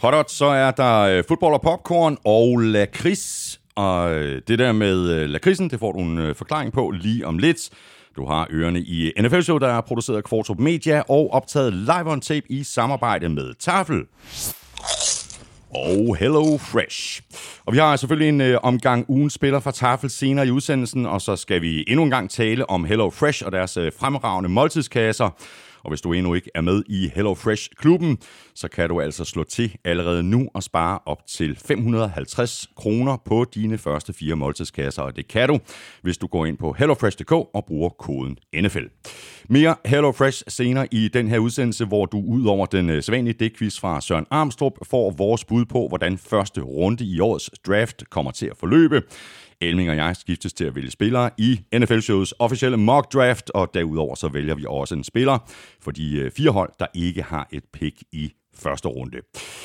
Hotdot, så er der øh, fodbold og popcorn og lakrids. Og øh, det der med øh, lakridsen, det får du en øh, forklaring på lige om lidt. Du har ørerne i NFL-show, der er produceret af Kvartrup Media og optaget live on tape i samarbejde med Tafel og Hello Fresh. Og vi har selvfølgelig en øh, omgang ugen spiller fra Tafel senere i udsendelsen, og så skal vi endnu en gang tale om Hello Fresh og deres øh, fremragende måltidskasser. Og hvis du endnu ikke er med i HelloFresh-klubben, så kan du altså slå til allerede nu og spare op til 550 kroner på dine første fire måltidskasser. Og det kan du, hvis du går ind på hellofresh.dk og bruger koden NFL. Mere HelloFresh senere i den her udsendelse, hvor du ud over den øh, sædvanlige dækquiz fra Søren Armstrong får vores bud på, hvordan første runde i årets draft kommer til at forløbe. Elming og jeg skiftes til at vælge spillere i NFL-shows officielle mock draft, og derudover så vælger vi også en spiller for de øh, fire hold, der ikke har et pick i første runde.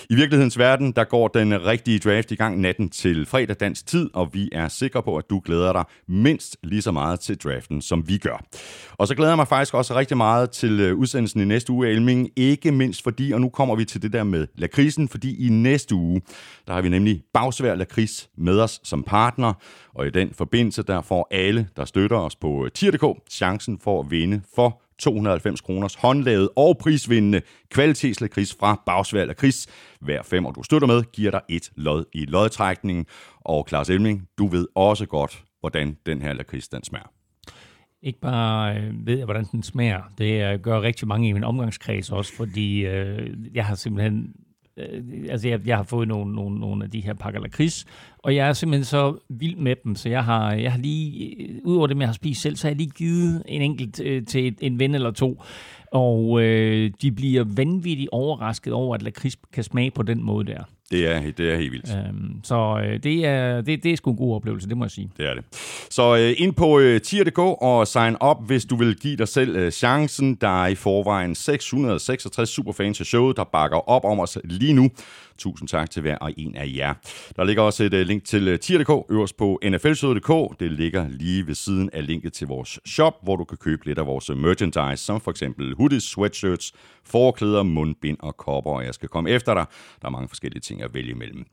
I virkelighedens verden, der går den rigtige draft i gang natten til fredag dansk tid, og vi er sikre på, at du glæder dig mindst lige så meget til draften, som vi gør. Og så glæder jeg mig faktisk også rigtig meget til øh, udsendelsen i næste uge, Elming. Ikke mindst fordi, og nu kommer vi til det der med lakrisen, fordi i næste uge, der har vi nemlig Bagsvær Lakris med os som partner, og i den forbindelse, der får alle, der støtter os på øh, tier.dk, chancen for at vinde for 290 kroners håndlavet og prisvindende kvalitetslakrids fra Bagsværd og Kris. Hver fem, og du støtter med, giver dig et lod i lodtrækningen. Og Claus Elming, du ved også godt, hvordan den her lakrids den smager. Ikke bare øh, ved jeg, hvordan den smager. Det øh, gør rigtig mange i min omgangskreds også, fordi øh, jeg har simpelthen øh, altså jeg, jeg har fået nogle, nogle, nogle af de her pakker lakrids, og jeg er simpelthen så vild med dem, så jeg har, jeg har lige, øh, udover det med at have spist selv, så har jeg lige givet en enkelt øh, til en ven eller to, og øh, de bliver vanvittigt overrasket over, at lakrids kan smage på den måde der. Det er, det er helt vildt. Øhm, så øh, det, er, det, det er sgu en god oplevelse, det må jeg sige. Det er det. Så øh, ind på øh, tier.dk og sign op, hvis du vil give dig selv øh, chancen. Der er i forvejen 666 superfans af showet, der bakker op om os lige nu. Tusind tak til hver og en af jer. Der ligger også et øh, link til øh, tier.dk øverst på nflsøde.dk. Det ligger lige ved siden af linket til vores shop, hvor du kan købe lidt af vores øh, merchandise, som for eksempel hoodies, sweatshirts, forklæder, mundbind og kopper, og jeg skal komme efter dig. Der er mange forskellige ting at vælge imellem.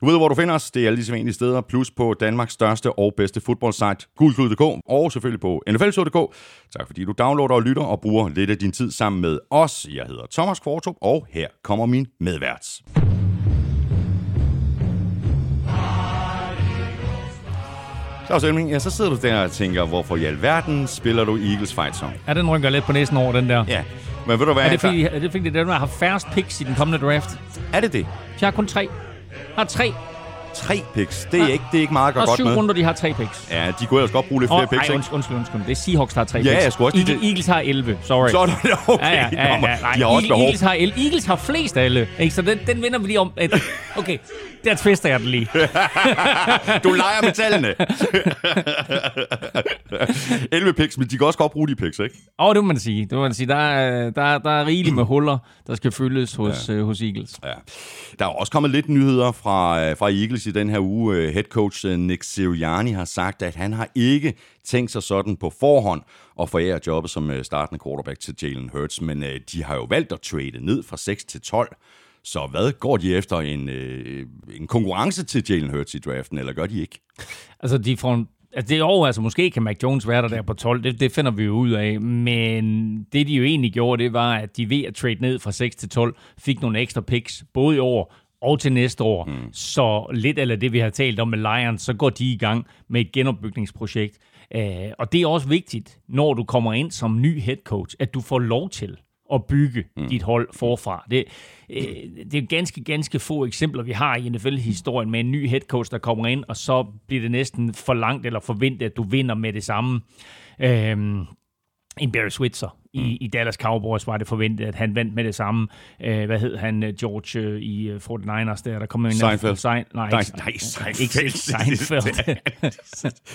Du ved, hvor du finder os. Det er alle de sædvanlige steder, plus på Danmarks største og bedste fodboldsite, gulklud.dk, og selvfølgelig på nflshow.dk. Tak fordi du downloader og lytter og bruger lidt af din tid sammen med os. Jeg hedder Thomas Kvartrup, og her kommer min medvært. Claus Elming, ja, så sidder du der og tænker, hvorfor i alverden spiller du Eagles Fight Song? Ja, den rykker lidt på næsen over den der. Ja, men ved du hvad? Er det fordi, er det fordi, det er den, der har færrest picks i den kommende draft? Er det det? Jeg har kun tre. Jeg har tre. Tre picks. Det er, Ja. ikke, det er ikke meget at gøre Og godt syv med. runder, de har tre picks. Ja, de kunne ellers godt bruge lidt flere Åh, picks, ej, undskyld, undskyld, undskyld. Det er Seahawks, der har tre Ja, picks. jeg skulle også Eagle, Eagles har 11, sorry. Så er det okay. Ja, ja, ja, ja. Nej, de har også behov. Eagles har, 11. Eagles har flest af alle. Ikke? Så den, den vinder vi lige om. Et, okay, der twister jeg den lige. Du leger med tallene. 11 picks, men de kan også godt bruge de picks, ikke? Og det må man sige. Det må man sige. Der er, der, er- der er rigeligt med huller, der skal fyldes hos, ja. øh, hos Eagles. Ja. Der er også kommet lidt nyheder fra, øh, fra Eagles i den her uge. Øh, head coach øh, Nick Sirianni har sagt, at han har ikke tænkt sig sådan på forhånd at forære jobbet som øh, startende quarterback til Jalen Hurts, men de har jo valgt at trade ned fra 6 til 12. Så hvad går de efter? En, øh, en konkurrence til Jalen Hurts i draften, eller gør de ikke? Altså, de får en, altså det år, altså måske kan Mac Jones være der, der på 12, det, det finder vi jo ud af, men det de jo egentlig gjorde, det var, at de ved at trade ned fra 6 til 12, fik nogle ekstra picks, både i år og til næste år. Mm. Så lidt af det, vi har talt om med Lions, så går de i gang med et genopbygningsprojekt. Uh, og det er også vigtigt, når du kommer ind som ny head coach, at du får lov til at bygge mm. dit hold forfra. Det, øh, det er ganske, ganske få eksempler, vi har i NFL-historien med en ny head coach, der kommer ind, og så bliver det næsten for langt eller forventet, at du vinder med det samme. Øhm, en Barry Switzer i, i Dallas Cowboys var det forventet, at han vandt med det samme. Øh, hvad hed han, øh, George øh, i øh, 49ers der, der kom ind. Seinfeld. Sein, nej, Nej, nej, Seinfeld. Ikke Seinfeld.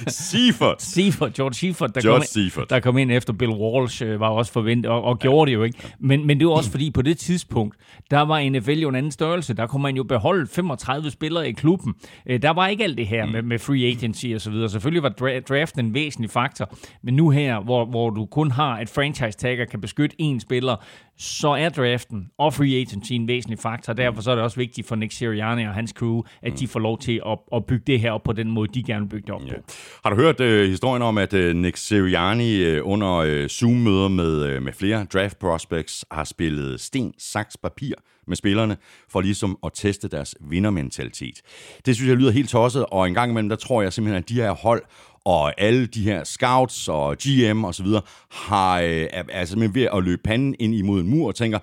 Seaford. Seaford, George Seaford, der, George kom, ind, Seaford. der kom ind efter Bill Walsh, øh, var også forventet, og, og gjorde det jo ikke. Men, men det var også fordi, på det tidspunkt, der var NFL jo en anden størrelse. Der kunne man jo beholde 35 spillere i klubben. Øh, Der var ikke alt det her med, med free agency og så videre. Selvfølgelig var dra- draften en væsentlig faktor, men nu her, hvor, hvor du kun har et franchise tagger kan beskytte en spiller, så er draften og free agency en væsentlig faktor. Derfor så er det også vigtigt for Nick Sirianni og hans crew, at de får lov til at, at bygge det her op på den måde, de gerne vil bygge det op på. Har du hørt uh, historien om, at uh, Nick Sirianni uh, under uh, Zoom-møder med, uh, med flere draft prospects har spillet sten, saks, papir med spillerne, for ligesom at teste deres vindermentalitet. Det synes jeg lyder helt tosset, og en gang imellem, der tror jeg simpelthen, at de her hold og alle de her scouts og GM og så videre har, øh, er, simpelthen ved at løbe panden ind imod en mur og tænker,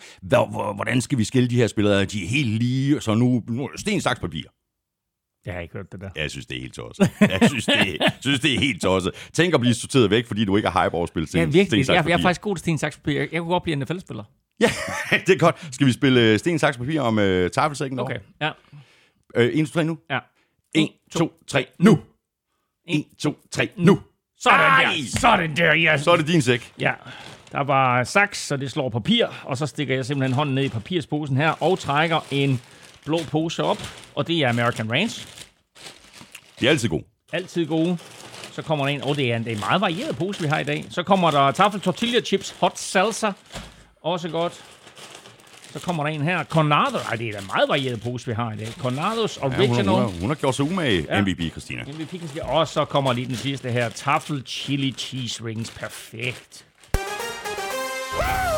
hvordan skal vi skille de her spillere? De er helt lige, så nu, nu sten, saks, papir. Jeg har ikke hørt det der. Jeg synes, det er helt tosset. Jeg synes, det er, synes, det er helt tosset. Tænk at blive sorteret væk, fordi du ikke har hype over at spille sten, Ja, virkelig. sten, saks, Jeg, jeg er faktisk god til sten, saks, papir. Jeg kunne godt blive en NFL-spiller. Ja, det er godt. Skal vi spille øh, sten, saks, papir om øh, tafelsækken Okay, ja. Øh, 1, 2, 3 nu. ja. 1, 2, 3, nu. 1, 2, 3, nu. Sådan Ej! der. Sådan der, ja. Så er det din sæk. Ja, der var saks, så det slår papir, og så stikker jeg simpelthen hånden ned i papirsposen her, og trækker en blå pose op, og det er American Ranch. De er altid gode. Altid gode. Så kommer der en, og det er en, det er en meget varieret pose, vi har i dag. Så kommer der taffel tortilla chips, hot salsa, også godt. Så kommer der en her, Cornado. Ej, det er da en meget varieret pose, vi har i dag. Cornados Ja, hun, Original. har, hun, har, hun har gjort sig umage, Ja. MVP, Christina. MVP sige- Og så kommer lige den sidste her, taffel chili cheese rings. Perfekt. Good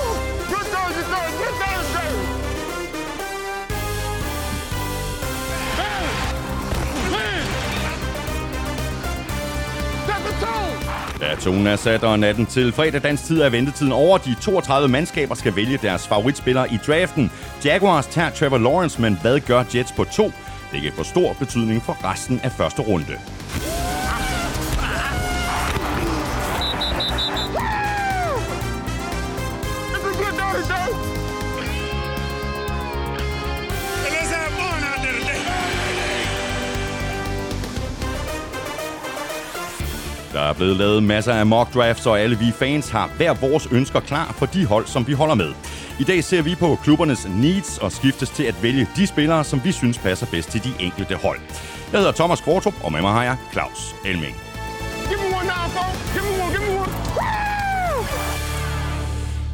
Da tonen er sat, og natten til fredag dansk tid er ventetiden over. De 32 mandskaber skal vælge deres favoritspillere i draften. Jaguars tager Trevor Lawrence, men hvad gør Jets på to? Det kan få stor betydning for resten af første runde. Der er blevet lavet masser af mock drafts, og alle vi fans har hver vores ønsker klar for de hold, som vi holder med. I dag ser vi på klubbernes needs og skiftes til at vælge de spillere, som vi synes passer bedst til de enkelte hold. Jeg hedder Thomas Kvartrup, og med mig har jeg Claus Elming. Give me one now, folks.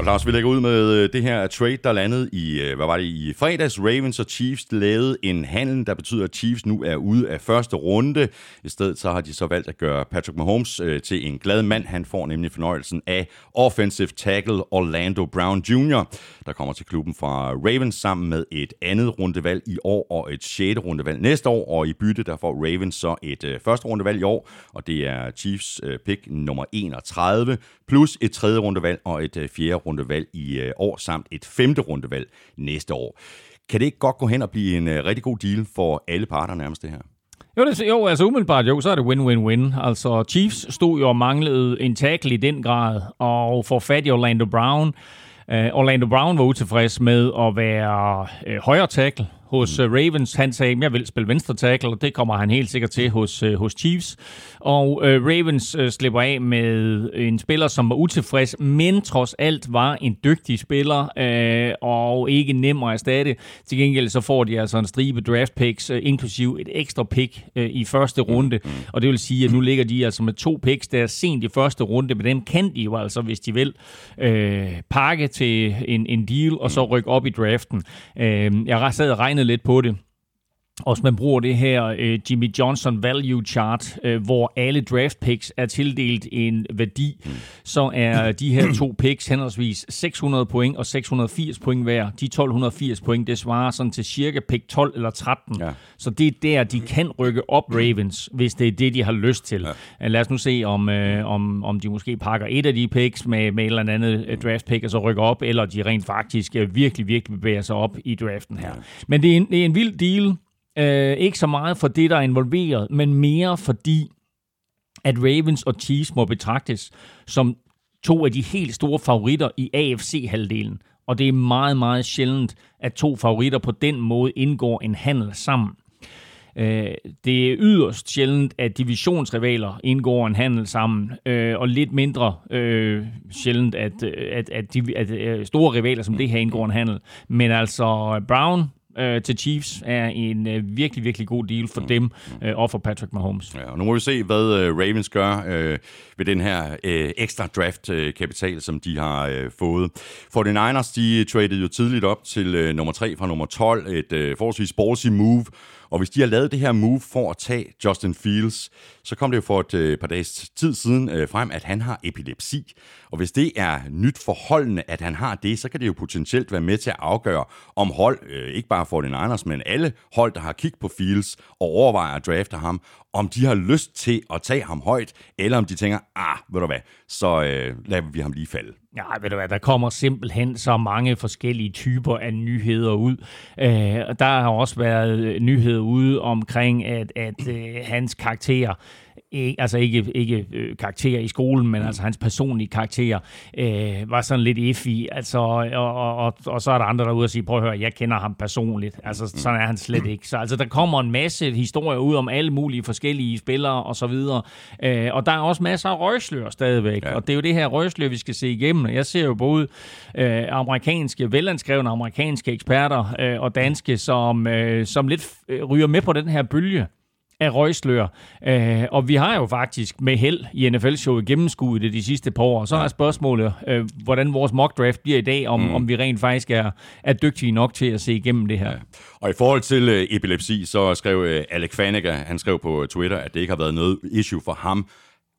Og Lars, vi lægger ud med øh, det her trade, der landede i, øh, hvad var det, i fredags. Ravens og Chiefs lavede en handel, der betyder, at Chiefs nu er ude af første runde. I stedet så har de så valgt at gøre Patrick Mahomes øh, til en glad mand. Han får nemlig fornøjelsen af offensive tackle Orlando Brown Jr., der kommer til klubben fra Ravens sammen med et andet rundevalg i år og et sjette rundevalg næste år. Og i bytte, der får Ravens så et øh, første rundevalg i år, og det er Chiefs øh, pick nummer 31, plus et tredje rundevalg og et øh, fjerde rundevalg i øh, år, samt et femte rundevalg næste år. Kan det ikke godt gå hen og blive en øh, rigtig god deal for alle parter nærmest det her? Jo, det, jo, altså umiddelbart jo, så er det win-win-win. Altså Chiefs stod jo og manglede en tackle i den grad, og får fat i Orlando Brown. Uh, Orlando Brown var utilfreds med at være uh, højre tackle hos uh, Ravens. Han sagde, jeg vil spille venstre tackle, og det kommer han helt sikkert til hos, uh, hos Chiefs. Og uh, Ravens uh, slipper af med en spiller, som var utilfreds, men trods alt var en dygtig spiller, uh, og ikke nem at erstatte. Til gengæld så får de altså en stribe draft picks, uh, inklusiv et ekstra pick uh, i første runde. Og det vil sige, at nu ligger de altså med to picks, der er sent i første runde, men dem kan de jo altså, hvis de vil, øh, pakke til en, en deal, og så rykke op i draften. Øh, jeg sad og regnede lidt på det. Og man bruger det her øh, Jimmy Johnson Value Chart, øh, hvor alle draft picks er tildelt en værdi, så er de her to picks henholdsvis 600 point og 680 point hver. De 1280 point, det svarer sådan til cirka pick 12 eller 13. Ja. Så det er der, de kan rykke op Ravens, hvis det er det, de har lyst til. Ja. Lad os nu se, om, øh, om, om de måske pakker et af de picks med, med et eller andet øh, draft pick, og så rykker op, eller de rent faktisk øh, virkelig, virkelig bevæger sig op i draften her. Men det er en, det er en vild deal. Øh, ikke så meget for det, der er involveret, men mere fordi, at Ravens og Chiefs må betragtes som to af de helt store favoritter i AFC-halvdelen. Og det er meget, meget sjældent, at to favoritter på den måde indgår en handel sammen. Øh, det er yderst sjældent, at divisionsrivaler indgår en handel sammen, øh, og lidt mindre øh, sjældent, at, øh, at, at, de, at øh, store rivaler som det her indgår en handel. Men altså Brown øh, til Chiefs er en øh, virkelig, virkelig god deal for mm. dem øh, og for Patrick Mahomes. Ja, og nu må vi se, hvad øh, Ravens gør øh, ved den her øh, ekstra draft-kapital, øh, som de har øh, fået. 49ers, de traded jo tidligt op til øh, nummer 3 fra nummer 12, et øh, forholdsvis ballsy move, og hvis de har lavet det her move for at tage Justin Fields, så kom det jo for et øh, par dages tid siden øh, frem, at han har epilepsi. Og hvis det er nyt forholdende, at han har det, så kan det jo potentielt være med til at afgøre, om hold, øh, ikke bare for den Anders, men alle hold, der har kigget på Fields og overvejer at drafte ham, om de har lyst til at tage ham højt, eller om de tænker, ah, ved du hvad, så øh, lader vi ham lige falde. Ja, ved du hvad, der kommer simpelthen så mange forskellige typer af nyheder ud. Øh, der har også været nyheder ude omkring, at, at øh, hans karakter ikke, altså ikke, ikke øh, karakter i skolen, men altså hans personlige karakter, øh, var sådan lidt iffy. Altså, og, og, og, og så er der andre derude og sige, prøv at høre, jeg kender ham personligt. Altså, sådan er han slet ikke. Så altså, der kommer en masse historier ud om alle mulige forskellige spillere og så videre. Øh, og der er også masser af røgslør stadigvæk. Ja. Og det er jo det her røgslør, vi skal se igennem. Jeg ser jo både øh, amerikanske, velanskrevne amerikanske eksperter øh, og danske, som, øh, som lidt øh, ryger med på den her bølge af røgslør. Øh, og vi har jo faktisk med held i NFL-showet gennemskuddet det de sidste par år. Så er spørgsmålet, øh, hvordan vores mock draft bliver i dag, om, mm. om vi rent faktisk er, er dygtige nok til at se igennem det her. Ja. Og i forhold til øh, epilepsi, så skrev øh, Alec Faneca, han skrev på Twitter, at det ikke har været noget issue for ham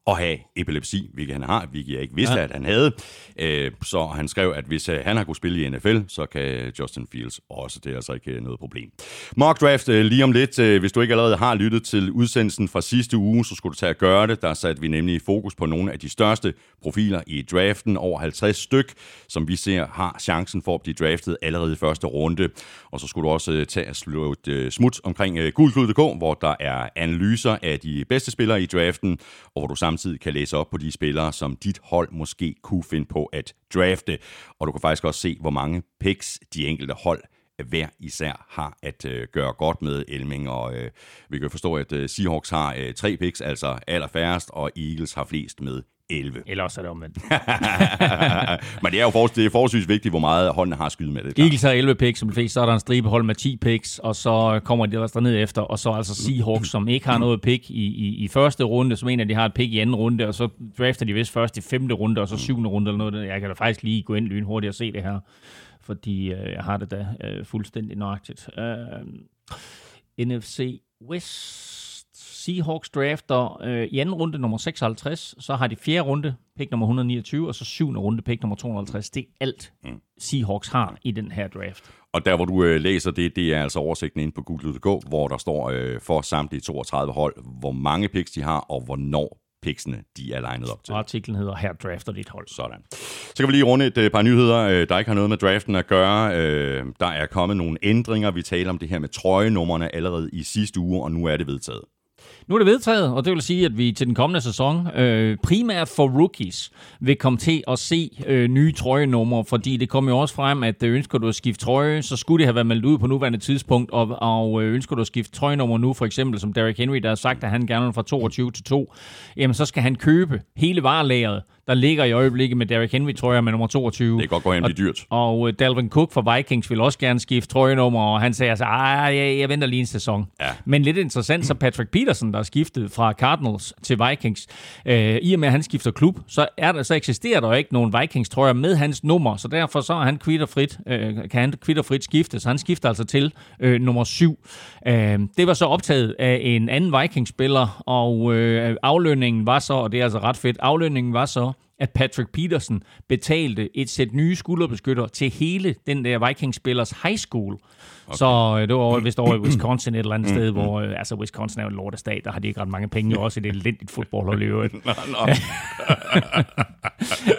at have epilepsi, hvilket han har, hvilket jeg ikke vidste, ja. at han havde. Øh, så han skrev, at hvis øh, han har kunnet spille i NFL, så kan Justin Fields også. Det er altså ikke øh, noget problem. Mock draft lige om lidt. Hvis du ikke allerede har lyttet til udsendelsen fra sidste uge, så skulle du tage at gøre det. Der satte vi nemlig fokus på nogle af de største profiler i draften. Over 50 styk, som vi ser har chancen for at blive draftet allerede i første runde. Og så skulle du også tage at slå et smut omkring gulklud.dk, hvor der er analyser af de bedste spillere i draften, og hvor du samtidig kan læse op på de spillere, som dit hold måske kunne finde på at drafte. Og du kan faktisk også se, hvor mange picks de enkelte hold hver især har at øh, gøre godt med Elming, og øh, vi kan forstå, at øh, Seahawks har øh, tre picks, altså allerfærrest, og Eagles har flest med 11. Eller også er det omvendt. Men det er jo for, det er forholdsvis vigtigt, hvor meget holdene har skyde med det. Eagles har 11 picks, som flest, så er der en stribe hold med 10 picks, og så kommer de ellers ned efter, og så altså Seahawks, som ikke har noget pick i, i, i første runde, som mener, at de har et pick i anden runde, og så drafter de vist først i femte runde, og så syvende runde eller noget. Jeg kan da faktisk lige gå ind lynhurtigt og se det her, fordi øh, jeg har det da øh, fuldstændig nøjagtigt. Øh, NFC West Seahawks drafter øh, i anden runde nummer 56, så har de fjerde runde, pick nummer 129, og så syvende runde, pick nummer 250. Det er alt, mm. Seahawks har i den her draft. Og der, hvor du øh, læser det, det er altså oversigten inde på Google.com, hvor der står øh, for samtlige 32 hold, hvor mange picks de har, og hvornår picksene, de er legnet op til. Og artiklen hedder, her drafter dit hold. Sådan. Så kan vi lige runde et øh, par nyheder, øh, der ikke har noget med draften at gøre. Øh, der er kommet nogle ændringer. Vi taler om det her med trøjenummerne allerede i sidste uge, og nu er det vedtaget. Nu er det vedtaget, og det vil sige, at vi til den kommende sæson, øh, primært for rookies, vil komme til at se øh, nye trøjenumre, fordi det kommer jo også frem, at øh, ønsker du at skifte trøje, så skulle det have været meldt ud på nuværende tidspunkt, og, og øh, ønsker du at skifte trøjenummer nu, for eksempel som Derrick Henry, der har sagt, at han gerne vil fra 22 til 2, jamen så skal han købe hele varelageret der ligger i øjeblikket med Derrick Henry, tror jeg, med nummer 22. Det kan godt gå hen og dyrt. Og, og Dalvin Cook fra Vikings vil også gerne skifte trøjenummer, og han sagde altså, jeg, jeg, venter lige en sæson. Ja. Men lidt interessant, så Patrick Peterson, der er skiftet fra Cardinals til Vikings, øh, i og med at han skifter klub, så, er der, så eksisterer der ikke nogen Vikings-trøjer med hans nummer, så derfor så er han kvitterfrit, øh, kan han kvitterfrit skifte, så han skifter altså til øh, nummer 7. Øh, det var så optaget af en anden Vikings-spiller, og øh, aflønningen var så, og det er altså ret fedt, aflønningen var så at Patrick Peterson betalte et sæt nye skulderbeskytter til hele den der Vikings-spillers high school. Okay. Så øh, det var vist over i Wisconsin et eller andet sted, hvor øh, altså Wisconsin er jo en lortestat, der har de ikke ret mange penge, også i det elendigt fodbold at leve.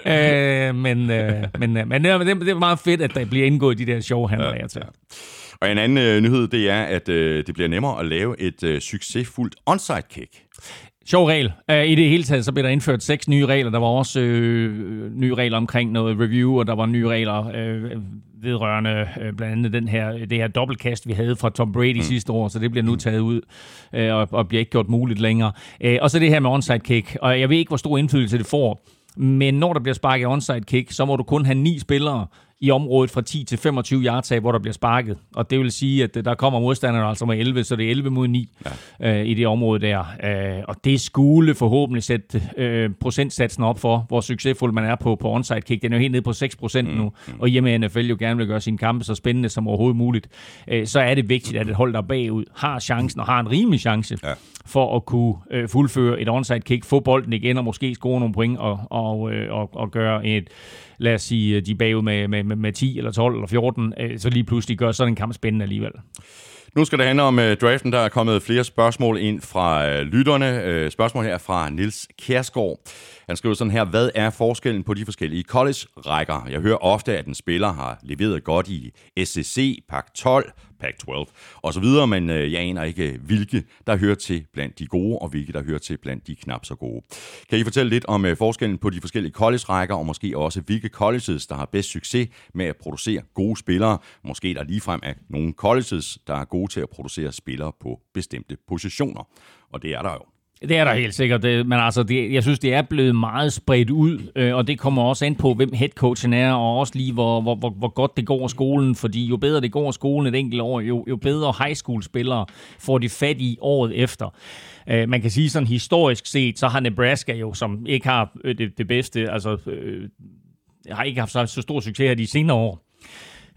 øh, men, øh, men, øh, men det, det er meget fedt, at der bliver indgået de der sjove handler ja, til. Ja. Og en anden øh, nyhed, det er, at øh, det bliver nemmere at lave et øh, succesfuldt onside kick. Sjov regel. Uh, I det hele taget, så blev der indført seks nye regler. Der var også øh, nye regler omkring noget review, og der var nye regler øh, vedrørende øh, blandt andet den her, det her dobbeltkast, vi havde fra Tom Brady mm. sidste år, så det bliver nu taget ud øh, og, og bliver ikke gjort muligt længere. Øh, og så det her med onside kick, og jeg ved ikke, hvor stor indflydelse det får, men når der bliver sparket onside kick, så må du kun have ni spillere i området fra 10 til 25 yards af, hvor der bliver sparket. Og det vil sige, at der kommer modstanderne altså med 11, så det er 11 mod 9 ja. øh, i det område der. Øh, og det skulle forhåbentlig sætte øh, procentsatsen op for, hvor succesfuld man er på, på onside kick. Den er jo helt nede på 6 procent mm. nu, og hjemme i NFL jo gerne vil gøre sine kampe så spændende som overhovedet muligt. Øh, så er det vigtigt, at et hold, der bagud, har chancen og har en rimelig chance ja. for at kunne øh, fuldføre et onside kick, få bolden igen og måske score nogle point og, og, øh, og, og gøre et lad os sige, de er bagud med, med, med 10 eller 12 eller 14, øh, så lige pludselig gør sådan en kamp spændende alligevel. Nu skal det handle om uh, draften. Der er kommet flere spørgsmål ind fra uh, lytterne. Uh, spørgsmål her fra Nils Kærsgaard. Han skriver sådan her, hvad er forskellen på de forskellige college-rækker? Jeg hører ofte, at en spiller har leveret godt i SEC, Pac 12, Pac-12 osv., men øh, jeg aner ikke, hvilke der hører til blandt de gode, og hvilke der hører til blandt de knap så gode. Kan I fortælle lidt om øh, forskellen på de forskellige college-rækker, og måske også hvilke colleges, der har bedst succes med at producere gode spillere? Måske der ligefrem er nogle colleges, der er gode til at producere spillere på bestemte positioner. Og det er der jo. Det er der helt sikkert, men altså, det, jeg synes, det er blevet meget spredt ud, øh, og det kommer også an på, hvem headcoachen er, og også lige, hvor, hvor, hvor, hvor godt det går skolen, fordi jo bedre det går skolen et enkelt år, jo, jo bedre high school-spillere får de fat i året efter. Øh, man kan sige sådan historisk set, så har Nebraska jo, som ikke har øh, det, det bedste, altså øh, har ikke haft så, så stor succes her de senere år, Øh,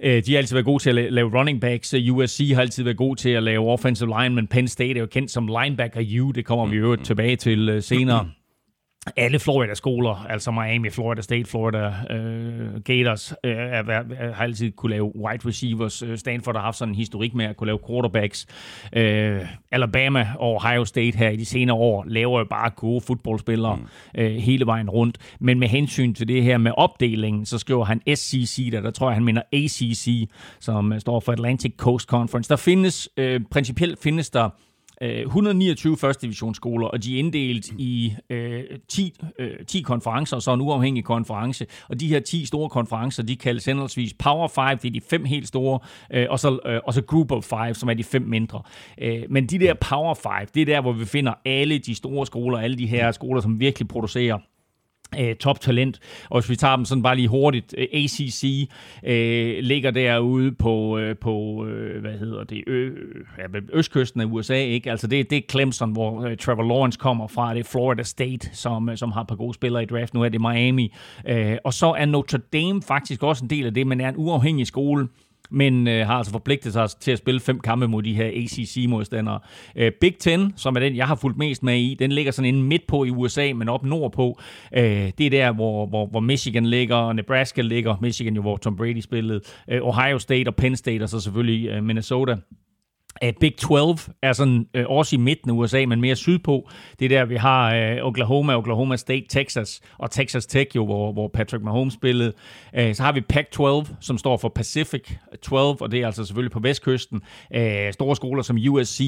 Øh, de har altid været gode til at lave running backs. Øh, USC har altid været gode til at lave offensive line, men Penn State er jo kendt som linebacker U. Det kommer vi jo tilbage til øh, senere alle Florida-skoler, altså Miami, Florida State, Florida uh, Gators, uh, er, er, har altid kunne lave wide receivers. Stanford har haft sådan en historik med at kunne lave quarterbacks. Uh, Alabama og Ohio State her i de senere år laver jo bare gode fodboldspillere mm. uh, hele vejen rundt. Men med hensyn til det her med opdelingen, så skriver han SCC, der, der tror jeg, han mener ACC, som står for Atlantic Coast Conference. Der findes, uh, principielt findes der Øh, 129 første divisionsskoler, og de er inddelt i øh, 10, øh, 10 konferencer, og så en uafhængig konference. Og de her 10 store konferencer, de kaldes henholdsvis Power 5, det er de fem helt store, øh, og, så, øh, og så Group of 5, som er de fem mindre. Øh, men de der Power 5, det er der, hvor vi finder alle de store skoler, alle de her skoler, som virkelig producerer øh, toptalent. Og hvis vi tager dem sådan bare lige hurtigt, øh, ACC øh, ligger derude på, øh, på øh, hvad hedder det, ø, ja, østkysten af USA, ikke? Altså det, det er Clemson, hvor øh, Trevor Lawrence kommer fra, det er Florida State, som, øh, som har et par gode spillere i draft, nu er det Miami. Øh, og så er Notre Dame faktisk også en del af det, men er en uafhængig skole, men øh, har altså forpligtet sig til at spille fem kampe mod de her ACC-modstandere. Øh, Big Ten, som er den, jeg har fulgt mest med i, den ligger sådan inde midt på i USA, men op nordpå. Øh, det er der, hvor, hvor, hvor Michigan ligger, og Nebraska ligger. Michigan jo, hvor Tom Brady spillede. Øh, Ohio State og Penn State, og så selvfølgelig øh, Minnesota. Big 12 er sådan øh, også i midten af USA, men mere sydpå. Det er der, vi har øh, Oklahoma, Oklahoma State, Texas og Texas Tech, jo, hvor, hvor Patrick Mahomes spillede. Øh, så har vi Pac-12, som står for Pacific 12, og det er altså selvfølgelig på vestkysten. Øh, store skoler som USC,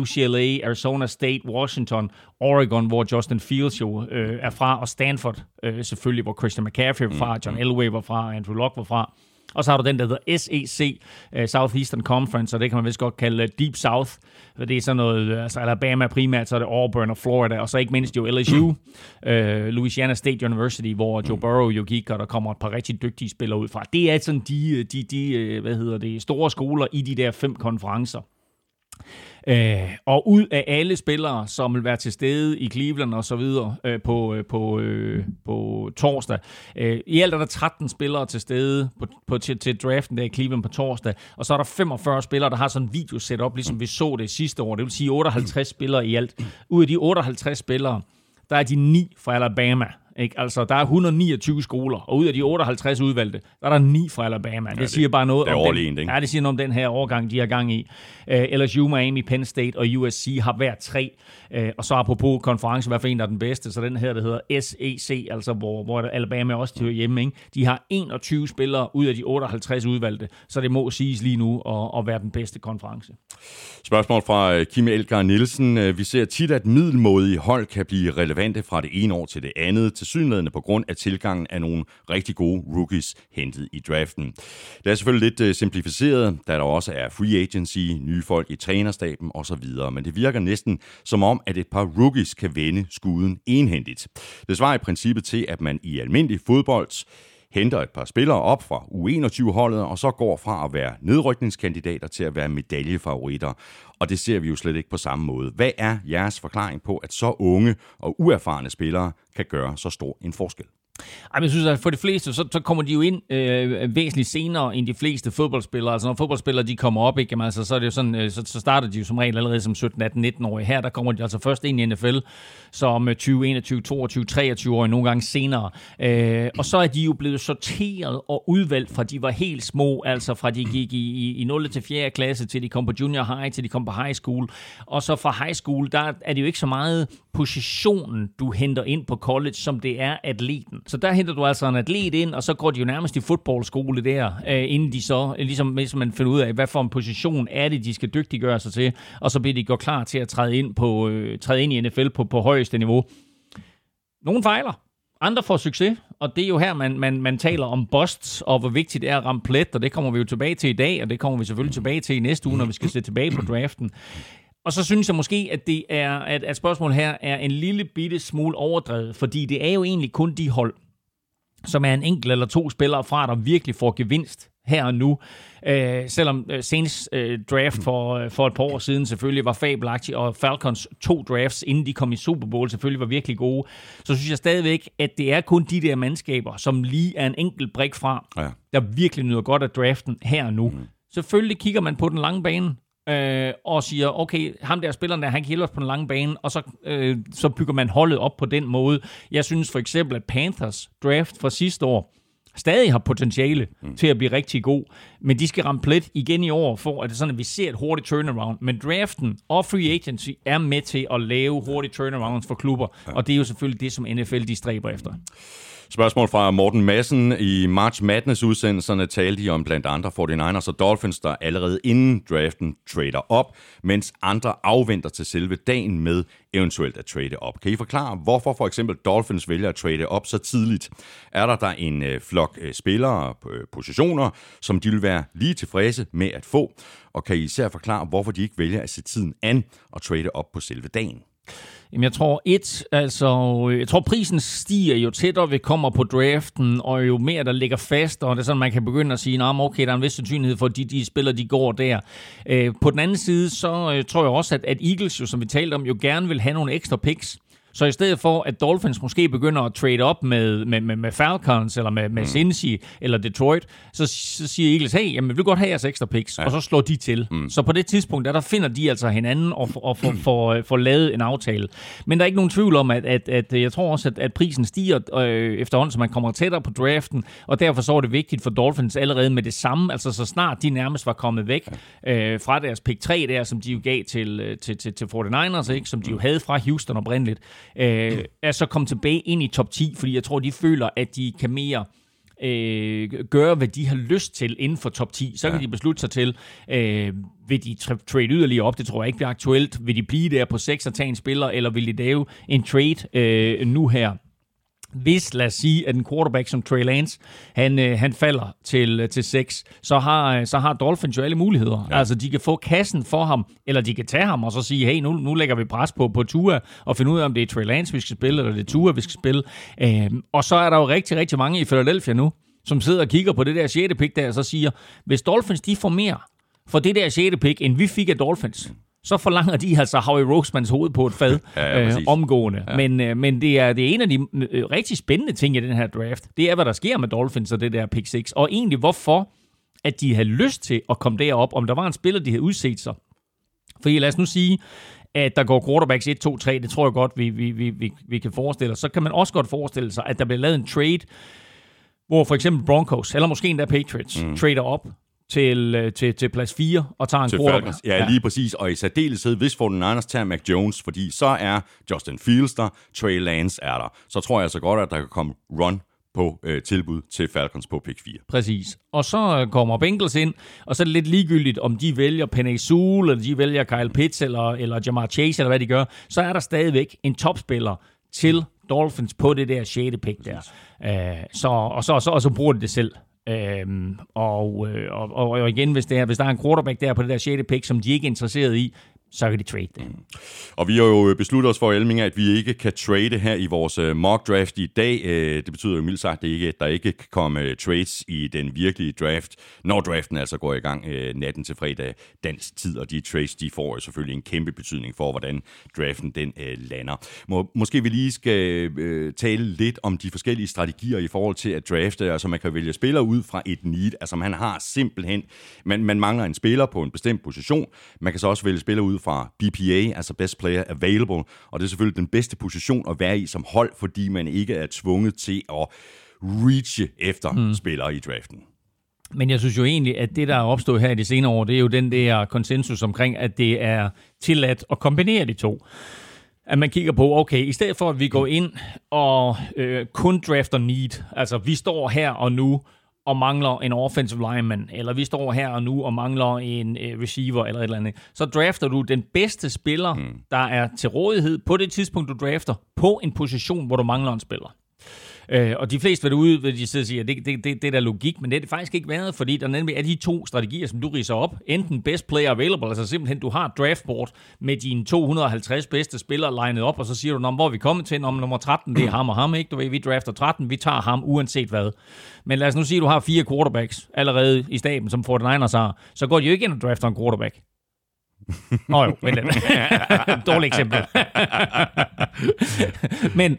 UCLA, Arizona State, Washington, Oregon, hvor Justin Fields jo øh, er fra, og Stanford øh, selvfølgelig, hvor Christian McCaffrey var fra, John Elway var fra, Andrew Luck var fra. Og så har du den, der hedder SEC, øh, Southeastern Conference, og det kan man vist godt kalde øh, Deep South. For det er sådan noget, øh, altså Alabama primært, så er det Auburn og Florida, og så ikke mindst jo LSU, uh, Louisiana State University, hvor Joe Burrow jo gik, og der kommer et par rigtig dygtige spillere ud fra. Det er sådan de, de, de hvad hedder det, store skoler i de der fem konferencer. Øh, og ud af alle spillere, som vil være til stede i Cleveland og så videre øh, på, øh, på, øh, på torsdag. Øh, I alt er der 13 spillere til stede på, på, til, til draften der i Cleveland på torsdag, og så er der 45 spillere, der har sådan en video set op, ligesom vi så det sidste år. Det vil sige 58 spillere i alt. Ud af de 58 spillere, der er de ni fra Alabama. Ikke? Altså, der er 129 skoler, og ud af de 58 udvalgte, der er der ni fra Alabama. Det, ja, det siger bare noget det om den, ikke? Ja, det siger noget om den her årgang, de har gang i. Uh, øh, LSU, Miami, Penn State og USC har hver tre. Uh, og så apropos konference, hvad for en der er den bedste, så den her, der hedder SEC, altså hvor, hvor Alabama også til hjemme. Ikke? De har 21 spillere ud af de 58 udvalgte, så det må siges lige nu at, at være den bedste konference. Spørgsmål fra øh, Kim Elgar Nielsen. Vi ser tit, at middelmådige hold kan blive relevante fra det ene år til det andet. Tilsyneladende på grund af tilgangen af nogle rigtig gode rookies hentet i draften. Det er selvfølgelig lidt øh, simplificeret, da der også er free agency, nye folk i trænerstaben osv., men det virker næsten som om, at et par rookies kan vende skuden enhændigt. Det svarer i princippet til, at man i almindelig fodbold henter et par spillere op fra U21-holdet, og så går fra at være nedrykningskandidater til at være medaljefavoritter. Og det ser vi jo slet ikke på samme måde. Hvad er jeres forklaring på, at så unge og uerfarne spillere kan gøre så stor en forskel? Ej, jeg synes, at for de fleste, så, så kommer de jo ind øh, væsentligt senere end de fleste fodboldspillere. Altså når fodboldspillere de kommer op, ikke, Jamen, altså, så, er det jo sådan, øh, så, så starter de jo som regel allerede som 17, 18, 19 år. Her der kommer de altså først ind i NFL som 20, 21, 22, 23 år, nogle gange senere. Øh, og så er de jo blevet sorteret og udvalgt fra de var helt små, altså fra de gik i, i, i 0. til 4. klasse, til de kom på junior high, til de kom på high school. Og så fra high school, der er det jo ikke så meget positionen, du henter ind på college, som det er atleten. Så der henter du altså en atlet ind, og så går de jo nærmest i fodboldskole der, øh, inden de så, øh, ligesom hvis man finder ud af, hvad for en position er det, de skal dygtiggøre sig til, og så bliver de godt klar til at træde ind, på, øh, træde ind i NFL på, på højeste niveau. Nogle fejler, andre får succes, og det er jo her, man, man, man taler om busts, og hvor vigtigt det er at ramme plet, og det kommer vi jo tilbage til i dag, og det kommer vi selvfølgelig tilbage til i næste uge, når vi skal se tilbage på draften. Og så synes jeg måske, at det er, at, at spørgsmålet her er en lille bitte smule overdrevet, fordi det er jo egentlig kun de hold, som er en enkelt eller to spillere fra, der virkelig får gevinst her og nu. Øh, selvom øh, senest øh, draft for, øh, for et par år siden selvfølgelig var fabelagtig, og Falcons to drafts, inden de kom i Super Bowl, selvfølgelig var virkelig gode, så synes jeg stadigvæk, at det er kun de der mandskaber, som lige er en enkelt brik fra, ja. der virkelig nyder godt af draften her og nu. Mm. Selvfølgelig kigger man på den lange bane, øh, og siger, okay, ham der spilleren der, han kan hjælpe os på den lange bane, og så, øh, så bygger man holdet op på den måde. Jeg synes for eksempel, at Panthers draft fra sidste år, stadig har potentiale mm. til at blive rigtig god, men de skal ramme plet igen i år, for at det sådan, at vi ser et hurtigt turnaround. Men draften og free agency er med til at lave hurtige turnarounds for klubber, ja. og det er jo selvfølgelig det, som NFL de stræber efter. Spørgsmål fra Morten Madsen. I March Madness-udsendelserne talte de om blandt andre 49ers og Dolphins, der allerede inden draften trader op, mens andre afventer til selve dagen med eventuelt at trade op. Kan I forklare, hvorfor for eksempel Dolphins vælger at trade op så tidligt? Er der der en øh, flok øh, spillere på øh, positioner, som de vil være lige tilfredse med at få? Og kan I især forklare, hvorfor de ikke vælger at se tiden an og trade op på selve dagen? Jamen, jeg tror et, altså, jeg tror prisen stiger jo tættere vi kommer på draften, og jo mere der ligger fast, og det er sådan, man kan begynde at sige, nah, okay, der er en vis sandsynlighed for, at de, de spiller, de går der. Øh, på den anden side, så øh, tror jeg også, at, at Eagles, jo, som vi talte om, jo gerne vil have nogle ekstra picks. Så i stedet for, at Dolphins måske begynder at trade op med, med, med, med Falcons, eller med, med mm. Cincy, eller Detroit, så, så siger Eagles, hey, jamen, vi vil godt have jeres ekstra picks, ja. og så slår de til. Mm. Så på det tidspunkt, der, der finder de altså hinanden og, og får, for, for lavet en aftale. Men der er ikke nogen tvivl om, at, at, at jeg tror også, at, at prisen stiger øh, efterhånden, så man kommer tættere på draften, og derfor så er det vigtigt for Dolphins allerede med det samme, altså så snart de nærmest var kommet væk øh, fra deres pick 3 der, som de jo gav til, øh, til, til, til 49ers, ikke? som de jo havde fra Houston oprindeligt, øh, er så kommet tilbage ind i top 10, fordi jeg tror, de føler, at de kan mere øh, gøre, hvad de har lyst til inden for top 10. Så ja. kan de beslutte sig til, øh, vil de tra- trade yderligere op? Det tror jeg ikke bliver aktuelt. Vil de blive der på 6 og tage en spiller, eller vil de lave en trade øh, nu her? Hvis, lad os sige, at en quarterback som Trey Lance, han, øh, han falder til, øh, til 6, så har, øh, så har Dolphins jo alle muligheder. Ja. Altså, de kan få kassen for ham, eller de kan tage ham og så sige, hey, nu, nu lægger vi pres på, på Tua, og finde ud af, om det er Trey Lance, vi skal spille, eller det er Tua, vi skal spille. Øh, og så er der jo rigtig, rigtig mange i Philadelphia nu, som sidder og kigger på det der 6. pick der, og så siger, hvis Dolphins de får mere for det der 6. pick, end vi fik af Dolphins, så forlanger de altså Howie Rosemans hoved på et fad ja, ja, øh, omgående. Ja. Men, øh, men det, er, det er en af de øh, rigtig spændende ting i den her draft. Det er, hvad der sker med Dolphins og det der pick 6. Og egentlig hvorfor, at de havde lyst til at komme derop, om der var en spiller, de havde udset sig. For lad os nu sige, at der går quarterbacks 1, 2, 3, det tror jeg godt, vi, vi, vi, vi, vi kan forestille os. Så kan man også godt forestille sig, at der bliver lavet en trade, hvor for eksempel Broncos, eller måske endda Patriots, mm. trader op til, øh, til, til plads 4 og tager en quarterback. Ja, ja, lige præcis. Og i særdeleshed, hvis 49ers tager Mac Jones, fordi så er Justin Fields der, Trey Lance er der. Så tror jeg altså godt, at der kan komme run på øh, tilbud til Falcons på pick 4. Præcis. Og så øh, kommer Bengals ind, og så er det lidt ligegyldigt, om de vælger Penny Sewell, eller de vælger Kyle Pitts, eller, eller Jamar Chase, eller hvad de gør. Så er der stadigvæk en topspiller til Dolphins på det der 6. pick der. Øh, så, og, så, og, så, og så bruger de det selv. Øhm, og, øh, og, og, og igen, hvis, det er, hvis der er en quarterback der på det der 6. pick, som de ikke er interesseret i, så kan de trade det. Mm. Og vi har jo besluttet os for, Elminger, at vi ikke kan trade her i vores øh, mock draft i dag. Øh, det betyder jo mildt sagt, at der ikke kan komme øh, trades i den virkelige draft, når draften altså går i gang natten til fredag dansk tid, og de trades, de får jo selvfølgelig en kæmpe betydning for, hvordan draften den lander. Må, måske vi lige skal tale lidt om de forskellige strategier i forhold til at drafte, altså man kan vælge spillere ud fra et need, altså man har simpelthen, man, man mangler en spiller på en bestemt position, man kan så også vælge spillere ud fra BPA, altså Best Player Available, og det er selvfølgelig den bedste position at være i som hold, fordi man ikke er tvunget til at reache efter mm. spillere i draften. Men jeg synes jo egentlig, at det, der er opstået her i de senere år, det er jo den der konsensus omkring, at det er tilladt at kombinere de to. At man kigger på, okay, i stedet for at vi går ind og øh, kun drafter need, altså vi står her og nu og mangler en offensive lineman, eller vi står her og nu og mangler en uh, receiver eller et eller andet, så drafter du den bedste spiller, mm. der er til rådighed på det tidspunkt, du drafter, på en position, hvor du mangler en spiller. Øh, og de fleste vil ud, vil de sidde og sige, at det, det, det, det er der logik, men det er det faktisk ikke været, fordi der nemlig er de to strategier, som du riser op. Enten best player available, altså simpelthen du har draftboard med dine 250 bedste spillere legnet op, og så siger du, hvor er vi kommet til? Om nummer 13, det er ham og ham, ikke? Du ved, vi drafter 13, vi tager ham uanset hvad. Men lad os nu sige, at du har fire quarterbacks allerede i staben, som 49ers har. Så går de jo ikke ind og drafter en quarterback. Nå jo, vent lidt. Dårligt eksempel. men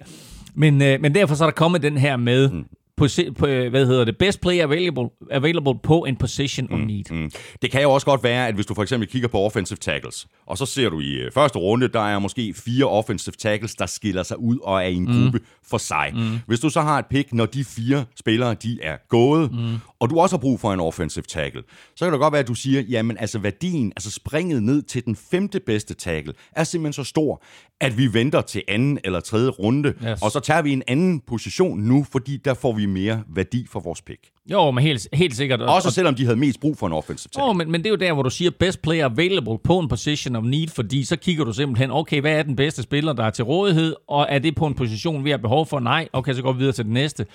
men, øh, men derfor så er der kommet den her med, mm på, på, hvad hedder det, best player available, available på en position mm, of need. Mm. Det kan jo også godt være, at hvis du for eksempel kigger på offensive tackles, og så ser du i øh, første runde, der er måske fire offensive tackles, der skiller sig ud og er i en mm. gruppe for sig. Mm. Hvis du så har et pick, når de fire spillere, de er gået, mm. og du også har brug for en offensive tackle, så kan det godt være, at du siger, jamen altså værdien, altså springet ned til den femte bedste tackle, er simpelthen så stor, at vi venter til anden eller tredje runde, yes. og så tager vi en anden position nu, fordi der får vi mere værdi for vores pick. Jo, men helt, helt sikkert. Også selvom de havde mest brug for en offensive tackle. Jo, men, men det er jo der, hvor du siger best player available på en position of need, fordi så kigger du simpelthen, okay, hvad er den bedste spiller, der er til rådighed, og er det på en position, vi har behov for? Nej, okay, så går vi videre til det næste.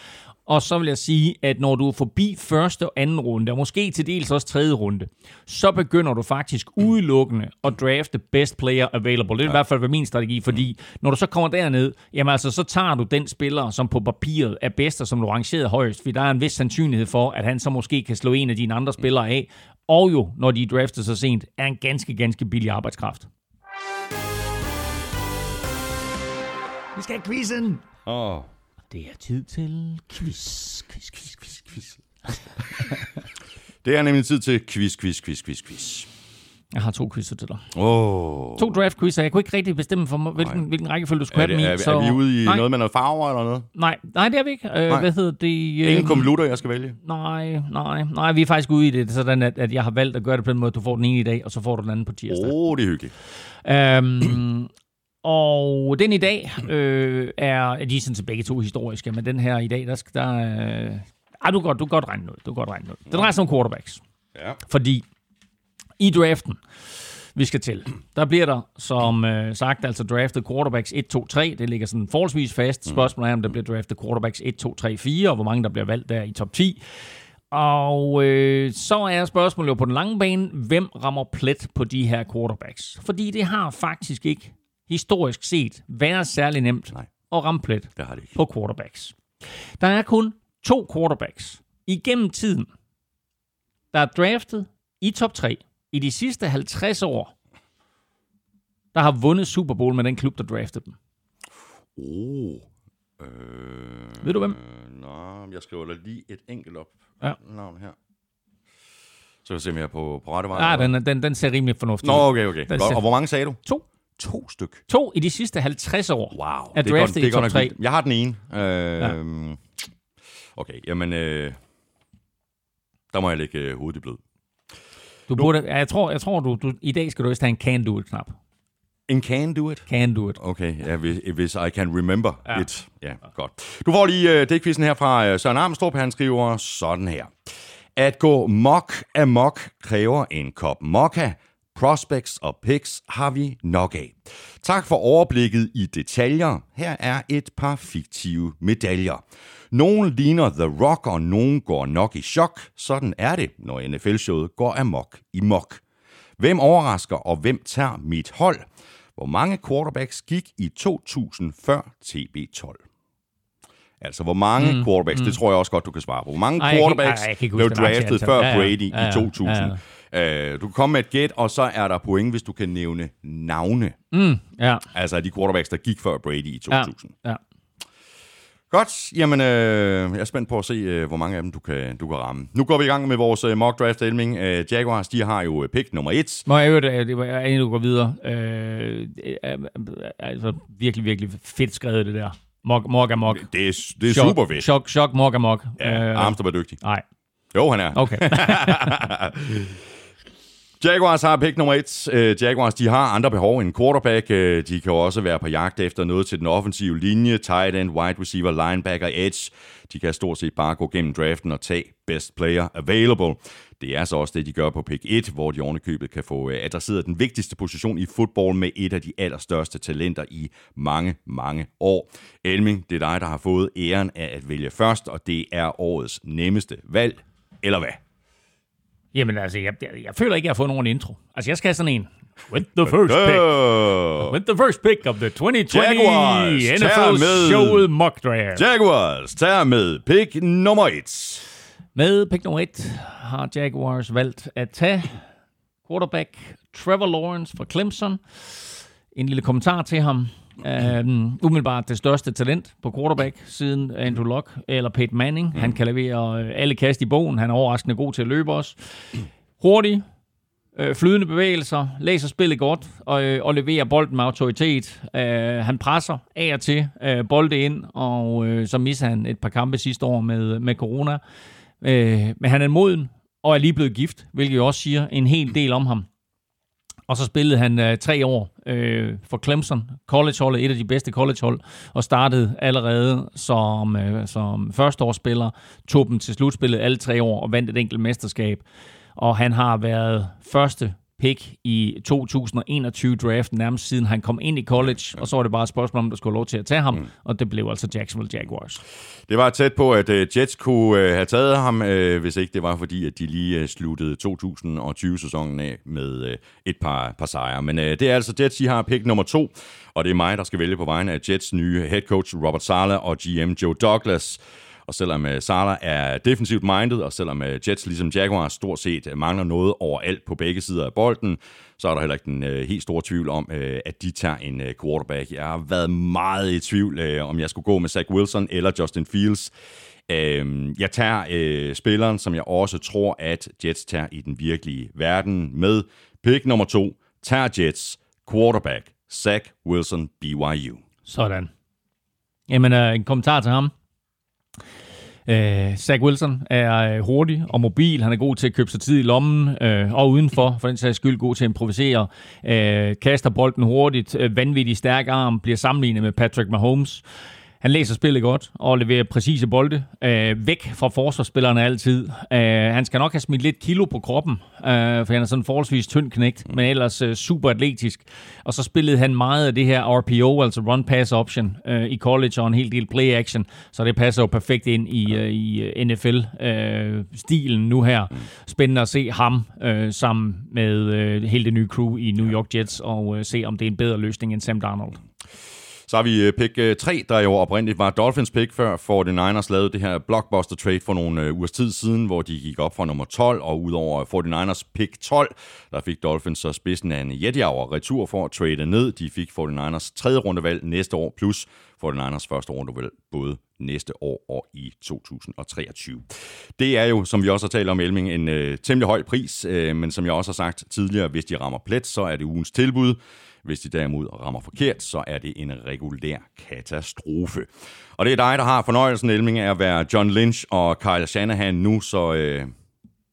Og så vil jeg sige, at når du er forbi første og anden runde, og måske til dels også tredje runde, så begynder du faktisk udelukkende at drafte best player available. Det er ja. i hvert fald min strategi, fordi når du så kommer derned, jamen altså, så tager du den spiller, som på papiret er bedst, og som du rangerer højst, fordi der er en vis sandsynlighed for, at han så måske kan slå en af dine andre spillere af, og jo, når de er draftet så sent, er en ganske, ganske billig arbejdskraft. Vi skal have quizzen! Åh. Oh. Det er tid til quiz, quiz, quiz, quiz, quiz. det er nemlig tid til quiz, quiz, quiz, quiz, quiz. Jeg har to quizzer til dig. Oh. To draft quizzer. Jeg kunne ikke rigtig bestemme, for mig, hvilken, hvilken rækkefølge du skulle er det, have dem i. Er, så... er vi ude i nej. noget med noget farver eller noget? Nej, nej det er vi ikke. Øh, hvad hedder det? Øh... Ingen komplutter, jeg skal vælge? Nej, nej, nej. Vi er faktisk ude i det, sådan at, at jeg har valgt at gøre det på den måde, at du får den ene i dag, og så får du den anden på tirsdag. Åh, oh, det er hyggeligt. Øhm, og den i dag øh, er, de er sådan til begge to historiske, men den her i dag, der der... Øh, ah, du kan godt, du kan godt regne noget. Du kan godt regne noget. Det drejer sig om quarterbacks. Ja. Fordi i draften, vi skal til, der bliver der, som øh, sagt, altså draftet quarterbacks 1, 2, 3. Det ligger sådan forholdsvis fast. Mm. Spørgsmålet er, om der bliver draftet quarterbacks 1, 2, 3, 4, og hvor mange der bliver valgt der i top 10. Og øh, så er spørgsmålet jo på den lange bane, hvem rammer plet på de her quarterbacks? Fordi det har faktisk ikke historisk set været særlig nemt Nej. at ramme plet det har det ikke. på quarterbacks. Der er kun to quarterbacks igennem tiden, der er draftet i top 3 i de sidste 50 år, der har vundet Super Bowl med den klub, der draftede dem. Oh. Øh, Ved du hvem? Øh, nå, jeg skriver da lige et enkelt op ja. navn her. Så jeg se, er på, på rette vej. Ja, den, den, den ser rimelig fornuftig Nå, okay, okay. Godt. Og hvor mange sagde du? To. To styk. To i de sidste 50 år. Wow. Er det er godt, det er 3. Jeg har den ene. Øh, ja. Okay, jamen... Øh, der må jeg lægge øh, hovedet i blød. Du nu. burde, jeg tror, jeg tror du, du, i dag skal du vist have en can do it-knap. En can do it? Can do it. Okay, ja, hvis, hvis I can remember ja. it. Ja, godt. Du får lige uh, det quizzen her fra uh, Søren Armstrong. Han skriver sådan her. At gå mok amok kræver en kop mokka, prospects og picks har vi nok af. Tak for overblikket i detaljer. Her er et par fiktive medaljer. Nogle ligner The Rock, og nogen går nok i chok. Sådan er det, når NFL-showet går amok i mok. Hvem overrasker, og hvem tager mit hold? Hvor mange quarterbacks gik i 2000 før TB12? Altså, hvor mange mm, quarterbacks, mm. det tror jeg også godt, du kan svare på. Hvor mange Ej, jeg kan- quarterbacks jeg blev draftet før Ja, ja. Brady Ja, ja. i 2000? Ja, Øh, du kan komme med et gæt, og så er der point, hvis du kan nævne navne. Mm, ja, Altså de quarterbacks, der gik før Brady i ja, 2000. ja. Godt, jamen øh, jeg er spændt på at se, øh, hvor mange af dem du kan, du kan ramme. Nu går vi i gang med vores øh, mock draft, Elming. Øh, Jaguars, de har jo øh, pick nummer et. Må jeg øvrigt, øh, inden du går videre, øh, altså virkelig, virkelig fedt skrevet det der. Mok, mok amok. Det er, det er Chok- super fedt. Chok, chok, mok amok. Ja, Øh, Armstrong er dygtig. Nej, Jo, han er. okay. Jaguars har pick nummer et. Øh, Jaguars, de har andre behov end quarterback. Øh, de kan også være på jagt efter noget til den offensive linje, tight end, wide receiver, linebacker, edge. De kan stort set bare gå gennem draften og tage best player available. Det er så også det, de gør på pick 1, hvor de ovenikøbet kan få øh, adresseret den vigtigste position i fodbold med et af de allerstørste talenter i mange, mange år. Elming, det er dig, der har fået æren af at vælge først, og det er årets nemmeste valg. Eller hvad? Jamen altså, jeg, jeg, jeg føler ikke, jeg har fået nogen intro. Altså, jeg skal have sådan en. With the first pick. With the first pick of the 2020 Jaguars NFL med- showet mock draft. Jaguars tager med pick nummer 1. Med pick nummer 1 har Jaguars valgt at tage quarterback Trevor Lawrence fra Clemson. En lille kommentar til ham. Um, umiddelbart det største talent på quarterback siden Andrew Luck eller Peyton Manning. Mm. Han kan levere øh, alle kast i bogen. Han er overraskende god til at løbe også. Hurtig, øh, flydende bevægelser, læser spillet godt og, øh, og leverer bolden med autoritet. Øh, han presser af og til øh, bolde ind, og øh, så misser han et par kampe sidste år med, med corona. Øh, men han er moden og er lige blevet gift, hvilket jo også siger en hel del om ham. Og så spillede han øh, tre år øh, for Clemson, collegeholdet, et af de bedste collegehold, og startede allerede som, øh, som førsteårsspiller, tog dem til slutspillet alle tre år og vandt et enkelt mesterskab. Og han har været første pick i 2021-draften, nærmest siden han kom ind i college, og så var det bare et spørgsmål, om der skulle lov til at tage ham, og det blev altså Jacksonville Jaguars. Det var tæt på, at uh, Jets kunne uh, have taget ham, uh, hvis ikke det var fordi, at de lige sluttede 2020-sæsonen af med et par, par sejre. Men det er altså Jets, de har pick nummer to, og det er mig, der skal vælge på vegne af Jets nye head coach Robert Sala og GM Joe Douglas. Og selvom uh, Sala er defensivt minded, og selvom øh, Jets ligesom Jaguars stort set øh, mangler noget overalt på begge sider af bolden, så er der heller ikke en helt stor tvivl om, at de tager en quarterback. Jeg har været meget i tvivl, om jeg skulle gå med Zach Wilson eller Justin Fields. Uh, jeg tager spilleren, som jeg også tror, at Jets tager i den virkelige verden med pick nummer to. Tager Jets quarterback Zach Wilson BYU. Sådan. Jamen, øh, en kommentar til ham. Øh, Zach Wilson er øh, hurtig og mobil. Han er god til at købe sig tid i lommen øh, og udenfor. For den sags skyld god til at improvisere. Øh, kaster bolden hurtigt. Øh, vanvittig stærk arm. Bliver sammenlignet med Patrick Mahomes. Han læser spillet godt og leverer præcise bolde. Øh, væk fra forsvarsspillerne altid. Øh, han skal nok have smidt lidt kilo på kroppen, øh, for han er sådan forholdsvis tynd knægt, men ellers øh, super atletisk. Og så spillede han meget af det her RPO, altså run pass option, øh, i college og en hel del play action. Så det passer jo perfekt ind i, øh, i NFL-stilen nu her. Spændende at se ham øh, sammen med øh, hele det nye crew i New York Jets og øh, se, om det er en bedre løsning end Sam Darnold. Så har vi øh, pick øh, 3, der jo oprindeligt var Dolphins pick før 49ers lavede det her blockbuster trade for nogle øh, ugers tid siden, hvor de gik op fra nummer 12, og udover 49ers pick 12, der fik Dolphins så spidsen af en jetjager retur for at trade ned. De fik 49ers tredje rundevalg næste år, plus 49ers første rundevalg både næste år og i 2023. Det er jo, som vi også har talt om, Elming, en øh, temmelig høj pris, øh, men som jeg også har sagt tidligere, hvis de rammer plet, så er det ugens tilbud. Hvis de derimod rammer forkert, så er det en regulær katastrofe. Og det er dig, der har fornøjelsen, Elming, af at være John Lynch og Kyle Shanahan nu, så øh,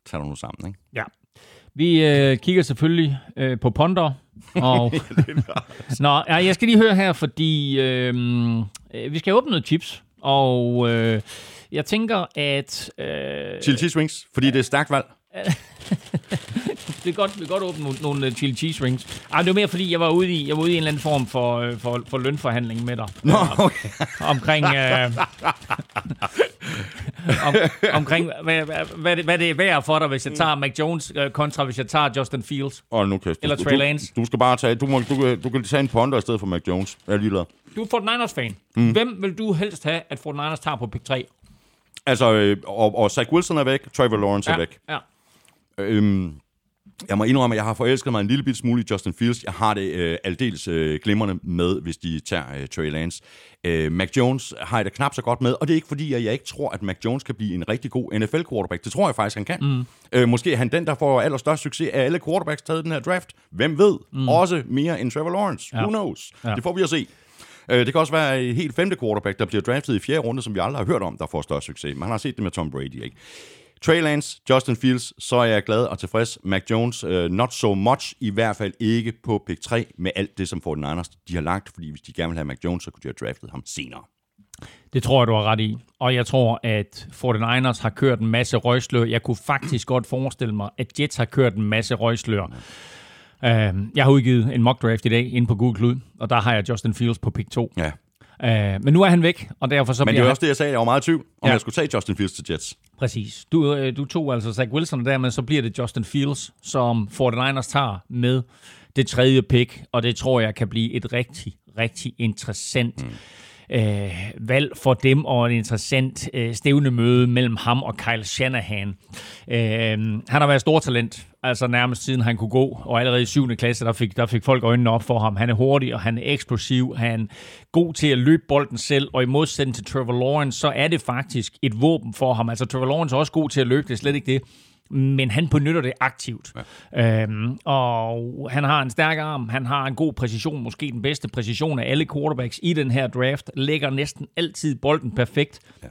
tag dig nu sammen, ikke? Ja. Vi øh, kigger selvfølgelig øh, på ponder. Og... Nå, ja, jeg skal lige høre her, fordi øh, øh, vi skal åbne noget chips. Og øh, jeg tænker, at... Øh, Chili cheese wings, fordi det er stærkt valg. det er godt, vi kan godt åbne nogle, nogle øh, chili cheese rings. Ej, det var mere fordi, jeg var ude i, jeg var ude i en eller anden form for, øh, for, for lønforhandling med dig. Nå, okay. Omkring... Øh, om, omkring, hvad, hvad, hvad, det, hvad det er værd for dig, hvis jeg tager Mac Jones øh, kontra hvis jeg tager Justin Fields. Og nu kan Eller du, Trey du, Lance. Du skal bare tage, du, må, du, du kan tage en ponder i stedet for Mac Jones. Jeg er ligeglad. Du er 49ers-fan. Mm. Hvem vil du helst have, at 49ers tager på pick 3? Altså, øh, og, og Zach Wilson er væk, Trevor Lawrence Ja, er væk. ja. Øhm, jeg må indrømme, at jeg har forelsket mig en lille bit smule i Justin Fields. Jeg har det øh, aldeles øh, glimrende med, hvis de tager øh, Trey Lance. Øh, Mac Jones har jeg det knap så godt med, og det er ikke fordi, at jeg ikke tror, at Mac Jones kan blive en rigtig god NFL-quarterback. Det tror jeg faktisk, han kan. Mm. Øh, måske er han den, der får allerstørst succes af alle quarterbacks taget den her draft. Hvem ved? Mm. Også mere end Trevor Lawrence. Ja. Who knows? Ja. Det får vi at se. Øh, Det kan også være et helt femte quarterback, der bliver draftet i fjerde runde, som vi aldrig har hørt om, der får størst succes. Man har set det med Tom Brady, ikke? Trey Lance, Justin Fields, så er jeg glad og tilfreds. Mac Jones, uh, not so much, i hvert fald ikke på pick 3, med alt det, som 49ers de har lagt, fordi hvis de gerne vil have Mac Jones, så kunne de have draftet ham senere. Det tror jeg, du har ret i. Og jeg tror, at 49ers har kørt en masse røgslør. Jeg kunne faktisk godt forestille mig, at Jets har kørt en masse røgslør. Uh, jeg har udgivet en mock draft i dag inde på Google Klud, og der har jeg Justin Fields på pick 2. Ja. Uh, men nu er han væk, og derfor så Men det er han... også det, jeg sagde. Jeg var meget i tvivl, om Ja. ja. jeg skulle tage Justin Fields til Jets. Præcis. Du, øh, du tog altså Zach Wilson, og dermed så bliver det Justin Fields, som 49ers tager med det tredje pick, og det tror jeg kan blive et rigtig, rigtig interessant mm øh, valg for dem, og et interessant øh, stævnemøde mellem ham og Kyle Shanahan. Øh, han har været stor talent, altså nærmest siden han kunne gå, og allerede i 7. klasse, der fik, der fik folk øjnene op for ham. Han er hurtig, og han er eksplosiv, han er god til at løbe bolden selv, og i modsætning til Trevor Lawrence, så er det faktisk et våben for ham. Altså Trevor Lawrence er også god til at løbe, det er slet ikke det men han benytter det aktivt. Ja. Øhm, og han har en stærk arm, han har en god præcision, måske den bedste præcision af alle quarterbacks i den her draft, lægger næsten altid bolden perfekt, Ja.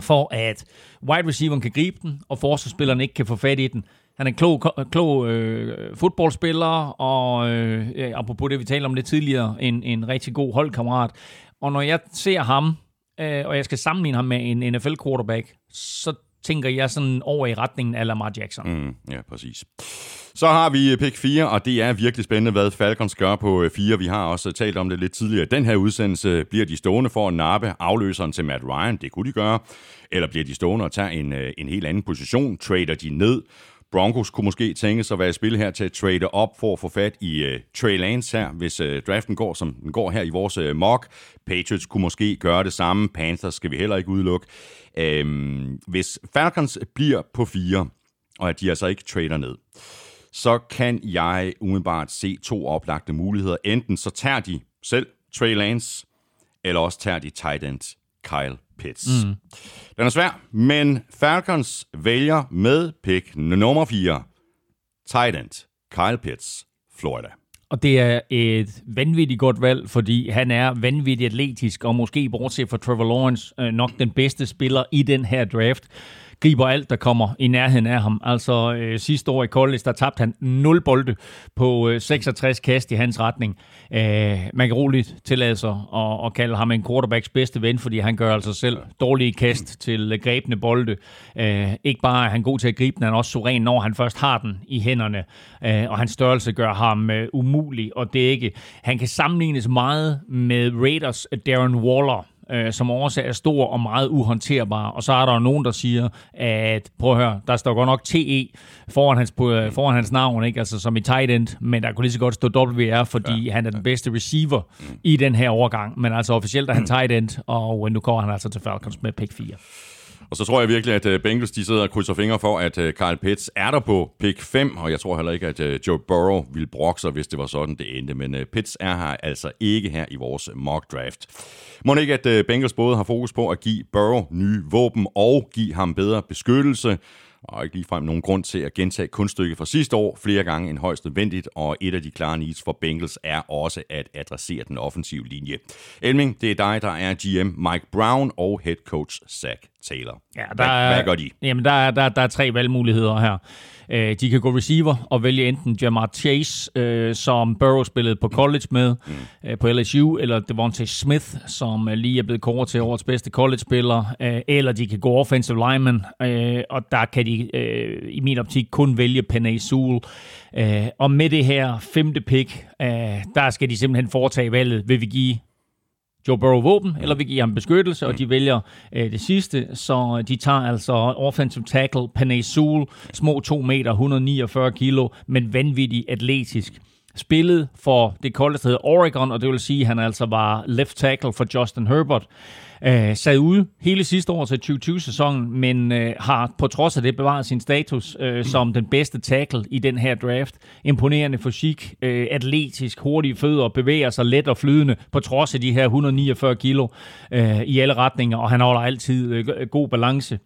for at wide receiveren kan gribe den, og forsvarsspilleren ikke kan få fat i den. Han er en klog, klog øh, fodboldspiller, og øh, apropos det, vi talte om lidt tidligere, en, en rigtig god holdkammerat. Og når jeg ser ham, øh, og jeg skal sammenligne ham med en NFL-quarterback, så tænker jeg sådan over i retningen af Lamar Jackson. Mm. Ja, præcis. Så har vi øh, pick 4, og det er virkelig spændende, hvad Falcons gør på øh, 4. Vi har også øh, talt om det lidt tidligere. Den her udsendelse bliver de stående for at nappe afløseren til Matt Ryan. Det kunne de gøre. Eller bliver de stående og tager en, en helt anden position? Trader de ned? Broncos kunne måske tænke sig at være i spil her til at trade op for at få fat i uh, Trey Lance her, hvis uh, draften går, som den går her i vores uh, mock. Patriots kunne måske gøre det samme. Panthers skal vi heller ikke udelukke. Øhm, hvis Falcons bliver på 4, og at de altså ikke trader ned, så kan jeg umiddelbart se to oplagte muligheder. Enten så tager de selv Trey Lance, eller også tager de tight end Kyle Pitts. Mm. Den er svær, men Falcons vælger med pick nummer 4, tight end Kyle Pitts, Florida. Og det er et vanvittigt godt valg, fordi han er vanvittigt atletisk, og måske bortset fra Trevor Lawrence, øh, nok den bedste spiller i den her draft. Griber alt, der kommer i nærheden af ham. Altså øh, sidste år i college, der tabte han 0 bolde på øh, 66 kast i hans retning. Øh, man kan roligt tillade sig at, at kalde ham en quarterbacks bedste ven, fordi han gør altså selv dårlige kast til øh, grebne bolde. Øh, ikke bare er han god til at gribe den, han er også suveræn, når han først har den i hænderne. Øh, og hans størrelse gør ham øh, umulig at dække. Han kan sammenlignes meget med Raiders Darren Waller, øh, som også er stor og meget uhåndterbar. Og så er der jo nogen, der siger, at prøv at høre, der står godt nok TE foran hans, øh, foran hans navn, ikke? Altså, som i tight end, men der kunne lige så godt stå WR, fordi ja, han er den bedste receiver mm. i den her overgang. Men altså officielt er han tight end, og nu kommer han altså til Falcons med pick 4. Og så tror jeg virkelig, at øh, Bengals de sidder og krydser fingre for, at øh, Kyle Pitts er der på pick 5, og jeg tror heller ikke, at øh, Joe Burrow ville brokke sig, hvis det var sådan, det endte. Men øh, Pitts er her altså ikke her i vores mock draft. Må ikke, at Bengals både har fokus på at give Burrow nye våben og give ham bedre beskyttelse, og ikke ligefrem nogen grund til at gentage kunststykket fra sidste år flere gange end højst nødvendigt, og et af de klare needs for Bengals er også at adressere den offensive linje. Elming, det er dig, der er GM Mike Brown og head coach Zach Taylor. Ja, der hvad, er, hvad gør de? Jamen, der er, der, der er tre valgmuligheder her. Øh, de kan gå receiver og vælge enten Jamar Chase, øh, som Burrow spillede på college med mm. øh, på LSU, eller Devontae Smith, som øh, lige er blevet kåret til årets bedste college-spiller, øh, eller de kan gå offensive lineman, øh, og der kan de øh, i min optik kun vælge Penay Sewell. Øh, og med det her femte pick, øh, der skal de simpelthen foretage valget. Vil vi give Joe Burrow våben, eller vil give ham beskyttelse, og de vælger øh, det sidste, så øh, de tager altså offensive tackle Panay Sewell, små 2 meter, 149 kilo, men vanvittig atletisk. Spillet for det koldeste hedder Oregon, og det vil sige, at han altså var left tackle for Justin Herbert. Øh, sad ude hele sidste år til 2020-sæsonen, men øh, har på trods af det bevaret sin status øh, som den bedste tackle i den her draft. Imponerende fysik, øh, atletisk, hurtige fødder, bevæger sig let og flydende på trods af de her 149 kilo øh, i alle retninger, og han holder altid øh, god balance.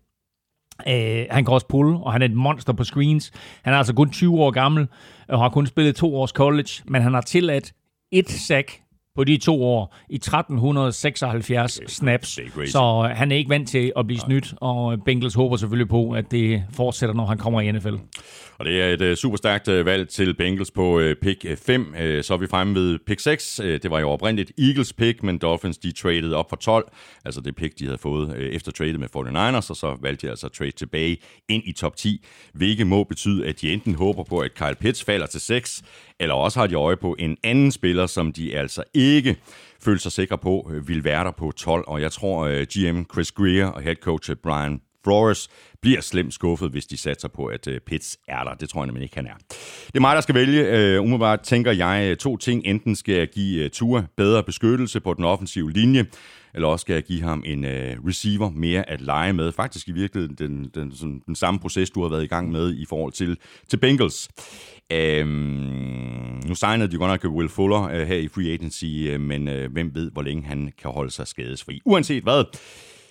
Øh, han kan også pulle, og han er et monster på screens. Han er altså kun 20 år gammel, og har kun spillet to års college, men han har tilladt et sack på de to år i 1376 snaps. Så øh, han er ikke vant til at blive snydt, og Bengals håber selvfølgelig på, at det fortsætter, når han kommer i NFL. Og det er et øh, uh, super stærkt uh, øh, valg til Bengals på uh, pick 5. Uh, så er vi fremme ved pick 6. Uh, det var jo oprindeligt Eagles pick, men Dolphins de traded op for 12. Altså det pick, de havde fået uh, efter tradet med 49ers, og så valgte de altså at trade tilbage ind i top 10, hvilket må betyde, at de enten håber på, at Kyle Pitts falder til 6, eller også har de øje på en anden spiller, som de altså ikke føler sig sikre på vil være der på 12. Og jeg tror, GM Chris Greer og head coach Brian Flores bliver slemt skuffet, hvis de satser på, at øh, Pitts er der. Det tror jeg nemlig ikke, han er. Det er mig, der skal vælge. Uh, umiddelbart tænker jeg øh, to ting. Enten skal jeg give Tua bedre beskyttelse på den offensive linje, eller også skal jeg give ham en uh, receiver mere at lege med. Faktisk i virkeligheden den, den, sådan, den samme proces, du har været i gang med i forhold til, til Bengals. Øhm, nu signede de godt nok Will Fuller øh, her i free agency, øh, men øh, hvem ved, hvor længe han kan holde sig skadesfri. Uanset hvad,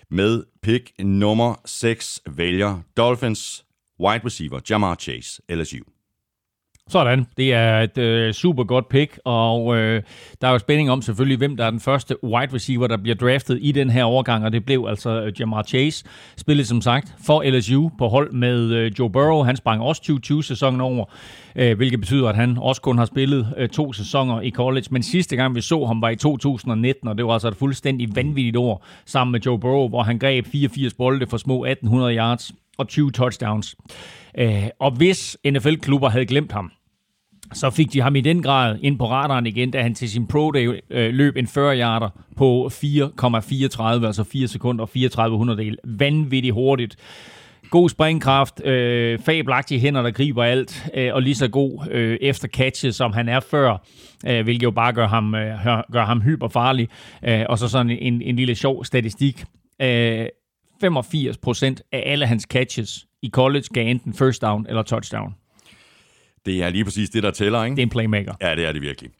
med pick nummer 6 vælger Dolphins wide receiver Jamar Chase, LSU. Sådan. Det er et øh, super godt pick, og øh, der er jo spænding om selvfølgelig, hvem der er den første wide receiver, der bliver draftet i den her overgang, og det blev altså øh, Jamar Chase. Spillet som sagt for LSU på hold med øh, Joe Burrow. Han sprang også 2020-sæsonen over, øh, hvilket betyder, at han også kun har spillet øh, to sæsoner i college. Men sidste gang vi så ham var i 2019, og det var altså et fuldstændig vanvittigt år sammen med Joe Burrow, hvor han greb 84 bolde for små 1800 yards og 20 touchdowns. Øh, og hvis NFL-klubber havde glemt ham, så fik de ham i den grad ind på radaren igen, da han til sin Pro Day øh, løb en 40 yarder på 4,34, altså 4 sekunder og 34 hundredel. Vanvittigt hurtigt. God springkraft, øh, fabelagtige hænder, der griber alt, øh, og lige så god øh, efter catchet, som han er før, øh, hvilket jo bare gør ham, øh, gør ham hyperfarlig. Øh, og så sådan en, en lille sjov statistik. Øh, 85% af alle hans catches i college gav enten first down eller touchdown. Det er lige præcis det, der tæller, ikke? Det er en playmaker. Ja, det er det virkelig.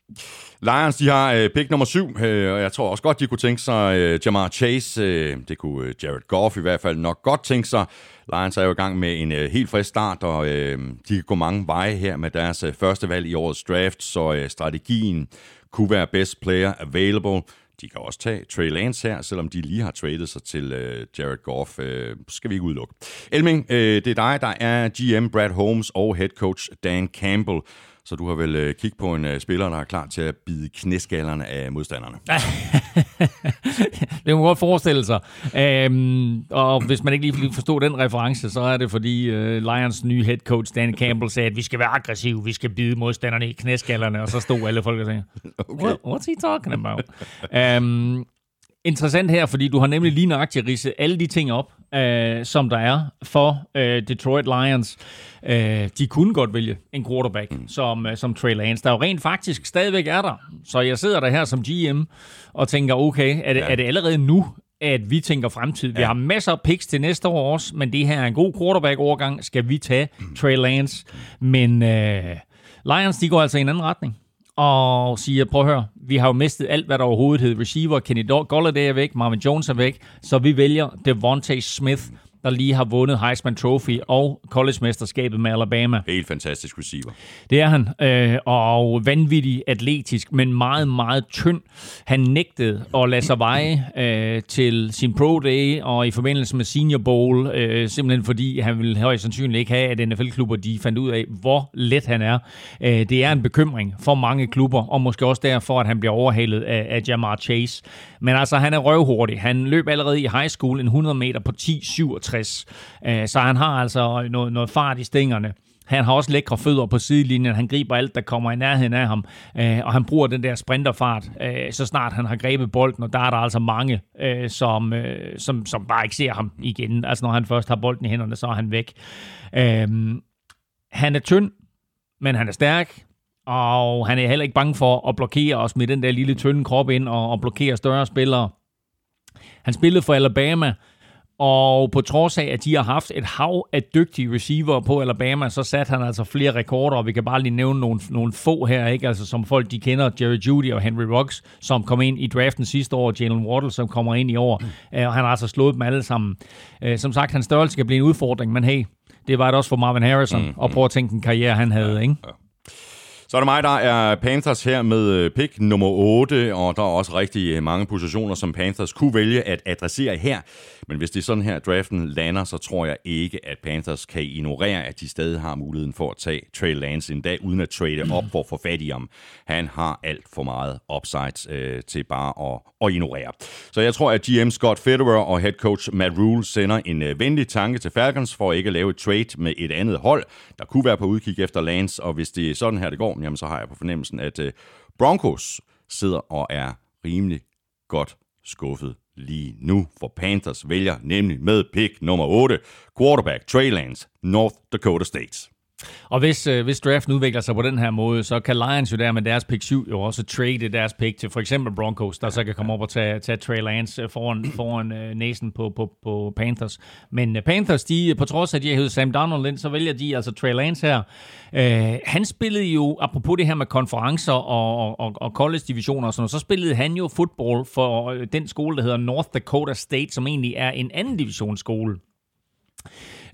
Lions, de har øh, pick nummer syv, øh, og jeg tror også godt, de kunne tænke sig øh, Jamar Chase. Øh, det kunne øh, Jared Goff i hvert fald nok godt tænke sig. Lions er jo i gang med en øh, helt frisk start, og øh, de kan gå mange veje her med deres øh, første valg i årets draft, så øh, strategien kunne være best player available. De kan også tage Trey Lance her, selvom de lige har tradet sig til øh, Jared Goff. Øh, skal vi ikke udelukke. Elming, øh, det er dig, der er GM Brad Holmes og head coach Dan Campbell. Så du har vel uh, kigget på en uh, spiller, der er klar til at bide knæskallerne af modstanderne. det må godt forestille sig. Um, og hvis man ikke lige forstår den reference, så er det fordi uh, Lions nye head coach Dan Campbell sagde, at vi skal være aggressive, vi skal bide modstanderne i knæskallerne, og så stod alle folk og sagde, okay. What, what's he talking about? um, interessant her, fordi du har nemlig lige nøjagtigt ridset alle de ting op, øh, som der er for øh, Detroit Lions. Øh, de kunne godt vælge en quarterback mm. som, øh, som Trey Lance, der jo rent faktisk stadigvæk er der. Så jeg sidder der her som GM og tænker, okay, er det, ja. er det allerede nu, at vi tænker fremtid. Ja. Vi har masser af picks til næste år også, men det her er en god quarterback-overgang. Skal vi tage mm. Trey Lance? Men øh, Lions, de går altså i en anden retning og siger, prøv at høre, vi har jo mistet alt, hvad der overhovedet hed receiver. Kenny Golladay er væk, Marvin Jones er væk, så vi vælger Devontae Smith der lige har vundet Heisman Trophy og college-mesterskabet med Alabama. Helt fantastisk receiver. Det er han, øh, og vanvittig atletisk, men meget, meget tynd. Han nægtede at lade sig veje øh, til sin Pro Day og i forbindelse med Senior Bowl, øh, simpelthen fordi han ville højst sandsynligt ikke have, at NFL-klubber de fandt ud af, hvor let han er. Øh, det er en bekymring for mange klubber, og måske også derfor, at han bliver overhalet af, af Jamar Chase. Men altså, han er røvhurtig. Han løb allerede i high school en 100 meter på 10,37 60. Øh, så han har altså noget, noget fart i stængerne. Han har også lækre fødder på sidelinjen. Han griber alt, der kommer i nærheden af ham. Øh, og han bruger den der sprinterfart, øh, så snart han har grebet bolden. Og der er der altså mange, øh, som, øh, som, som bare ikke ser ham igen. Altså når han først har bolden i hænderne, så er han væk. Øh, han er tynd, men han er stærk. Og han er heller ikke bange for at blokere os med den der lille tynde krop ind og, og blokere større spillere. Han spillede for Alabama og på trods af, at de har haft et hav af dygtige receiver på Alabama, så satte han altså flere rekorder, og vi kan bare lige nævne nogle, nogle få her, ikke? Altså, som folk de kender, Jerry Judy og Henry Ruggs, som kom ind i draften sidste år, Jalen Waddle, som kommer ind i år, mm. og han har altså slået dem alle sammen. Øh, som sagt, hans størrelse kan blive en udfordring, men hey, det var det også for Marvin Harrison, mm, og prøve at tænke en karriere, han havde, ikke? Ja. Så er det mig, der er Panthers her med øh, pick nummer 8, og der er også rigtig øh, mange positioner, som Panthers kunne vælge at adressere her. Men hvis det er sådan her, draften lander, så tror jeg ikke, at Panthers kan ignorere, at de stadig har muligheden for at tage Trey Lance en dag, uden at trade op for at få fat i ham. Han har alt for meget upside øh, til bare at, at ignorere. Så jeg tror, at GM Scott Federer og head coach Matt Rule sender en øh, venlig tanke til Falcons for ikke at lave et trade med et andet hold, der kunne være på udkig efter Lance, og hvis det er sådan her, det går, jamen så har jeg på fornemmelsen, at øh, Broncos sidder og er rimelig godt skuffet lige nu, for Panthers vælger nemlig med pick nummer 8, quarterback Trey Lance, North Dakota State. Og hvis, øh, hvis draften udvikler sig på den her måde, så kan Lions jo der med deres pick 7 jo også trade deres pick til for eksempel Broncos, der så kan komme op og tage, tage Trey Lance øh, foran, foran øh, næsen på, på, på Panthers. Men øh, Panthers, de, øh, på trods af, at de har hævet Sam Donald ind, så vælger de altså Trey Lance her. Øh, han spillede jo, apropos det her med konferencer og, og, og college-divisioner og sådan noget, så spillede han jo fodbold for øh, den skole, der hedder North Dakota State, som egentlig er en anden divisionsskole.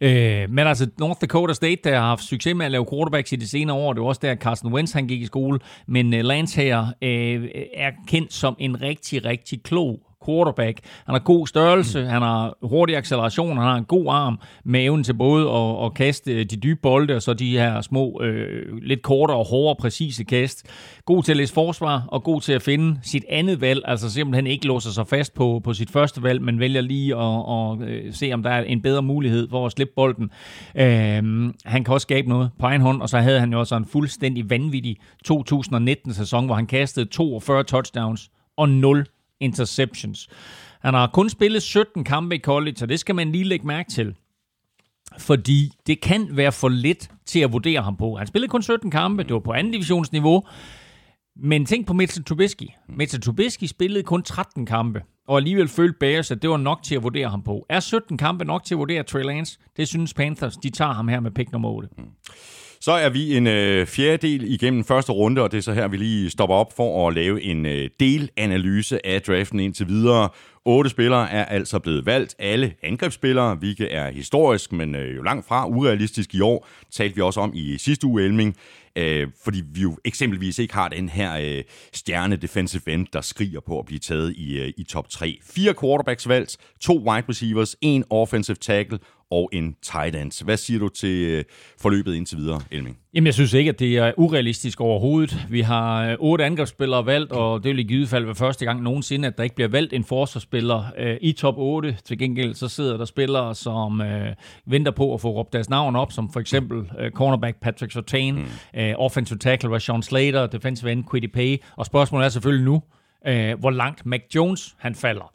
Øh, men altså, North Dakota State, der har haft succes med at lave quarterbacks i de senere år, det var også der, Carson Wentz han gik i skole, men øh, Lance her øh, er kendt som en rigtig, rigtig klog quarterback. Han har god størrelse, han har hurtig acceleration, han har en god arm med evnen til både at, at kaste de dybe bolde, og så de her små, øh, lidt kortere og hårdere, præcise kast. God til at læse forsvar, og god til at finde sit andet valg, altså simpelthen ikke låser sig fast på, på sit første valg, men vælger lige at, at, at øh, se, om der er en bedre mulighed for at slippe bolden. Øh, han kan også skabe noget på egen hånd, og så havde han jo også en fuldstændig vanvittig 2019-sæson, hvor han kastede 42 touchdowns og 0 interceptions. Han har kun spillet 17 kampe i college, og det skal man lige lægge mærke til. Fordi det kan være for lidt til at vurdere ham på. Han spillede kun 17 kampe, det var på anden divisionsniveau. Men tænk på Mitchell Trubisky. Mitchell Trubisky spillede kun 13 kampe, og alligevel følte Bears, at det var nok til at vurdere ham på. Er 17 kampe nok til at vurdere Trey Lance? Det synes Panthers. De tager ham her med pick nummer 8. Så er vi en øh, fjerdedel igennem første runde, og det er så her, vi lige stopper op for at lave en øh, delanalyse af draften indtil videre. Otte spillere er altså blevet valgt, alle angrebsspillere, hvilket er historisk, men øh, jo langt fra urealistisk i år, talte vi også om i sidste uge, Elming, øh, fordi vi jo eksempelvis ikke har den her øh, stjerne defensive end, der skriger på at blive taget i, øh, i top 3. Fire quarterbacks valgt, to wide receivers, en offensive tackle og en tight end. Hvad siger du til øh, forløbet indtil videre, Elming? Jamen, jeg synes ikke, at det er urealistisk overhovedet. Vi har øh, otte angrebsspillere valgt, og det vil i givet fald være første gang nogensinde, at der ikke bliver valgt en forsvarsspiller øh, i top 8. Til gengæld så sidder der spillere, som øh, venter på at få råbt deres navn op, som for eksempel øh, cornerback Patrick Sertain, mm. øh, offensive tackle Rashawn Slater, defensive end Quiddy Pay, og spørgsmålet er selvfølgelig nu, øh, hvor langt Mac Jones han falder.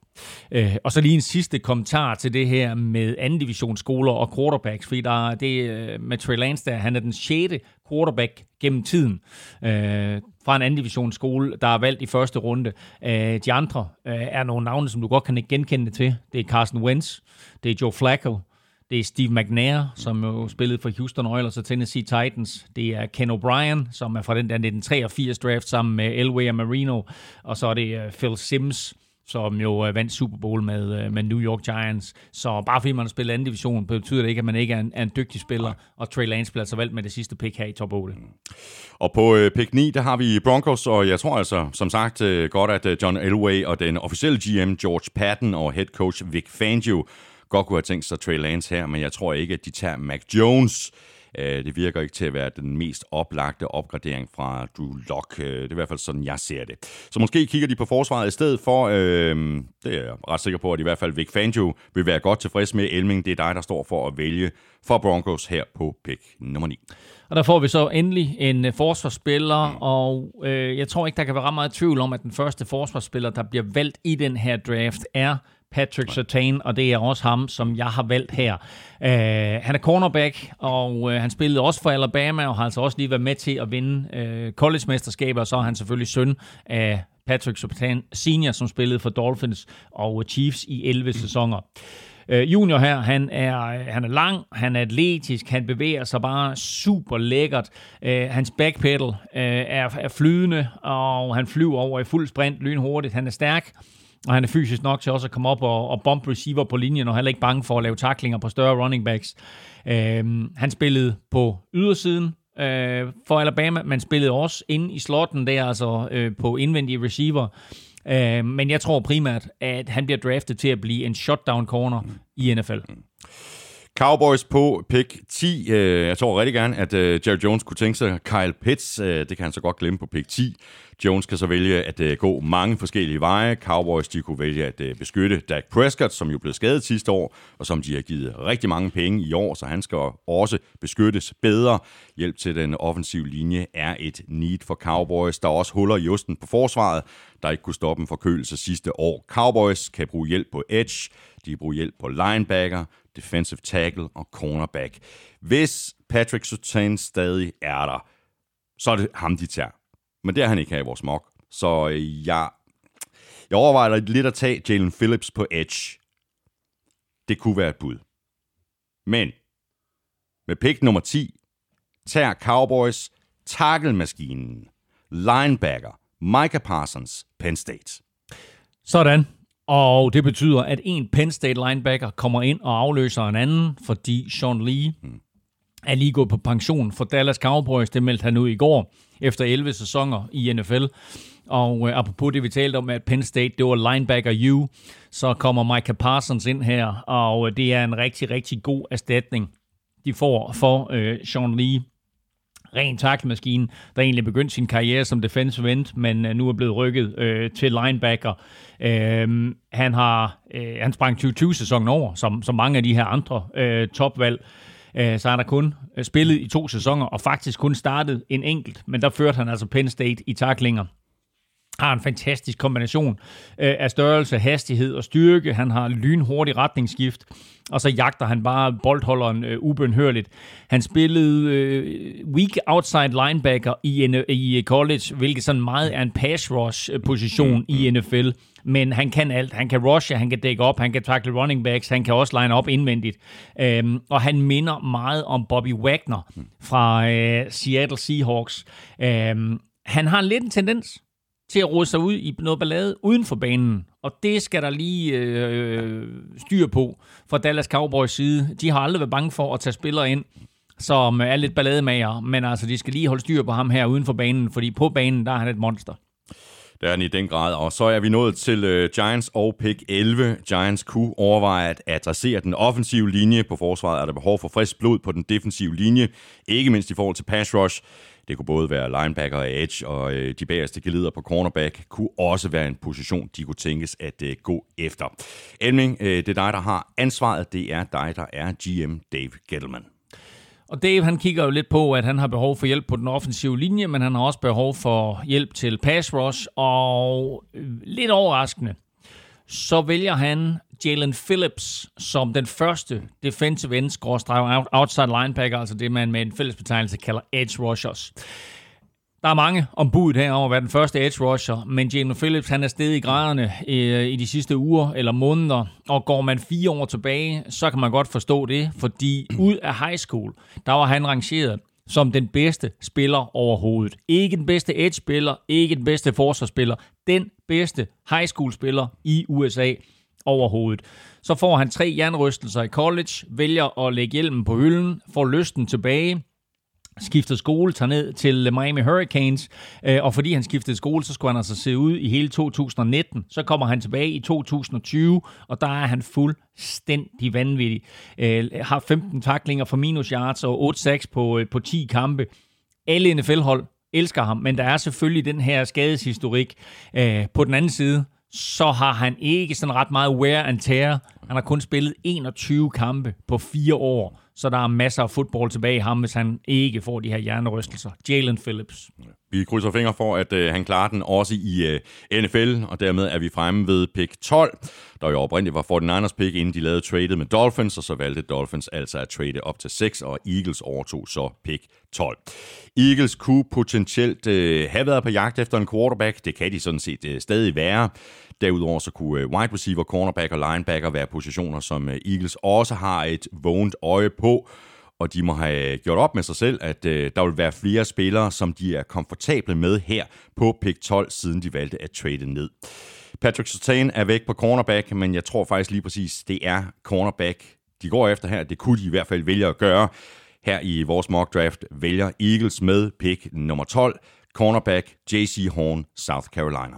Øh, og så lige en sidste kommentar til det her med anden divisionsskoler og quarterbacks, fordi der er det øh, med Trey Lance der, han er den sjette quarterback gennem tiden øh, fra en anden divisionsskole, der er valgt i første runde. Øh, de andre øh, er nogle navne, som du godt kan genkende til. Det er Carson Wentz, det er Joe Flacco, det er Steve McNair, som jo spillede for Houston Oilers og Tennessee Titans. Det er Ken O'Brien, som er fra den der 1983 draft sammen med Elway og Marino. Og så er det øh, Phil Sims, som jo øh, vandt Super Bowl med, øh, med New York Giants. Så bare fordi man har spillet anden division, betyder det ikke, at man ikke er en, er en dygtig spiller. Og Trey Lance bliver altså valgt med det sidste pick her i top 8. Og på øh, pick 9, der har vi Broncos, og jeg tror altså, som sagt, godt, at John Elway og den officielle GM George Patton og head coach Vic Fangio godt kunne have tænkt sig Trey Lance her, men jeg tror ikke, at de tager Mac Jones. Øh, det virker ikke til at være den mest oplagte opgradering fra Drew Lock. Øh, det er i hvert fald sådan, jeg ser det. Så måske kigger de på forsvaret i stedet for. Øh, det er jeg ret sikker på, at i hvert fald Vic Fangio vil være godt tilfreds med. Elming, det er dig, der står for at vælge for Broncos her på pick nummer 9. Og der får vi så endelig en uh, forsvarsspiller, mm. og øh, jeg tror ikke, der kan være ret meget tvivl om, at den første forsvarsspiller, der bliver valgt i den her draft, er Patrick Sertan, og det er også ham, som jeg har valgt her. Uh, han er cornerback, og uh, han spillede også for Alabama, og har altså også lige været med til at vinde uh, college-mesterskaber, og så er han selvfølgelig søn af Patrick Sertan senior, som spillede for Dolphins og Chiefs i 11 sæsoner. Øh, junior her, han er, han er lang, han er atletisk, han bevæger sig bare super lækkert. Øh, hans backpedal øh, er, er flydende, og han flyver over i fuld sprint lynhurtigt. Han er stærk, og han er fysisk nok til også at komme op og, og bump receiver på linjen, og heller ikke bange for at lave taklinger på større running backs. Øh, han spillede på ydersiden, øh, for Alabama, men spillede også ind i slotten der, altså øh, på indvendige receiver. Øh, men jeg tror primært, at han bliver draftet til at blive en shutdown corner i NFL. Mm. Cowboys på pick 10. Øh, jeg tror rigtig gerne, at øh, Jerry Jones kunne tænke sig Kyle Pitts. Øh, det kan han så godt glemme på pick 10. Jones kan så vælge at gå mange forskellige veje. Cowboys de kunne vælge at beskytte Dak Prescott, som jo blev skadet sidste år, og som de har givet rigtig mange penge i år, så han skal også beskyttes bedre. Hjælp til den offensive linje er et need for Cowboys. Der er også huller i osten på forsvaret, der ikke kunne stoppe en forkølelse sidste år. Cowboys kan bruge hjælp på edge, de kan bruge hjælp på linebacker, defensive tackle og cornerback. Hvis Patrick Surtain stadig er der, så er det ham, de tager. Men det er han ikke her i vores mock. Så øh, jeg, jeg overvejer lidt at tage Jalen Phillips på edge. Det kunne være et bud. Men med pick nummer 10 tager Cowboys tackle-maskinen, linebacker, Micah Parsons, Penn State. Sådan. Og det betyder, at en Penn State linebacker kommer ind og afløser en anden, fordi Sean Lee er lige gået på pension for Dallas Cowboys. Det meldte han ud i går, efter 11 sæsoner i NFL. Og øh, apropos det, vi talte om, at Penn State, det var linebacker U, så kommer Micah Parsons ind her, og øh, det er en rigtig, rigtig god erstatning, de får for øh, Sean Lee ren taklemaskine, der egentlig begyndte sin karriere som defensive end, men øh, nu er blevet rykket øh, til linebacker. Øh, han har øh, han sprang 2020-sæsonen over, som, som mange af de her andre øh, topvalg. Uh, så har der kun øh, spillet i to sæsoner, og faktisk kun startet en enkelt, men der førte han altså Penn State i taklinger har en fantastisk kombination øh, af størrelse, hastighed og styrke. Han har lynhurtig retningsskift, og så jagter han bare boldholderen øh, ubønhørligt. Han spillede øh, weak outside linebacker i, i øh, college, hvilket sådan meget er en pass rush øh, position i NFL. Men han kan alt. Han kan rushe, han kan dække op, han kan tackle running backs, han kan også line op indvendigt. Øhm, og han minder meget om Bobby Wagner fra øh, Seattle Seahawks. Øhm, han har lidt en tendens til at råde sig ud i noget ballade uden for banen. Og det skal der lige øh, styr på fra Dallas Cowboys side. De har aldrig været bange for at tage spillere ind, som er lidt ballademager, men altså, de skal lige holde styr på ham her uden for banen, fordi på banen, der er han et monster. Det er han i den grad. Og så er vi nået til uh, Giants og pick 11. Giants kunne overveje at adressere den offensive linje. På forsvaret er der behov for frisk blod på den defensive linje. Ikke mindst i forhold til pass rush. Det kunne både være linebacker og edge, og øh, de bagerste geleder på cornerback kunne også være en position, de kunne tænkes at øh, gå efter. Elming, øh, det er dig, der har ansvaret. Det er dig, der er GM Dave Gettleman. Og Dave, han kigger jo lidt på, at han har behov for hjælp på den offensive linje, men han har også behov for hjælp til pass rush, og øh, lidt overraskende, så vælger han Jalen Phillips som den første defensive end outside linebacker, altså det man med en fælles betegnelse kalder edge rushers. Der er mange ombud her over at være den første edge rusher, men Jalen Phillips han er stedet i graderne i, øh, i de sidste uger eller måneder, og går man fire år tilbage, så kan man godt forstå det, fordi ud af high school, der var han rangeret som den bedste spiller overhovedet. Ikke den bedste edge-spiller, ikke den bedste forsvarsspiller, den bedste high school-spiller i USA overhovedet. Så får han tre jernrystelser i college, vælger at lægge hjelmen på hylden, får lysten tilbage, skiftede skole, tager ned til Miami Hurricanes, øh, og fordi han skiftede skole, så skulle han altså se ud i hele 2019. Så kommer han tilbage i 2020, og der er han fuldstændig vanvittig. Øh, har 15 taklinger for minus yards og 8-6 på, øh, på 10 kampe. Alle NFL-hold elsker ham, men der er selvfølgelig den her skadeshistorik. på den anden side, så har han ikke sådan ret meget wear and tear. Han har kun spillet 21 kampe på fire år så der er masser af fodbold tilbage i ham, hvis han ikke får de her hjernerystelser. Jalen Phillips. Vi krydser fingre for, at øh, han klarer den også i øh, NFL, og dermed er vi fremme ved pick 12, der jo oprindeligt var 49ers pick, inden de lavede tradet med Dolphins, og så valgte Dolphins altså at trade op til 6, og Eagles overtog så pick 12. Eagles kunne potentielt øh, have været på jagt efter en quarterback, det kan de sådan set øh, stadig være. Derudover så kunne øh, wide receiver, cornerback og linebacker være positioner, som øh, Eagles også har et vågent øje på og de må have gjort op med sig selv, at øh, der vil være flere spillere, som de er komfortable med her på pick 12, siden de valgte at trade ned. Patrick Sertan er væk på cornerback, men jeg tror faktisk lige præcis, det er cornerback, de går efter her. Det kunne de i hvert fald vælge at gøre. Her i vores mock draft vælger Eagles med pick nummer 12, cornerback J.C. Horn, South Carolina.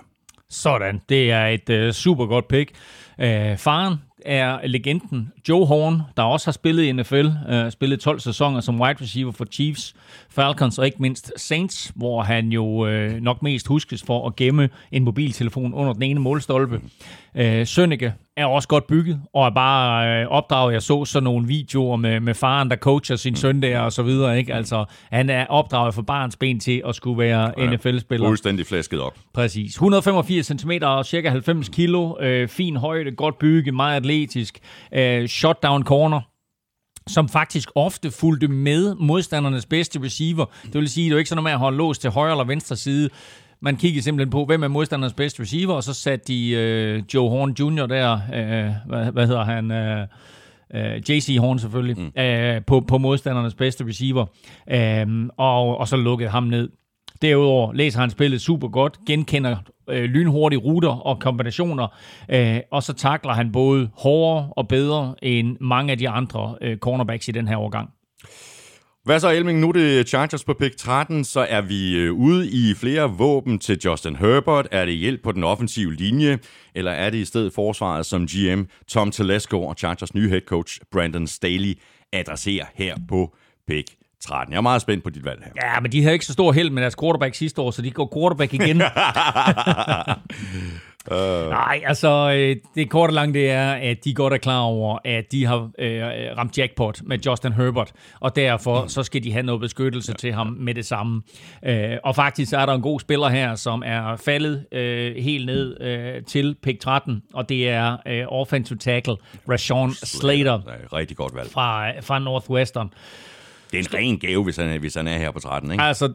Sådan, det er et øh, super godt pick. Uh, faren er legenden Joe Horn, der også har spillet i NFL, uh, spillet 12 sæsoner som wide receiver for Chiefs, Falcons og ikke mindst Saints, hvor han jo uh, nok mest huskes for at gemme en mobiltelefon under den ene målstolpe. Uh, Sønneke er også godt bygget, og er bare uh, opdraget. Jeg så sådan nogle videoer med, med faren, der coacher sin søn der og så videre. Ikke? Altså, han er opdraget for barns ben til at skulle være ja, NFL-spiller. Fuldstændig flasket op. Præcis. 185 cm og cirka 90 kilo. Uh, fin højde, godt bygget, meget atletisk. Uh, shutdown corner som faktisk ofte fulgte med modstandernes bedste receiver. Det vil sige, det er ikke sådan noget med at holde lås til højre eller venstre side. Man kiggede simpelthen på, hvem er modstandernes bedste receiver, og så satte de øh, Joe Horn Jr. der, øh, hvad, hvad hedder han, øh, øh, JC Horn selvfølgelig, mm. øh, på, på modstandernes bedste receiver, øh, og, og så lukkede ham ned. Derudover læser han spillet super godt, genkender øh, lynhurtige ruter og kombinationer, øh, og så takler han både hårdere og bedre end mange af de andre øh, cornerbacks i den her årgang. Hvad så, Elming? Nu er det Chargers på pick 13, så er vi øh, ude i flere våben til Justin Herbert. Er det hjælp på den offensive linje, eller er det i stedet forsvaret, som GM Tom Telesco og Chargers nye head coach Brandon Staley adresserer her på pick 13. Jeg er meget spændt på dit valg her. Ja, men de havde ikke så stor held med deres quarterback sidste år, så de går quarterback igen. Uh. Nej, altså øh, det korte lange det er, at de godt er klar over, at de har øh, ramt jackpot med Justin Herbert, og derfor mm. så skal de have noget beskyttelse ja. til ham med det samme. Øh, og faktisk er der en god spiller her, som er faldet øh, helt ned øh, til pick 13, og det er øh, offensive tackle Rashawn Slater. Slater. Rigtig godt valg. Fra, fra Northwestern. Det er en ren gave, hvis han, hvis han er her på 13, ikke? Altså,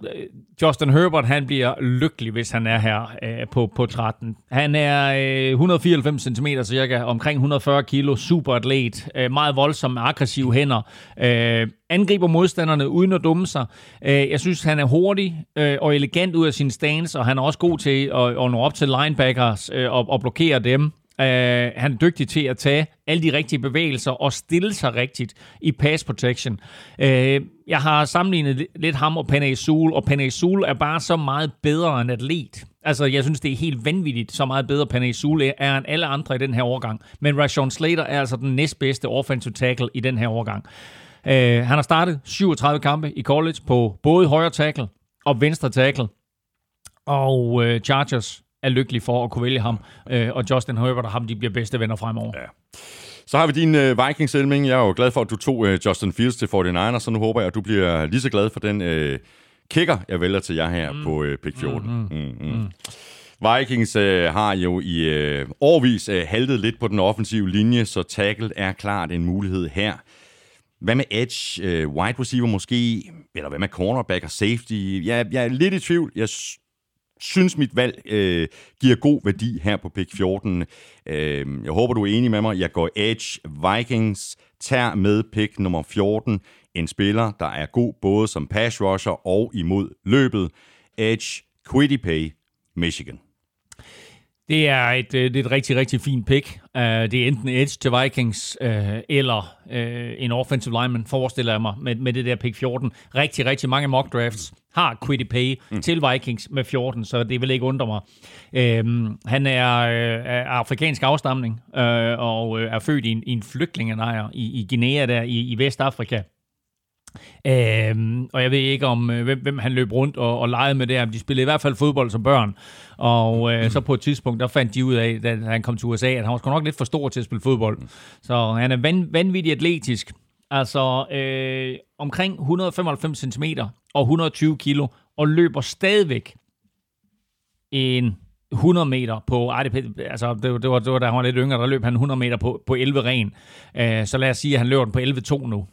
Justin Herbert, han bliver lykkelig, hvis han er her øh, på, på 13. Han er øh, 194 cm cirka, omkring 140 kilo, super atlet, øh, meget voldsom, aggressiv hænder, øh, angriber modstanderne uden at dumme sig. Øh, jeg synes, han er hurtig øh, og elegant ud af sin stance, og han er også god til at, at nå op til linebackers øh, og, og blokere dem. Uh, han er dygtig til at tage alle de rigtige bevægelser og stille sig rigtigt i pass protection. Uh, jeg har sammenlignet lidt ham og Panay Sul, og Panay Sul er bare så meget bedre end atlet. Altså, jeg synes, det er helt vanvittigt, så meget bedre Panay Sul er end alle andre i den her årgang. Men Rashawn Slater er altså den næstbedste offensive tackle i den her årgang. Uh, han har startet 37 kampe i college på både højre tackle og venstre tackle. Og uh, Chargers er lykkelig for at kunne vælge ham. Øh, og Justin Herbert og ham, de bliver bedste venner fremover. Ja. Så har vi din uh, Vikings, Elming. Jeg er jo glad for, at du tog uh, Justin Fields til 49ers, så nu håber jeg, at du bliver lige så glad for den uh, kicker, jeg vælger til jer her mm. på uh, pick 14. Mm, mm. Mm, mm. Vikings uh, har jo i uh, årvis uh, haltet lidt på den offensive linje, så tackle er klart en mulighed her. Hvad med edge, uh, wide receiver måske, eller hvad med cornerback og safety? Jeg, jeg er lidt i tvivl. Jeg synes, mit valg øh, giver god værdi her på pick 14. Øh, jeg håber, du er enig med mig. Jeg går Edge Vikings, tager med pick nummer 14 en spiller, der er god både som pass rusher og imod løbet. Edge Quiddipay, Michigan. Det er et, øh, det er et rigtig, rigtig fint pick. Uh, det er enten edge til Vikings, uh, eller uh, en offensive lineman, forestiller jeg mig, med, med det der pick 14. Rigtig, rigtig mange mock drafts har Quiddy Pay mm. til Vikings med 14, så det vil ikke undre mig. Uh, han er uh, afrikansk afstamning, uh, og uh, er født i en, i en flygtningenejr i, i Guinea der i, i Vestafrika. Øhm, og jeg ved ikke om, øh, hvem, hvem han løb rundt og, og legede med der. de spillede i hvert fald fodbold som børn. Og øh, mm. så på et tidspunkt, der fandt de ud af, da han kom til USA, at han var sgu nok lidt for stor til at spille fodbold. Mm. Så han er van, vanvittigt atletisk. Altså øh, omkring 195 cm og 120 kilo, og løber stadigvæk en 100 meter på, ej, det, altså det, det, var, det var da han var lidt yngre, der løb han 100 meter på, på 11 ren. Øh, så lad os sige, at han løber den på 11-2 nu.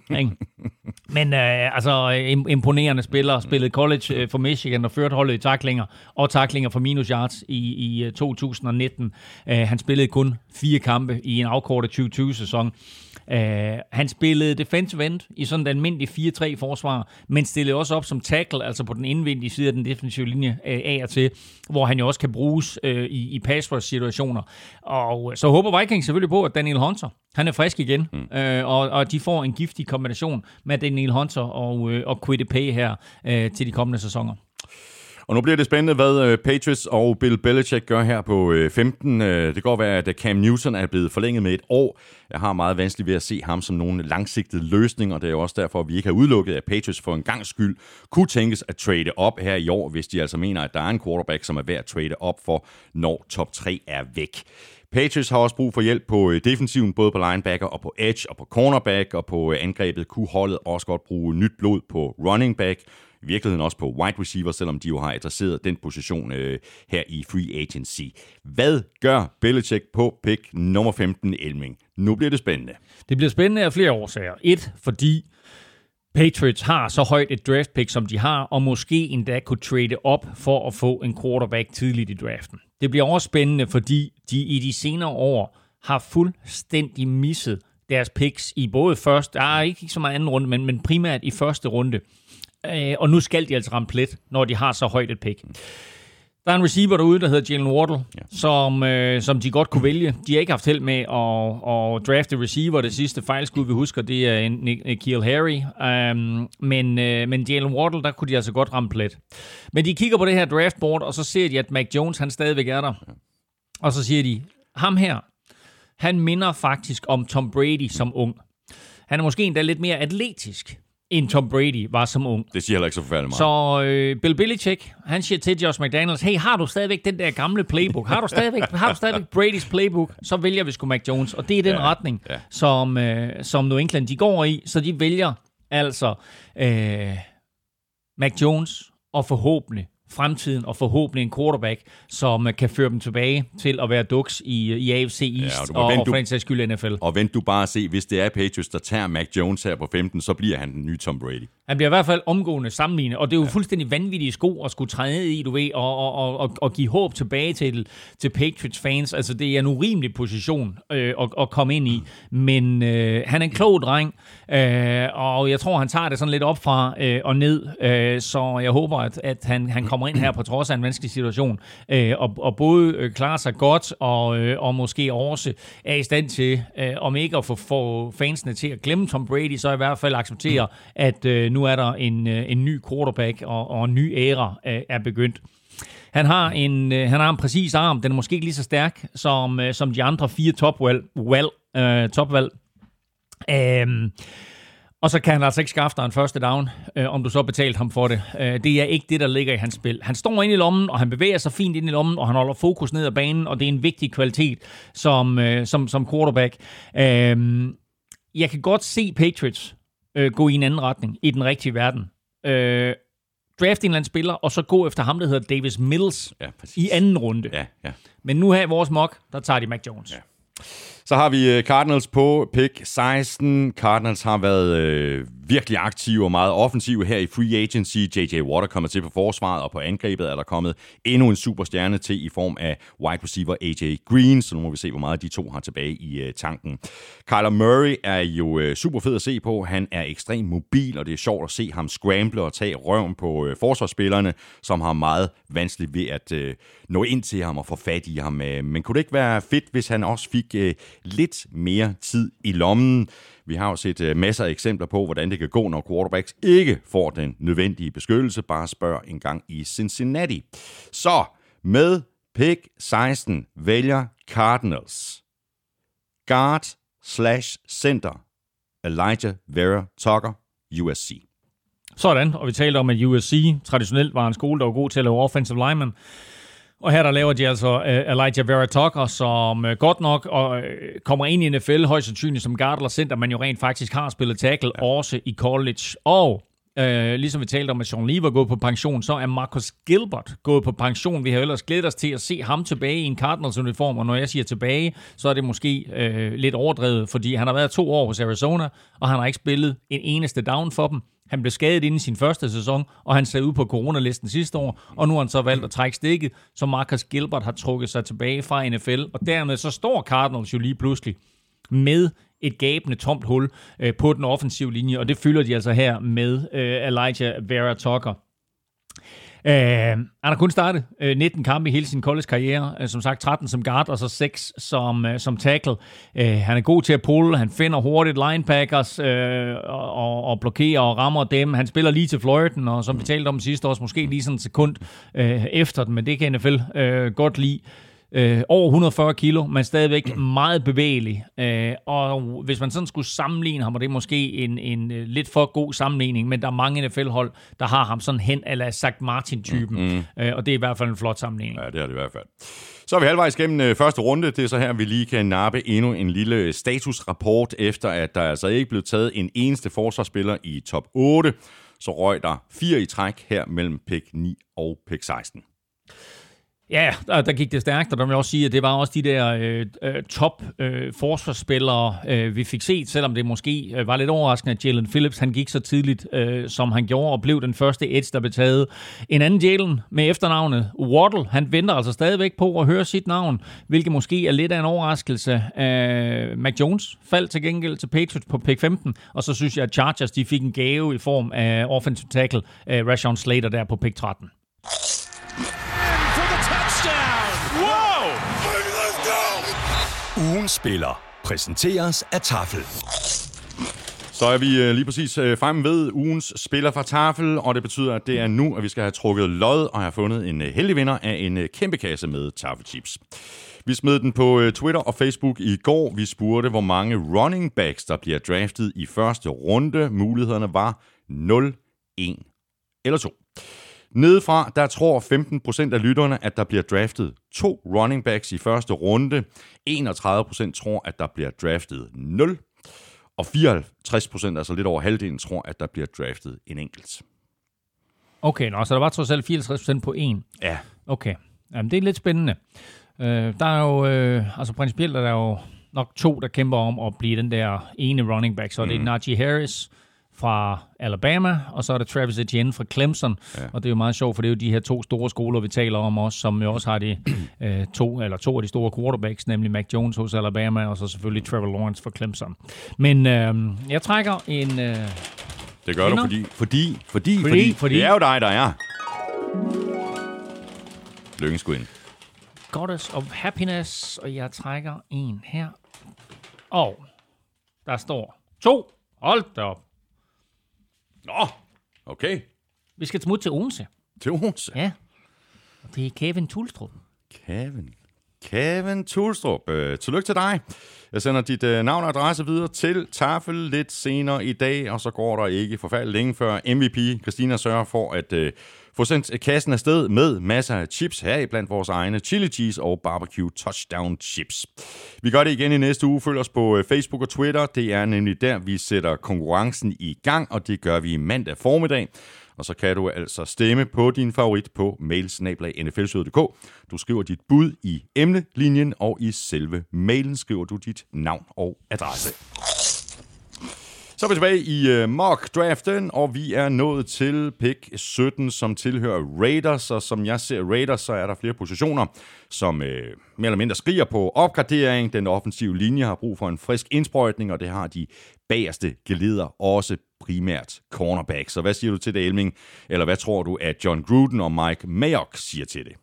Men øh, altså, imponerende spiller. Spillede college øh, for Michigan og førte holdet i taklinger og taklinger for minus yards i, i øh, 2019. Øh, han spillede kun fire kampe i en afkortet 2020-sæson. Uh, han spillede defensive end i sådan en almindelig 4-3 forsvar, men stillede også op som tackle, altså på den indvendige side af den defensive linje uh, af og til, hvor han jo også kan bruges uh, i, i pass rush situationer. Og så håber Vikings selvfølgelig på, at Daniel Hunter, han er frisk igen, mm. uh, og, og de får en giftig kombination med Daniel Hunter og, uh, og Quiddy Pay her uh, til de kommende sæsoner. Og nu bliver det spændende, hvad øh, Patriots og Bill Belichick gør her på øh, 15. Øh, det går være, at Cam Newton er blevet forlænget med et år. Jeg har meget vanskeligt ved at se ham som nogen langsigtet løsning, og det er jo også derfor, at vi ikke har udelukket, at Patriots for en gang skyld kunne tænkes at trade op her i år, hvis de altså mener, at der er en quarterback, som er værd at trade op for, når top 3 er væk. Patriots har også brug for hjælp på defensiven, både på linebacker og på edge og på cornerback, og på angrebet kunne holdet også godt bruge nyt blod på running back i virkeligheden også på wide receiver, selvom de jo har adresseret den position øh, her i free agency. Hvad gør Belichick på pick nummer 15, Elming? Nu bliver det spændende. Det bliver spændende af flere årsager. Et, fordi Patriots har så højt et draft pick, som de har, og måske endda kunne trade op for at få en quarterback tidligt i draften. Det bliver også spændende, fordi de i de senere år har fuldstændig misset deres picks i både første, ah, ikke så meget anden runde, men, men primært i første runde. Øh, og nu skal de altså ramme plet, når de har så højt et pick. Der er en receiver derude, der hedder Jalen Wardle, ja. som, øh, som de godt kunne vælge. De har ikke haft held med at, at drafte receiver. Det sidste fejlskud, vi husker, det er Nikhil Harry. Um, men, øh, men Jalen Wardle, der kunne de altså godt ramme plet. Men de kigger på det her draftboard, og så ser de, at Mac Jones, han stadigvæk er der. Og så siger de, ham her, han minder faktisk om Tom Brady som ung. Han er måske endda lidt mere atletisk end Tom Brady var som ung. Det siger heller ikke så forfærdeligt meget. Så øh, Bill Belichick, han siger til Josh McDaniels, hey, har du stadigvæk den der gamle playbook? Har du stadigvæk, har du stadigvæk Bradys playbook? Så vælger vi sgu Mac Jones. Og det er den ja, retning, ja. Som, øh, som New England de går i. Så de vælger altså øh, Mac Jones og forhåbentlig fremtiden og forhåbentlig en quarterback, som kan føre dem tilbage til at være duks i, i AFC East ja, og, og, og for en sags skyld NFL. Og vent du bare at se, hvis det er Patriots, der tager Mac Jones her på 15, så bliver han den nye Tom Brady. Han bliver i hvert fald omgående sammenlignet, og det er jo ja. fuldstændig vanvittige sko at skulle træde i, du ved, og, og, og, og, og give håb tilbage til, til Patriots fans. Altså, det er en urimelig position øh, at, at komme ind i, men øh, han er en klog dreng, øh, og jeg tror, han tager det sådan lidt op fra øh, og ned, øh, så jeg håber, at, at han, han kommer ind her på trods af en vanskelig situation, øh, og, og både øh, klarer sig godt, og, øh, og måske også er i stand til, øh, om ikke at få, få fansene til at glemme Tom Brady, så i hvert fald acceptere, at øh, nu er der en, øh, en ny quarterback, og, og en ny æra øh, er begyndt. Han har en, øh, han har en præcis arm. Den er måske ikke lige så stærk som, øh, som de andre fire topvalg. Well, øh, topvalg. Øh, og så kan han altså ikke skaffe dig en første down, øh, om du så betalt ham for det. Øh, det er ikke det, der ligger i hans spil. Han står inde i lommen, og han bevæger sig fint ind i lommen, og han holder fokus ned ad banen, og det er en vigtig kvalitet som, øh, som, som quarterback. Øh, jeg kan godt se Patriots øh, gå i en anden retning i den rigtige verden. Øh, draft en eller anden spiller, og så gå efter ham, der hedder Davis Mills ja, i anden runde. Ja, ja. Men nu her i vores mock, der tager de Mac Jones. Ja. Så har vi øh, Cardinals på pick 16. Cardinals har været øh, virkelig aktive og meget offensive her i free agency. J.J. Watt er kommet til på forsvaret, og på angrebet er der kommet endnu en superstjerne til i form af wide receiver A.J. Green, så nu må vi se, hvor meget de to har tilbage i øh, tanken. Kyler Murray er jo øh, super fed at se på. Han er ekstremt mobil, og det er sjovt at se ham scramble og tage røven på øh, forsvarsspillerne, som har meget vanskeligt ved at øh, nå ind til ham og få fat i ham. Øh. Men kunne det ikke være fedt, hvis han også fik øh, lidt mere tid i lommen? Vi har jo set øh, masser af eksempler på, hvordan det kan gå, når quarterbacks ikke får den nødvendige beskyttelse. Bare spørg en gang i Cincinnati. Så med pick 16 vælger Cardinals guard slash center Elijah Vera Tucker, USC. Sådan, og vi talte om, at USC traditionelt var en skole, der var god til at lave offensive linemen. Og her der laver de altså uh, Elijah Vera Tucker, som uh, godt nok og, uh, kommer ind i NFL, højst sandsynligt som guard eller center, men jo rent faktisk har spillet tackle ja. også i college. Og uh, ligesom vi talte om, at Sean Lee var gået på pension, så er Marcus Gilbert gået på pension. Vi har ellers glædet os til at se ham tilbage i en Cardinals-uniform, og når jeg siger tilbage, så er det måske uh, lidt overdrevet, fordi han har været to år hos Arizona, og han har ikke spillet en eneste down for dem. Han blev skadet inden sin første sæson, og han sad ud på coronalisten sidste år, og nu har han så valgt at trække stikket, så Marcus Gilbert har trukket sig tilbage fra NFL, og dermed så står Cardinals jo lige pludselig med et gabende tomt hul øh, på den offensive linje, og det fylder de altså her med øh, Elijah Vera Tucker. Uh, han har kun startet øh, 19 kampe i hele sin college-karriere. Øh, som sagt 13 som guard, og så 6 som, øh, som tackle. Uh, han er god til at pulle, han finder hurtigt linebackers og, og blokerer og rammer dem. Han spiller lige til fløjten, og som vi talte om sidste år, måske lige sådan en sekund efter den, men det kan NFL uh, godt lide øh, over 140 kilo, men stadigvæk meget bevægelig. Øh, og hvis man sådan skulle sammenligne ham, og det er måske en, en uh, lidt for god sammenligning, men der er mange NFL-hold, der har ham sådan hen eller sagt Martin-typen, mm-hmm. øh, og det er i hvert fald en flot sammenligning. Ja, det er det i hvert fald. Så er vi halvvejs gennem øh, første runde. Det er så her, vi lige kan nappe endnu en lille statusrapport, efter at der altså ikke blev taget en eneste forsvarsspiller i top 8. Så røg der fire i træk her mellem pick 9 og pick 16. Ja, der, der gik det stærkt, og der vil jeg også sige, at det var også de der øh, øh, top øh, forsvarsspillere, øh, vi fik set, selvom det måske øh, var lidt overraskende, at Jalen Phillips han gik så tidligt, øh, som han gjorde, og blev den første edge, der blev taget. En anden Jalen med efternavnet Waddle, han venter altså stadigvæk på at høre sit navn, hvilket måske er lidt af en overraskelse. Øh, Mac Jones faldt til gengæld til Patriots på pick 15, og så synes jeg, at Chargers de fik en gave i form af offensive tackle øh, Rashawn Slater der på pick 13. Ugen spiller præsenteres af Tafel. Så er vi øh, lige præcis øh, frem ved ugens spiller fra Tafel, og det betyder, at det er nu, at vi skal have trukket lod og have fundet en øh, heldig vinder af en øh, kæmpe kasse med Tafelchips. Vi smed den på Twitter og Facebook i går. Vi spurgte, hvor mange running backs, der bliver draftet i første runde. Mulighederne var 0, 1 eller 2. Nedefra, der tror 15% af lytterne, at der bliver draftet to running backs i første runde. 31% tror, at der bliver draftet 0. Og 54%, altså lidt over halvdelen, tror, at der bliver draftet en enkelt. Okay, nå, så der var trods alt 54% på en. Ja. Okay, Jamen, det er lidt spændende. Øh, der er jo, øh, altså principielt er der jo nok to, der kæmper om at blive den der ene running back. Så mm. det er. Najee Harris, fra Alabama, og så er der Travis Etienne fra Clemson. Ja. Og det er jo meget sjovt, for det er jo de her to store skoler, vi taler om også, som jo også har de øh, to, eller to af de store quarterbacks, nemlig Mac Jones hos Alabama, og så selvfølgelig Trevor Lawrence fra Clemson. Men øh, jeg trækker en... Øh, det gør vinder. du, fordi, fordi, fordi, fordi, fordi, fordi, det er jo dig, der er. Lykken sgu ind. Goddess of Happiness, og jeg trækker en her. Og der står to. Hold da op. Nå, okay. Vi skal smutte til Odense. Til Odense? Ja. Og det er Kevin Tulstrup. Kevin. Kevin Tulstrup. Øh, tillykke til dig. Jeg sender dit øh, navn og adresse videre til Tafel lidt senere i dag, og så går der ikke forfærdeligt længe før MVP Christina sørger for at øh, få sendt øh, kassen afsted med masser af chips her blandt vores egne chili cheese og barbecue touchdown chips. Vi gør det igen i næste uge. Følg os på øh, Facebook og Twitter. Det er nemlig der, vi sætter konkurrencen i gang, og det gør vi mandag formiddag. Og så kan du altså stemme på din favorit på mailsnablag.nflsøde.dk. Du skriver dit bud i emnelinjen, og i selve mailen skriver du dit navn og adresse. Så er vi tilbage i øh, mock-draften, og vi er nået til pick 17, som tilhører Raiders. Og som jeg ser Raiders, så er der flere positioner, som øh, mere eller mindre skriger på opgradering. Den offensive linje har brug for en frisk indsprøjtning, og det har de bagerste geleder også primært cornerback. Så hvad siger du til det, Elming? Eller hvad tror du, at John Gruden og Mike Mayock siger til det?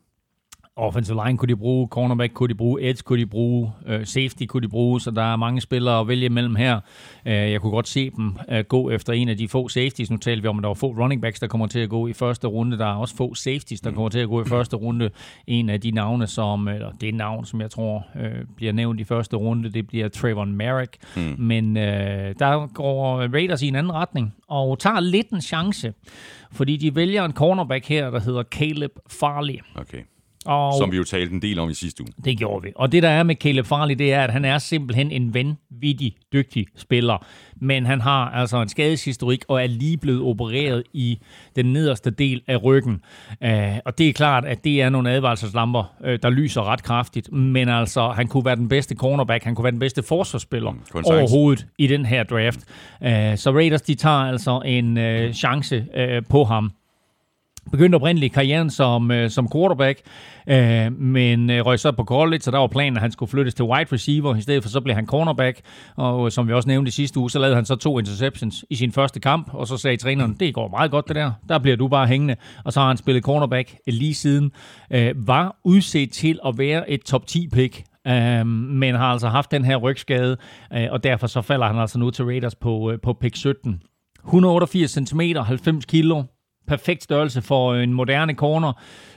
Offensive line kunne de bruge, cornerback kunne de bruge, edge kunne de bruge, uh, safety kunne de bruge, så der er mange spillere at vælge mellem her. Uh, jeg kunne godt se dem uh, gå efter en af de få safeties. Nu talte vi om, at der var få running backs, der kommer til at gå i første runde. Der er også få safeties, der kommer til at gå i første runde. En af de navne, som, eller det navn, som jeg tror uh, bliver nævnt i første runde, det bliver Trayvon Merrick. Mm. Men uh, der går Raiders i en anden retning, og tager lidt en chance, fordi de vælger en cornerback her, der hedder Caleb Farley. Okay. Og som vi jo talte en del om i sidste uge. Det gjorde vi. Og det, der er med Caleb Farley, det er, at han er simpelthen en vanvittig dygtig spiller. Men han har altså en skadeshistorik og er lige blevet opereret i den nederste del af ryggen. Uh, og det er klart, at det er nogle advarselslamper, uh, der lyser ret kraftigt. Men altså, han kunne være den bedste cornerback, han kunne være den bedste forsvarsspiller mm, overhovedet i den her draft. Uh, så Raiders, de tager altså en uh, chance uh, på ham begyndte oprindeligt karrieren som, øh, som quarterback, øh, men øh, røg så på college, så der var planen, at han skulle flyttes til wide receiver. I stedet for så blev han cornerback, og øh, som vi også nævnte i sidste uge, så lavede han så to interceptions i sin første kamp, og så sagde træneren, det går meget godt det der, der bliver du bare hængende. Og så har han spillet cornerback lige siden. Øh, var udset til at være et top 10 pick, øh, men har altså haft den her rygskade, øh, og derfor så falder han altså nu til Raiders på, øh, på pick 17. 188 cm, 90 kilo, perfekt størrelse for en moderne corner.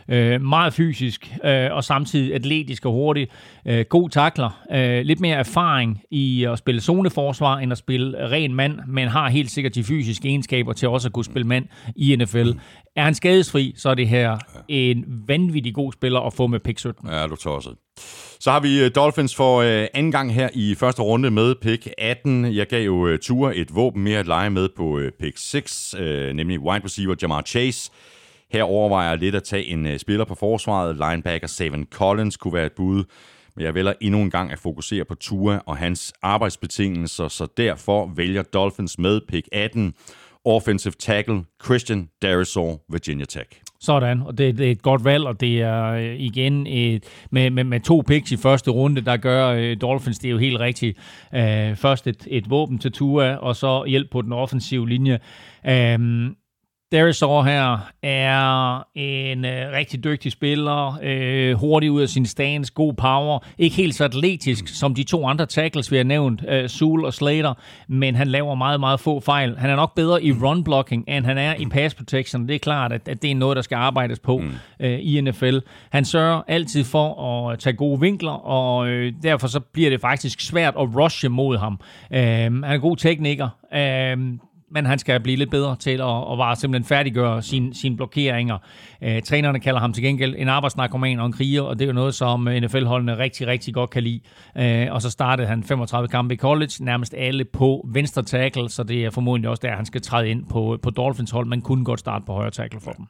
Øh, meget fysisk øh, og samtidig atletisk og hurtig. Øh, god takler. Øh, lidt mere erfaring i at spille zoneforsvar end at spille ren mand, men har helt sikkert de fysiske egenskaber til også at kunne spille mand i NFL. Er han skadesfri, så er det her en vanvittig god spiller at få med pick 17. Ja, du tosset. Så har vi øh, Dolphins for øh, anden gang her i første runde med pick 18. Jeg gav jo øh, Ture et våben mere at lege med på øh, pick 6, nemlig wide receiver Jamar Chase. Her overvejer jeg lidt at tage en spiller på forsvaret. Linebacker Savin Collins kunne være et bud. Men jeg vælger endnu en gang at fokusere på Tua og hans arbejdsbetingelser, så derfor vælger Dolphins med pick 18 offensive tackle Christian Darisaw, Virginia Tech. Sådan, og det, det er et godt valg, og det er øh, igen et, med, med, med to picks i første runde, der gør øh, Dolphins det er jo helt rigtigt. Øh, først et, et våben til Tua, og så hjælp på den offensive linje. Øhm, Uh, Darisaw her er en øh, rigtig dygtig spiller, øh, hurtig ud af sin stance, god power, ikke helt så atletisk som de to andre tackles, vi har nævnt, øh, Sul og Slater, men han laver meget, meget få fejl. Han er nok bedre i run blocking, end han er i pass protection. Det er klart, at, at det er noget, der skal arbejdes på mm. øh, i NFL. Han sørger altid for at tage gode vinkler, og øh, derfor så bliver det faktisk svært at rushe mod ham. Øh, han er god tekniker. Øh, men han skal blive lidt bedre til at, at bare simpelthen færdiggøre sine, sine blokeringer. Øh, trænerne kalder ham til gengæld en arbejdsnarkoman og en kriger, og det er jo noget, som NFL-holdene rigtig, rigtig godt kan lide. Øh, og så startede han 35 kampe i college, nærmest alle på venstre tackle, så det er formodentlig også der, han skal træde ind på, på Dolphins hold, men kunne godt starte på højre tackle for dem.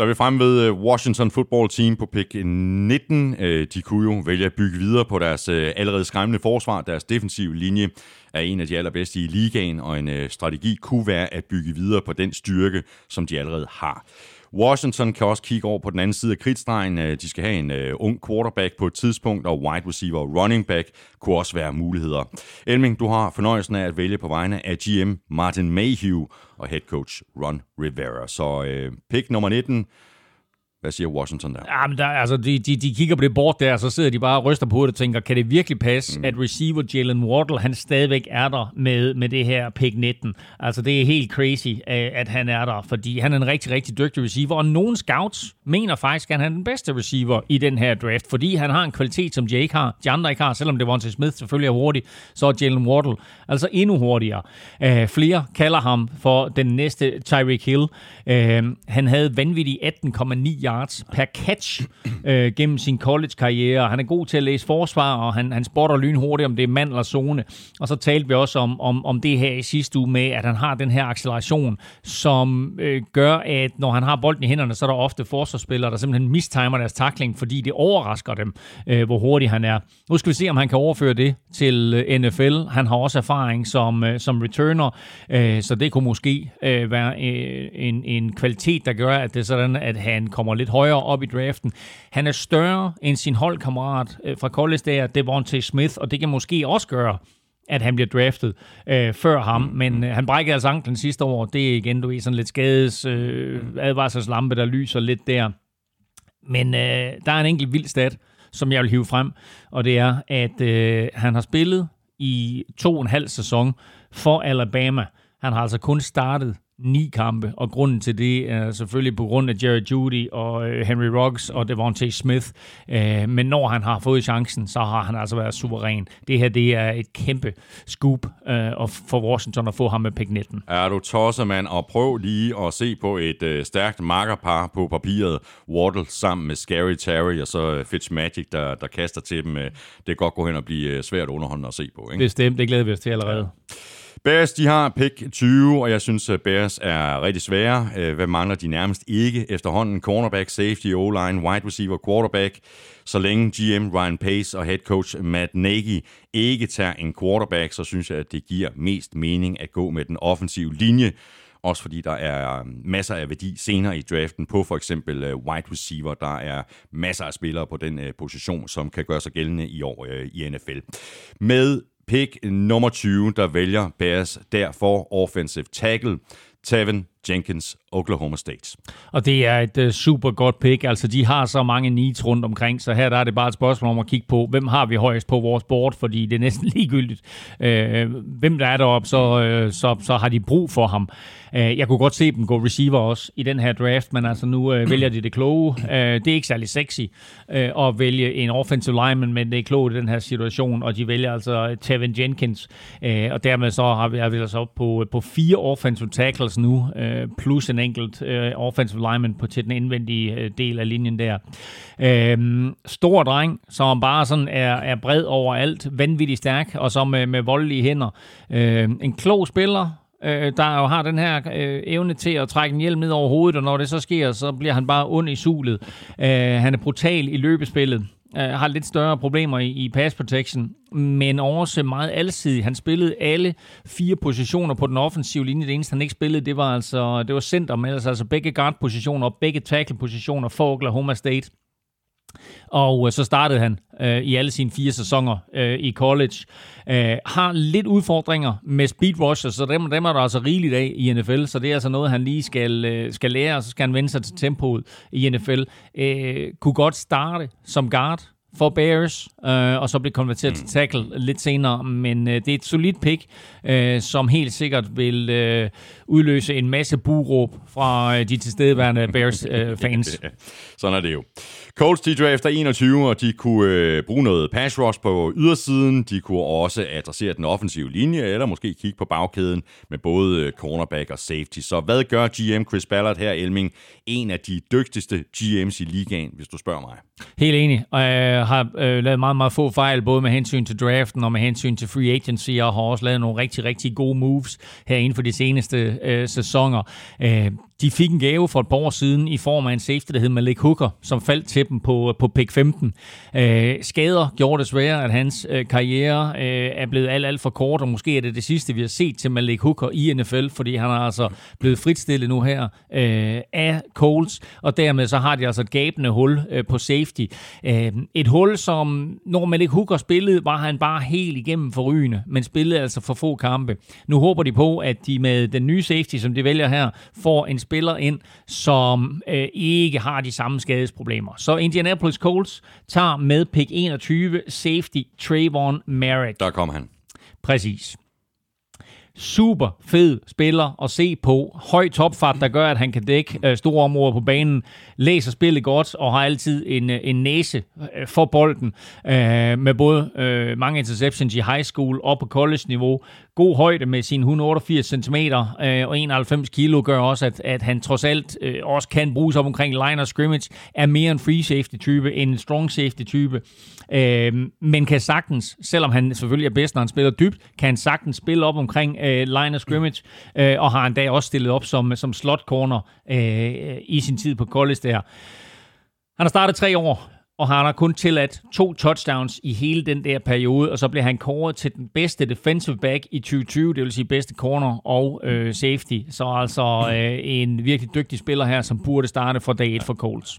Så er vi fremme ved øh, Washington Football Team på pick øh, 19. Øh, de kunne jo vælge at bygge videre på deres allerede skræmmende forsvar. Deres defensive linje er en af de allerbedste i ligaen, og en strategi kunne være at bygge videre på den styrke, som de allerede har. Washington kan også kigge over på den anden side af kridtstregen. Øh, de skal have en uh, ung quarterback på et tidspunkt, og wide receiver og running back kunne også være muligheder. Elming, du har fornøjelsen af at vælge på vegne af GM Martin Mayhew og head coach Ron Rivera. Så uh, pick nummer 19, hvad siger Washington der? Ja, men der, altså, de, de, de kigger på det bort der, og så sidder de bare og ryster på hovedet og tænker, kan det virkelig passe, mm. at receiver Jalen Wardle, han stadigvæk er der med, med det her pick 19? Altså, det er helt crazy, at han er der, fordi han er en rigtig, rigtig dygtig receiver, og nogle scouts mener faktisk, at han er den bedste receiver i den her draft, fordi han har en kvalitet, som ikke har, de andre ikke har, selvom det var til Smith selvfølgelig er hurtig, så er Jalen Wardle altså endnu hurtigere. Uh, flere kalder ham for den næste Tyreek Hill. Uh, han havde vanvittigt 18,9 yards per catch øh, gennem sin college-karriere. Han er god til at læse forsvar, og han, han spotter lynhurtigt, om det er mand eller zone. Og så talte vi også om, om, om det her i sidste uge med, at han har den her acceleration, som øh, gør, at når han har bolden i hænderne, så er der ofte forsvarsspillere, der simpelthen mistimer deres takling, fordi det overrasker dem, øh, hvor hurtig han er. Nu skal vi se, om han kan overføre det til øh, NFL. Han har også erfaring som, øh, som returner, øh, så det kunne måske øh, være øh, en, en kvalitet, der gør, at det er sådan, at han kommer lidt højere op i draften. Han er større end sin holdkammerat øh, fra college, der Devontae Smith, og det kan måske også gøre, at han bliver draftet øh, før ham, mm. men øh, han brækkede altså anklen sidste år. Det er igen, du er sådan lidt skades øh, advarselslampe, der lyser lidt der. Men øh, der er en enkelt vild stat, som jeg vil hive frem, og det er, at øh, han har spillet i to og en halv sæson for Alabama. Han har altså kun startet ni kampe, og grunden til det er selvfølgelig på grund af Jerry Judy og øh, Henry Ruggs og Devontae Smith. Øh, men når han har fået chancen, så har han altså været suveræn. Det her det er et kæmpe scoop øh, for Washington at få ham med pick 19. Er du tosset, mand? Og prøv lige at se på et stærkt markerpar på papiret. Waddle sammen med Scary Terry og så Fitzmagic, der, der kaster til dem. Det kan godt gå hen og blive svært underholdende at se på. Ikke? Bestemt, det glæder vi os til allerede. Ja. Bears, de har pick 20, og jeg synes, øh, Bears er rigtig svære. Øh, Hvad mangler de nærmest ikke efterhånden? Cornerback, safety, O-line, wide receiver, quarterback. Så længe GM Ryan Pace og head coach Matt Nagy ikke tager en quarterback, så synes jeg, at det giver mest mening at gå med den offensive linje. Også fordi der er øh, masser af værdi senere i draften på for eksempel wide receiver. Der er masser af spillere på den position, som kan gøre sig gældende i år i NFL. Med pick nummer 20, der vælger Bears derfor offensive tackle, Tevin Jenkins, Oklahoma State. Og det er et øh, uh, super godt pick. Altså, de har så mange needs rundt omkring, så her der er det bare et spørgsmål om at kigge på, hvem har vi højst på vores board, fordi det er næsten ligegyldigt. Uh, hvem der er deroppe, så, uh, så, så har de brug for ham. Uh, jeg kunne godt se dem gå receiver også i den her draft, men altså nu uh, vælger de det kloge. Uh, det er ikke særlig sexy uh, at vælge en offensive lineman, men det er klogt i den her situation, og de vælger altså Tevin Jenkins. Uh, og dermed så har vi, har vi altså op på, på fire offensive tackles nu, uh, plus en enkelt øh, offensive lineman på til den indvendige øh, del af linjen der. Uh, stor dreng, som bare sådan er, er bred overalt, vanvittigt stærk, og så med, med voldelige hænder. Uh, en klog spiller, øh, der jo har den her øh, evne til at trække en hjelm ned over hovedet, og når det så sker, så bliver han bare ond i sulet. Øh, han er brutal i løbespillet. Øh, har lidt større problemer i, i pass protection, men også meget alsidig. Han spillede alle fire positioner på den offensive linje. Det eneste, han ikke spillede, det var altså det var center, men altså begge guard-positioner og begge tackle-positioner for Oklahoma State. Og øh, så startede han øh, i alle sine fire sæsoner øh, i college. Øh, har lidt udfordringer med speed rusher, så dem, dem er der altså rigeligt af i NFL, så det er altså noget, han lige skal, øh, skal lære, og så skal han vende sig til tempoet i NFL. Øh, kunne godt starte som guard, for Bears, øh, og så blive konverteret mm. til tackle lidt senere. Men øh, det er et solidt pick, øh, som helt sikkert vil øh, udløse en masse buråb fra øh, de tilstedeværende Bears-fans. Øh, Sådan er det jo. Colts de drafter 21, og de kunne øh, bruge noget pass rush på ydersiden. De kunne også adressere den offensive linje, eller måske kigge på bagkæden med både øh, cornerback og safety. Så hvad gør GM Chris Ballard her, Elming? En af de dygtigste GM's i ligaen, hvis du spørger mig. Helt enig, og jeg har øh, lavet meget, meget få fejl, både med hensyn til draften og med hensyn til free agency, og har også lavet nogle rigtig, rigtig gode moves her inden for de seneste øh, sæsoner. Øh, de fik en gave for et par år siden i form af en safety, der hed Malik Hooker, som faldt til dem på, øh, på pick 15. Øh, skader gjorde det svære, at hans øh, karriere øh, er blevet alt, alt for kort, og måske er det det sidste, vi har set til Malik Hooker i NFL, fordi han er altså blevet fritstillet nu her øh, af Coles, og dermed så har de altså et gabende hul øh, på safety. Øh, et hul, som når Malik Hooker spillede, var han bare helt igennem forrygende, men spillede altså for få kampe. Nu håber de på, at de med den nye safety, som de vælger her, får en spiller ind, som øh, ikke har de samme skadesproblemer. Så Indianapolis Colts tager med pick 21 safety Trayvon Merrick. Der kom han. Præcis super fed spiller at se på. Høj topfart, der gør, at han kan dække øh, store områder på banen. Læser spillet godt og har altid en, øh, en næse øh, for bolden. Øh, med både øh, mange interceptions i high school og på college-niveau. God højde med sine 188 cm øh, og 91 kilo gør også, at, at han trods alt øh, også kan bruges op omkring line of scrimmage. Er mere en free safety-type end en strong safety-type. Øh, men kan sagtens, selvom han selvfølgelig er bedst, når han spiller dybt, kan han sagtens spille op omkring øh, Øh, line of scrimmage, øh, og har han da også stillet op som, som slot corner øh, i sin tid på college der. Han har startet tre år, og han har kun tilladt to touchdowns i hele den der periode, og så blev han kåret til den bedste defensive back i 2020, det vil sige bedste corner og øh, safety. Så altså øh, en virkelig dygtig spiller her, som burde starte for dag 1 for Colts.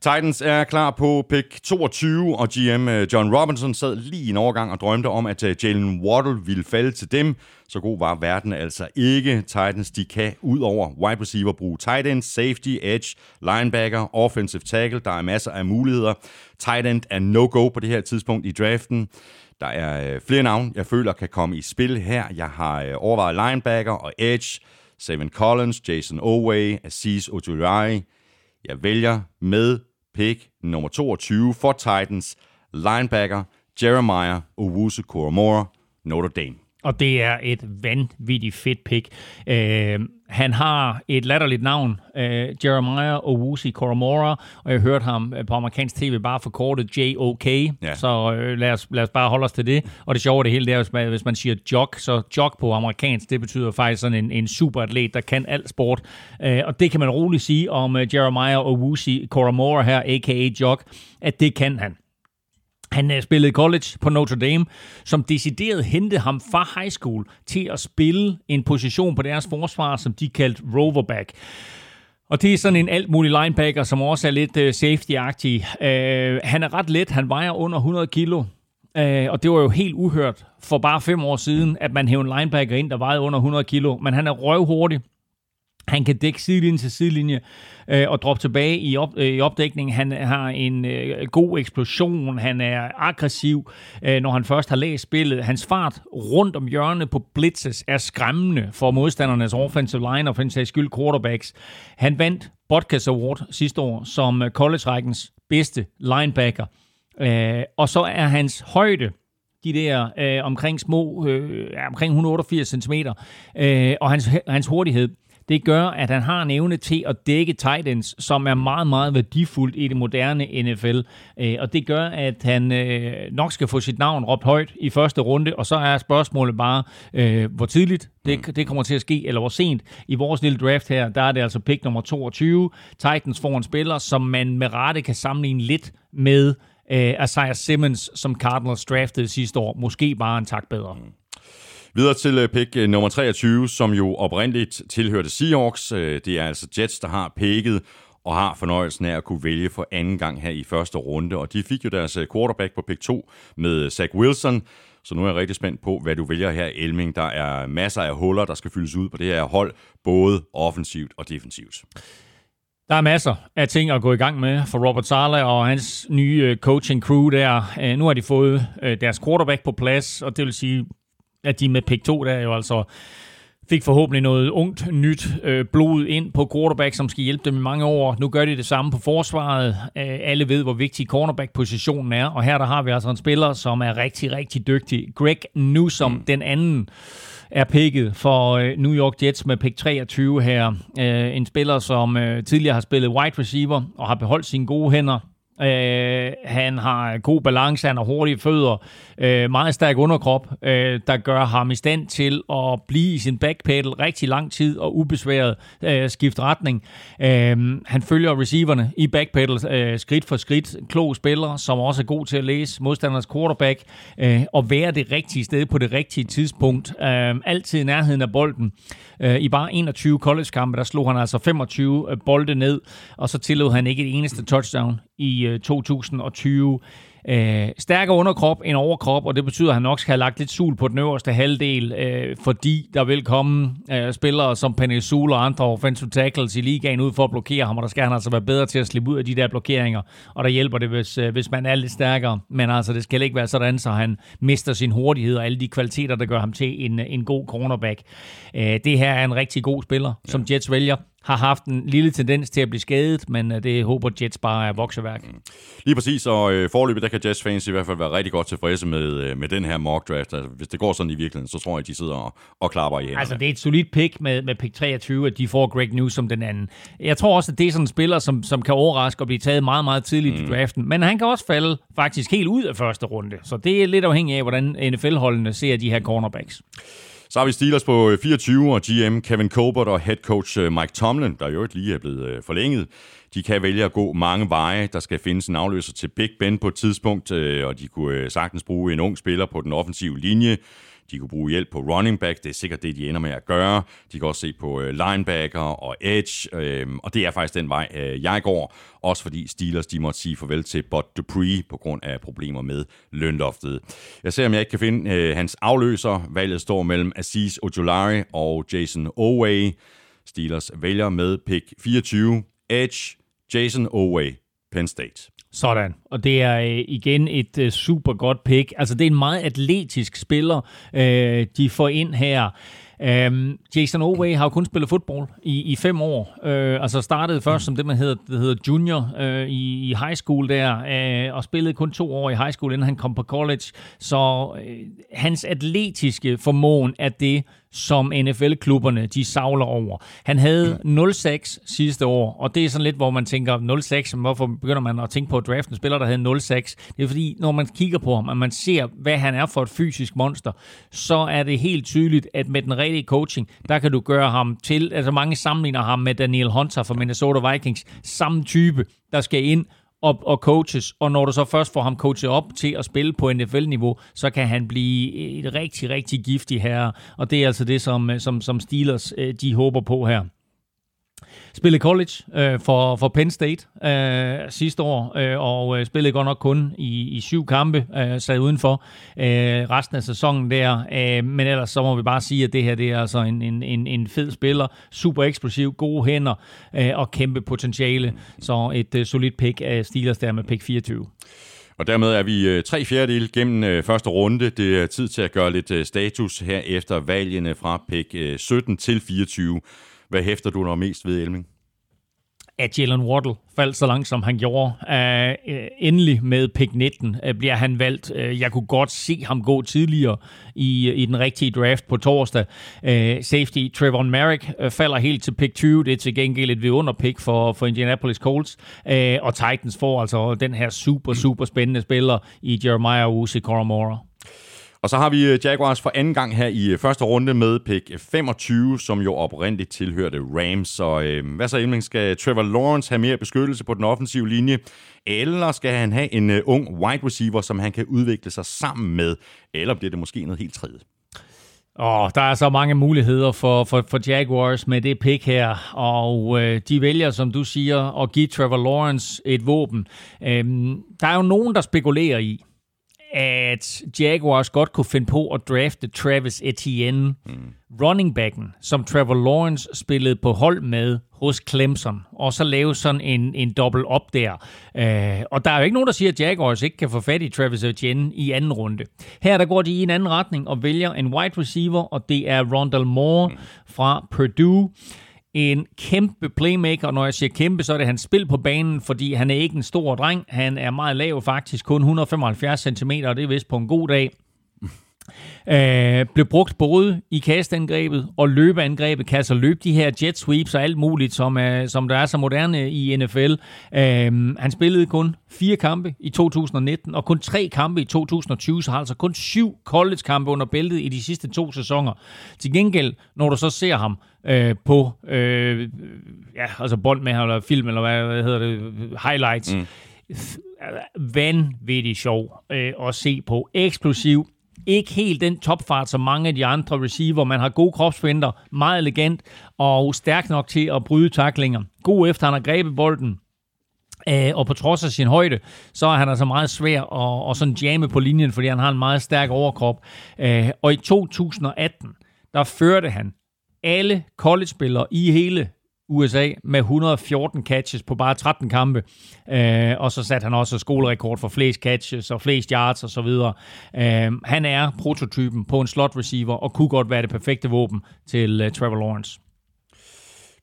Titans er klar på pick 22, og GM øh, John Robinson sad lige en overgang og drømte om, at øh, Jalen Waddle ville falde til dem. Så god var verden altså ikke. Titans de kan ud over wide receiver bruge tight end, safety, edge, linebacker, offensive tackle. Der er masser af muligheder. Tight end er no-go på det her tidspunkt i draften. Der er øh, flere navne, jeg føler kan komme i spil her. Jeg har overvejet linebacker og edge. Seven Collins, Jason Oway, Aziz Ojulari. Jeg vælger med pick nummer 22 for Titans, linebacker Jeremiah Owusu Koromora, Notre Dame. Og det er et vanvittigt fedt pick. Øh, han har et latterligt navn, uh, Jeremiah Owusi Koromora, og jeg hørte ham på amerikansk tv bare forkortet J-O-K, ja. så uh, lad, os, lad os bare holde os til det. Og det sjove det hele, det er, hvis man, hvis man siger jog, så jog på amerikansk, det betyder faktisk sådan en, en superatlet, der kan alt sport. Uh, og det kan man roligt sige om uh, Jeremiah Owusi Koromora her, a.k.a. jog, at det kan han. Han øh, spillede college på Notre Dame, som decideret hentede ham fra high school til at spille en position på deres forsvar, som de kaldte roverback. Og det er sådan en alt mulig linebacker, som også er lidt uh, safety-agtig. Uh, han er ret let, han vejer under 100 kilo. Uh, og det var jo helt uhørt for bare fem år siden, at man hævde en linebacker ind, der vejede under 100 kilo. Men han er røvhurtig. Han kan dække sidelinje til sidelinje øh, og droppe tilbage i, op, øh, i opdækningen. Han har en øh, god eksplosion. Han er aggressiv, øh, når han først har læst spillet. Hans fart rundt om hjørnet på blitzes er skræmmende for modstandernes offensive line og for en sags skyld quarterbacks. Han vandt Podcast Award sidste år som øh, college-rækkens bedste linebacker. Øh, og så er hans højde de der øh, omkring små, øh, omkring 188 cm, øh, og hans, hans hurtighed det gør, at han har en evne til at dække tight ends, som er meget, meget værdifuldt i det moderne NFL. Øh, og det gør, at han øh, nok skal få sit navn råbt højt i første runde, og så er spørgsmålet bare, øh, hvor tidligt det, mm. det kommer til at ske, eller hvor sent. I vores lille draft her, der er det altså pick nummer 22. Titans får en spiller, som man med rette kan sammenligne lidt med uh, Isaiah Simmons, som Cardinals draftede sidste år. Måske bare en tak bedre. Mm. Videre til øh, pick øh, nummer 23, som jo oprindeligt tilhørte Seahawks. Øh, det er altså Jets, der har picket og har fornøjelsen af at kunne vælge for anden gang her i første runde. Og de fik jo deres quarterback på pick 2 med Zach Wilson. Så nu er jeg rigtig spændt på, hvad du vælger her, Elming. Der er masser af huller, der skal fyldes ud på det her hold, både offensivt og defensivt. Der er masser af ting at gå i gang med for Robert Sala og hans nye coaching crew der. Nu har de fået deres quarterback på plads, og det vil sige, at de med pick 2 der jo altså fik forhåbentlig noget ungt, nyt øh, blod ind på quarterback, som skal hjælpe dem i mange år. Nu gør de det samme på forsvaret. Øh, alle ved, hvor vigtig cornerback-positionen er, og her der har vi altså en spiller, som er rigtig, rigtig dygtig. Greg Newsom, mm. den anden, er picket for øh, New York Jets med pick 23 her. Øh, en spiller, som øh, tidligere har spillet wide receiver og har beholdt sine gode hænder Øh, han har god balance, han har hurtige fødder, øh, meget stærk underkrop, øh, der gør ham i stand til at blive i sin backpedal rigtig lang tid og ubesværet øh, skifte retning. Øh, han følger receiverne i backpedal øh, skridt for skridt. Klog spiller, som også er god til at læse modstanders quarterback øh, og være det rigtige sted på det rigtige tidspunkt. Øh, altid i nærheden af bolden. Øh, I bare 21 college-kampe, der slog han altså 25 øh, bolde ned, og så tillod han ikke et eneste touchdown i øh, 2020. Øh, stærkere underkrop end overkrop, og det betyder, at han nok skal have lagt lidt sul på den øverste halvdel, øh, fordi der vil komme øh, spillere som Penisul og andre offensive tackles i ligaen ud for at blokere ham, og der skal han altså være bedre til at slippe ud af de der blokeringer, og der hjælper det, hvis, øh, hvis man er lidt stærkere. Men altså, det skal ikke være sådan, så han mister sin hurtighed og alle de kvaliteter, der gør ham til en, en god cornerback. Øh, det her er en rigtig god spiller, ja. som Jets vælger har haft en lille tendens til at blive skadet, men øh, det håber Jets bare er vokseværk. Mm. Lige præcis, og øh, forløbet, der kan Jets fans i hvert fald være rigtig godt tilfredse med, øh, med den her mock draft. Altså, hvis det går sådan i virkeligheden, så tror jeg, at de sidder og, og klapper i hænderne. Altså, det er et solidt pick med, med pick 23, at de får Greg Newsom den anden. Jeg tror også, at det er sådan en spiller, som, som kan overraske og blive taget meget, meget tidligt mm. i draften, men han kan også falde faktisk helt ud af første runde, så det er lidt afhængigt af, hvordan NFL-holdene ser de her cornerbacks. Så har vi Steelers på øh, 24, og GM Kevin Colbert og head coach øh, Mike Tomlin, der jo lige er blevet øh, forlænget. De kan vælge at gå mange veje. Der skal findes en afløser til Big Ben på et tidspunkt, og de kunne sagtens bruge en ung spiller på den offensive linje. De kunne bruge hjælp på running back, det er sikkert det, de ender med at gøre. De kan også se på øh, linebacker og edge, øh, og det er faktisk den vej, øh, jeg går. Også fordi Steelers de måtte sige farvel til Bud Dupree på grund af problemer med lønloftet. Jeg ser, om jeg ikke kan finde øh, hans afløser. Valget står mellem Aziz Ojolari og Jason Oway. Steelers vælger med pick 24. Edge, Jason Oway, Penn State. Sådan. Og det er øh, igen et øh, super godt pick. Altså, det er en meget atletisk spiller, øh, de får ind her. Øhm, Jason Oway har jo kun spillet fodbold i, i fem år. Øh, altså startede først som det, man hedder, det hedder junior øh, i, i high school der, øh, og spillede kun to år i high school, inden han kom på college. Så øh, hans atletiske formåen er det, som NFL-klubberne de savler over. Han havde 0-6 sidste år, og det er sådan lidt, hvor man tænker 0-6, hvorfor begynder man at tænke på at drafte en spiller, der havde 0-6? Det er fordi, når man kigger på ham, og man ser, hvad han er for et fysisk monster, så er det helt tydeligt, at med den rigtige coaching, der kan du gøre ham til, altså mange sammenligner ham med Daniel Hunter fra Minnesota Vikings, samme type, der skal ind og, og coaches, og når du så først får ham coachet op til at spille på NFL-niveau, så kan han blive et rigtig, rigtig giftig herre, og det er altså det, som, som, som Steelers øh, de håber på her. Spillede college øh, for, for Penn State øh, sidste år, øh, og øh, spillede godt nok kun i, i syv kampe, øh, sad udenfor øh, resten af sæsonen der. Øh, men ellers så må vi bare sige, at det her det er altså en, en, en, en fed spiller, super eksplosiv, gode hænder øh, og kæmpe potentiale. Så et øh, solidt pick af Steelers der med pick 24. Og dermed er vi øh, tre fjerdedel gennem øh, første runde. Det er tid til at gøre lidt øh, status her efter valgene fra pick 17 til 24. Hvad hæfter du dig mest ved, Elming? at Jalen Waddle faldt så langt, som han gjorde. Uh, endelig med pick 19 uh, øh, bliver han valgt. Uh, jeg kunne godt se ham gå tidligere i, i den rigtige draft på torsdag. Uh, safety Trevor Merrick uh, falder helt til pick 20. Det er til gengæld et vidunderpick for, for Indianapolis Colts. Uh, og Titans får altså den her super, super spændende spiller i Jeremiah Uzi Koromora. Og så har vi øh, Jaguars for anden gang her i øh, første runde med pick øh, 25, som jo oprindeligt tilhørte Rams. Så øh, hvad så, Elming? Skal Trevor Lawrence have mere beskyttelse på den offensive linje? Eller skal han have en øh, ung wide receiver, som han kan udvikle sig sammen med? Eller bliver det måske noget helt tredje? Oh, der er så mange muligheder for, for, for Jaguars med det pick her, og øh, de vælger, som du siger, at give Trevor Lawrence et våben. Øhm, der er jo nogen, der spekulerer i, at Jaguars godt kunne finde på at drafte Travis Etienne, mm. running backen, som Trevor Lawrence spillede på hold med hos Clemson, og så lave sådan en, en dobbelt op der. Uh, og der er jo ikke nogen, der siger, at Jaguars ikke kan få fat i Travis Etienne i anden runde. Her der går de i en anden retning og vælger en wide receiver, og det er Rondell Moore mm. fra Purdue en kæmpe playmaker. Når jeg siger kæmpe, så er det hans spil på banen, fordi han er ikke en stor dreng. Han er meget lav faktisk, kun 175 cm, og det er vist på en god dag. Øh, blev brugt både i kastangrebet og løbeangrebet, kan altså løbe de her jet sweeps og alt muligt, som, er, som der er så moderne i NFL. Øh, han spillede kun fire kampe i 2019 og kun tre kampe i 2020, så har altså kun syv college-kampe under bæltet i de sidste to sæsoner. Til gengæld, når du så ser ham øh, på øh, ja, altså bånd med eller film, eller hvad, hvad hedder det, highlights, mm. vanvittigt sjov øh, at se på. Eksplosiv, ikke helt den topfart som mange af de andre receiver. Man har gode kropsfinder, meget elegant og stærk nok til at bryde taklinger. God efter han har grebet bolden Øh, og på trods af sin højde, så er han altså meget svær at, at sådan jamme på linjen, fordi han har en meget stærk overkrop. Øh, og i 2018, der førte han alle college-spillere i hele USA med 114 catches på bare 13 kampe. Øh, og så satte han også skolerekord for flest catches og flest yards osv. Øh, han er prototypen på en slot receiver og kunne godt være det perfekte våben til uh, Trevor Lawrence.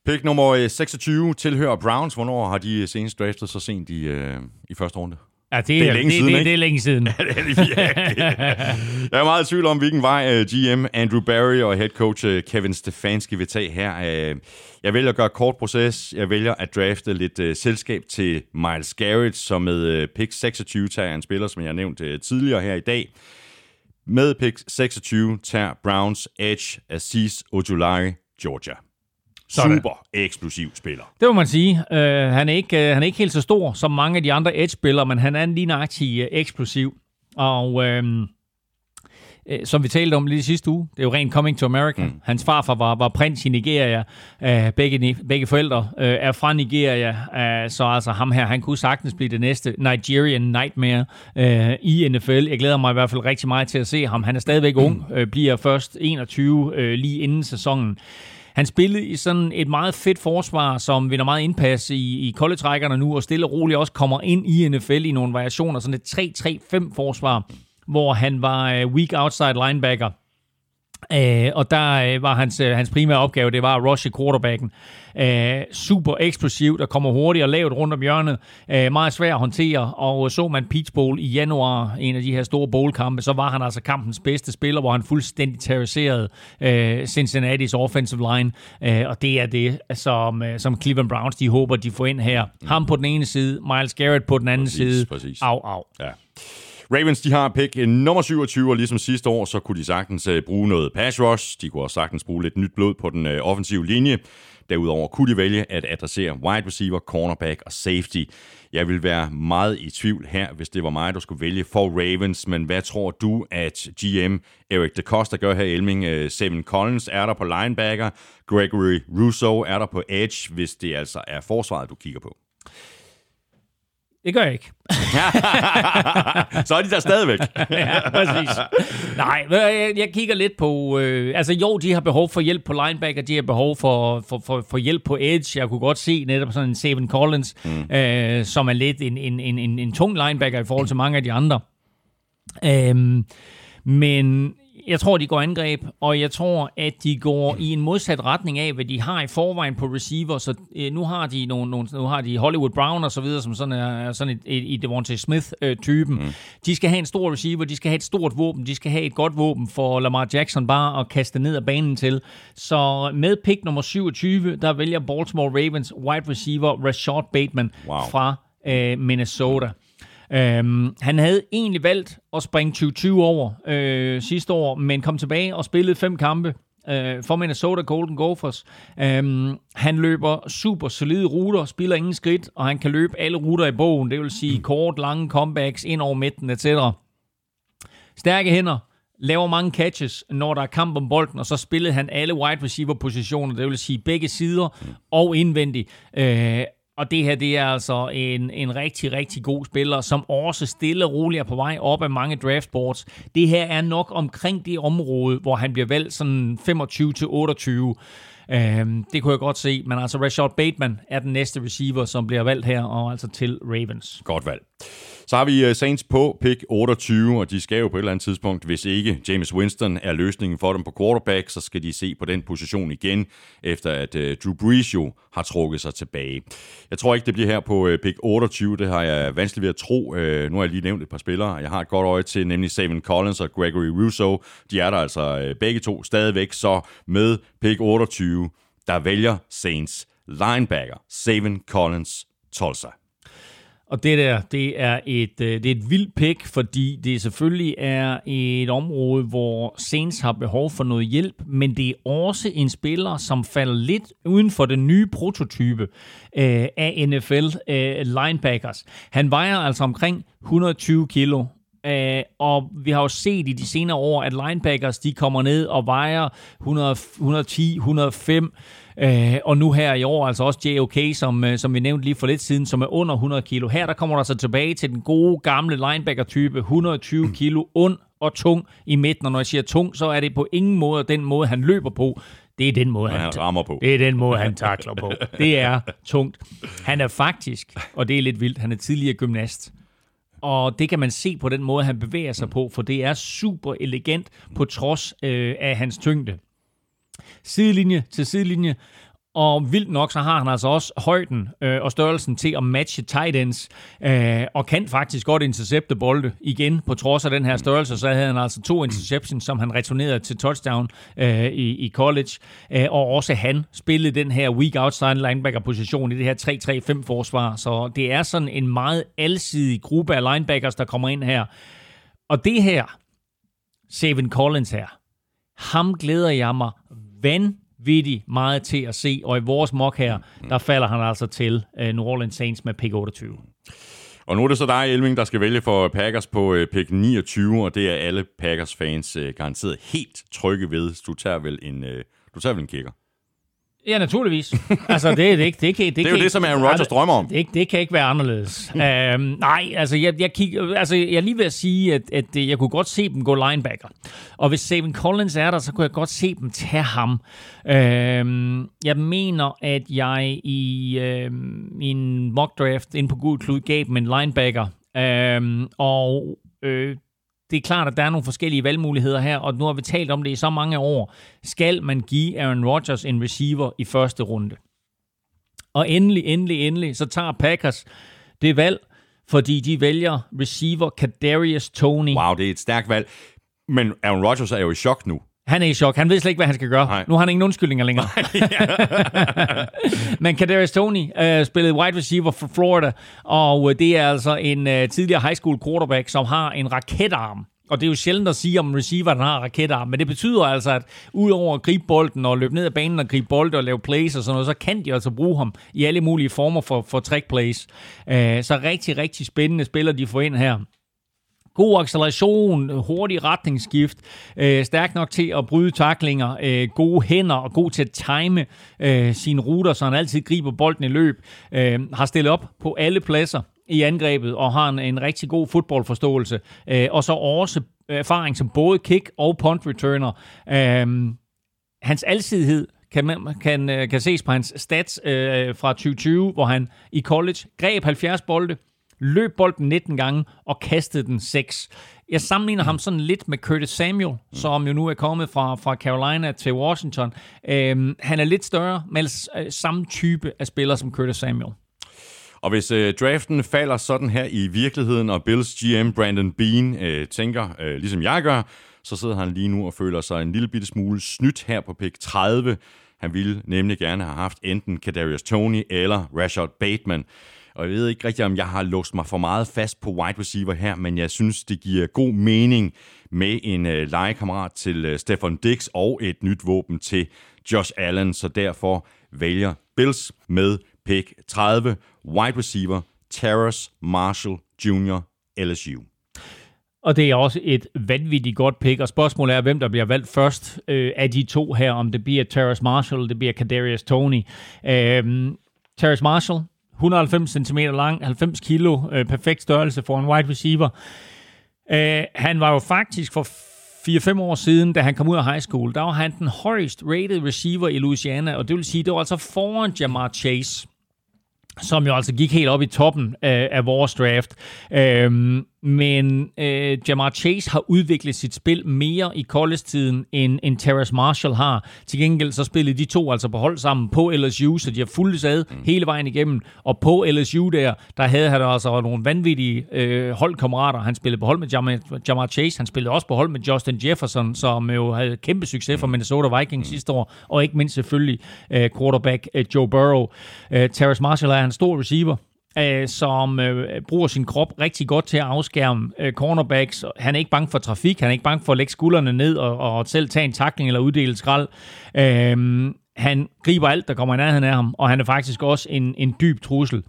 Pick nummer øh, 26 tilhører Browns. Hvornår har de senest draftet så sent i, øh, i første runde? Ja, det, det er længe det, siden, det, det er længe siden. ja, det er det virkelig. Jeg er meget i tvivl om, hvilken vej øh, GM Andrew Barry og head coach uh, Kevin Stefanski vil tage her. Uh, jeg vælger at gøre kort proces. Jeg vælger at drafte lidt selskab til Miles Garrett, som med pick 26 tager en spiller, som jeg har nævnt tidligere her i dag. Med pick 26 tager Browns Edge Aziz Ojulari, Georgia. Sådan. Super eksplosiv spiller. Det må man sige. Uh, han, er ikke, uh, han er ikke helt så stor som mange af de andre edge-spillere, men han er en lige nøjagtig uh, eksplosiv. Og uh, uh, som vi talte om lige sidste uge, det er jo rent coming to America. Mm. Hans farfar var, var prins i Nigeria. Uh, begge, begge forældre uh, er fra Nigeria, uh, så altså ham her, han kunne sagtens blive det næste Nigerian Nightmare uh, i NFL. Jeg glæder mig i hvert fald rigtig meget til at se ham. Han er stadigvæk ung, uh, bliver først 21 uh, lige inden sæsonen. Han spillede i sådan et meget fedt forsvar, som vinder meget indpas i, i college nu, og stille og roligt også kommer ind i NFL i nogle variationer, sådan et 3-3-5 forsvar, hvor han var øh, weak outside linebacker. Øh, og der øh, var hans, øh, hans primære opgave, det var at rushe quarterbacken. Øh, super eksplosiv, der kommer hurtigt og lavt rundt om hjørnet. Øh, meget svær at håndtere, og så man Peach Bowl i januar, en af de her store bowl-kampe, så var han altså kampens bedste spiller, hvor han fuldstændig terroriserede øh, Cincinnati's offensive line. Øh, og det er det, som, øh, som Cleveland Browns, de håber, de får ind her. Mm. Ham på den ene side, Miles Garrett på den anden præcis, side. Præcis. Au, au. Ja. Ravens, de har pick øh, nummer 27, og ligesom sidste år, så kunne de sagtens øh, bruge noget pass rush. De kunne også sagtens bruge lidt nyt blod på den øh, offensive linje. Derudover kunne de vælge at adressere wide receiver, cornerback og safety. Jeg vil være meget i tvivl her, hvis det var mig, der skulle vælge for Ravens. Men hvad tror du, at GM Eric DeCosta gør her Elming? Seven Collins er der på linebacker. Gregory Russo er der på edge, hvis det altså er forsvaret, du kigger på. Det gør jeg ikke. så er de der stadigvæk. ja, præcis. Nej, jeg, kigger lidt på... Øh, altså jo, de har behov for hjælp på linebacker, de har behov for, for, for, for hjælp på edge. Jeg kunne godt se netop sådan en Seven Collins, mm. øh, som er lidt en, en, en, en, en tung linebacker i forhold til mange af de andre. Øhm, men jeg tror, de går angreb, og jeg tror, at de går i en modsat retning af, hvad de har i forvejen på receiver. Så øh, nu har de nogle, nogle, nu har de Hollywood Brown og så videre, som sådan er, sådan et, et, et Devontae Smith-typen. Øh, mm. De skal have en stor receiver, de skal have et stort våben, de skal have et godt våben for Lamar Jackson bare at kaste ned af banen til. Så med pick nummer 27, der vælger Baltimore Ravens wide receiver Rashad Bateman wow. fra øh, Minnesota. Øhm, han havde egentlig valgt at springe 2020 over øh, sidste år, men kom tilbage og spillede fem kampe øh, for Minnesota Golden Gophers. Øhm, han løber super solide ruter, spiller ingen skridt, og han kan løbe alle ruter i bogen, det vil sige kort, lange comebacks ind over midten, etc. Stærke hænder, laver mange catches, når der er kamp om bolden, og så spillede han alle wide receiver positioner, det vil sige begge sider og indvendigt. Øh, og det her, det er altså en, en rigtig, rigtig god spiller, som også stille og roligt er på vej op af mange draftboards. Det her er nok omkring det område, hvor han bliver valgt sådan 25-28. Øhm, det kunne jeg godt se, men altså Rashad Bateman er den næste receiver, som bliver valgt her, og altså til Ravens. Godt valg. Så har vi øh, Saints på pick 28, og de skal jo på et eller andet tidspunkt, hvis ikke James Winston er løsningen for dem på quarterback, så skal de se på den position igen, efter at øh, Drew Brees jo har trukket sig tilbage. Jeg tror ikke, det bliver her på øh, pick 28, det har jeg vanskeligt ved at tro. Nu har jeg lige nævnt et par spillere, jeg har et godt øje til, nemlig Savin Collins og Gregory Russo. De er der altså begge to stadigvæk, så med pick 28, der vælger Saints linebacker Savin Collins Tulsa. Og det der, det er et, øh, det er et vildt pick, fordi det selvfølgelig er et område, hvor Saints har behov for noget hjælp, men det er også en spiller, som falder lidt uden for den nye prototype øh, af NFL øh, linebackers. Han vejer altså omkring 120 kilo, Øh, og vi har jo set i de senere år, at linebackers de kommer ned og vejer 100, 110, 105. Øh, og nu her i år, altså også JOK, som, øh, som vi nævnte lige for lidt siden, som er under 100 kilo. Her der kommer der så tilbage til den gode gamle linebacker-type, 120 kilo, ond og tung i midten. Og når jeg siger tung, så er det på ingen måde den måde, han løber på. Det er den måde, han, han rammer på. Det er den måde, han takler på. Det er tungt. Han er faktisk, og det er lidt vildt, han er tidligere gymnast. Og det kan man se på den måde, han bevæger sig på, for det er super elegant på trods øh, af hans tyngde. Sidelinje til sidelinje, og vildt nok, så har han altså også højden øh, og størrelsen til at matche tight ends, øh, og kan faktisk godt intercepte bolde igen. På trods af den her størrelse, så havde han altså to interceptions, som han returnerede til touchdown øh, i, i college. Øh, og også han spillede den her weak outside linebacker-position i det her 3-3-5-forsvar. Så det er sådan en meget alsidig gruppe af linebackers, der kommer ind her. Og det her, Savin Collins her, ham glæder jeg mig vanvittigt vanvittigt meget til at se, og i vores mock her, der falder han altså til uh, New Orleans Saints med pick 28. Og nu er det så dig, Elving, der skal vælge for Packers på uh, pick 29, og det er alle Packers-fans uh, garanteret helt trygge ved. Du tager vel en, uh, du tager vel en kicker? Ja, naturligvis. Altså, det, det, det, det, det, det er jo det, som Aaron Rodgers drømmer om. Det, det kan ikke være anderledes. um, nej, altså jeg, jeg, kig, altså, jeg er lige ved at sige, at, at jeg kunne godt se dem gå linebacker. Og hvis Savin Collins er der, så kunne jeg godt se dem tage ham. Um, jeg mener, at jeg i uh, min mock draft ind på Gud Klud gav dem en linebacker. Um, og øh, det er klart, at der er nogle forskellige valgmuligheder her, og nu har vi talt om det i så mange år. Skal man give Aaron Rodgers en receiver i første runde? Og endelig, endelig, endelig, så tager Packers det valg, fordi de vælger receiver Kadarius Tony. Wow, det er et stærkt valg. Men Aaron Rodgers er jo i chok nu. Han er i chok. Han ved slet ikke, hvad han skal gøre. Nej. Nu har han ingen undskyldninger længere. Men Kadarius Tony uh, spillede wide receiver for Florida, og uh, det er altså en uh, tidligere high school quarterback, som har en raketarm. Og det er jo sjældent at sige om en receiver, der har raketarm, men det betyder altså, at udover at gribe bolden og løbe ned ad banen og gribe bolden og lave plays og sådan noget, så kan de altså bruge ham i alle mulige former for, for trick plays. Uh, så rigtig, rigtig spændende spiller, de får ind her. God acceleration, hurtig retningsskift, øh, stærk nok til at bryde taklinger, øh, gode hænder og god til at time øh, sine ruter, så han altid griber bolden i løb. Øh, har stillet op på alle pladser i angrebet og har en, en rigtig god fodboldforståelse. Øh, og så også erfaring som både kick og punt returner. Øh, hans alsidighed kan, kan, øh, kan ses på hans stats øh, fra 2020, hvor han i college greb 70 bolde, løb bolden 19 gange og kastede den 6. Jeg sammenligner ham sådan lidt med Curtis Samuel, mm. som jo nu er kommet fra, fra Carolina til Washington. Øhm, han er lidt større, men øh, samme type af spiller som Curtis Samuel. Og hvis øh, draften falder sådan her i virkeligheden, og Bills GM Brandon Bean øh, tænker, øh, ligesom jeg gør, så sidder han lige nu og føler sig en lille bitte smule snydt her på pick 30. Han ville nemlig gerne have haft enten Kadarius Tony eller Rashad Bateman. Og jeg ved ikke rigtig, om jeg har låst mig for meget fast på wide receiver her, men jeg synes, det giver god mening med en øh, legekammerat til øh, Stefan Dix og et nyt våben til Josh Allen, så derfor vælger Bills med pick 30 wide receiver Terrace Marshall Jr. LSU. Og det er også et vanvittigt godt pick, og spørgsmålet er, hvem der bliver valgt først øh, af de to her, om det bliver Terrace Marshall, eller det bliver Kadarius Tony. Øh, Terrace Marshall, 190 cm lang, 90 kilo, øh, perfekt størrelse for en wide receiver. Øh, han var jo faktisk for 4-5 år siden, da han kom ud af high school, der var han den højst rated receiver i Louisiana, og det vil sige, det var altså foran Jamar Chase, som jo altså gik helt op i toppen af, af vores draft. Øh, men øh, Jamar Chase har udviklet sit spil mere i college-tiden, end, end Terrace Marshall har. Til gengæld så spillede de to altså på hold sammen på LSU, så de har fulgt sad mm. hele vejen igennem. Og på LSU der, der havde han altså nogle vanvittige øh, holdkammerater. Han spillede på hold med Jamar, Jamar Chase, han spillede også på hold med Justin Jefferson, som jo havde kæmpe succes for Minnesota Vikings mm. sidste år, og ikke mindst selvfølgelig øh, quarterback øh, Joe Burrow. Øh, Terrace Marshall er en stor receiver, øh, som øh, bruger sin krop rigtig godt til at afskærme øh, cornerbacks. Han er ikke bange for trafik, han er ikke bange for at lægge skuldrene ned og, og selv tage en takling eller uddele skrald. Øh, han griber alt, der kommer i nærheden af ham, og han er faktisk også en, en dyb trussel.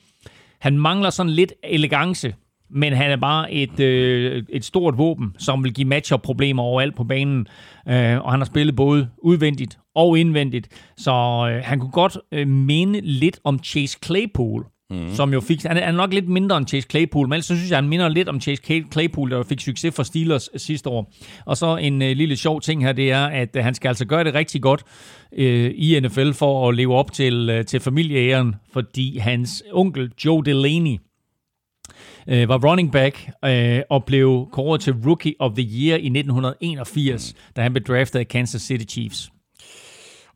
Han mangler sådan lidt elegance men han er bare et, øh, et stort våben, som vil give matchup-problemer overalt på banen. Øh, og han har spillet både udvendigt og indvendigt, så øh, han kunne godt øh, minde lidt om Chase Claypool, mm. som jo fik... Han er nok lidt mindre end Chase Claypool, men ellers så synes jeg, han minder lidt om Chase Claypool, der fik succes for Steelers sidste år. Og så en øh, lille sjov ting her, det er, at øh, han skal altså gøre det rigtig godt øh, i NFL for at leve op til, øh, til familieæren, fordi hans onkel Joe Delaney, øh, var running back øh, og blev kåret til Rookie of the Year i 1981, mm. da han blev draftet af Kansas City Chiefs.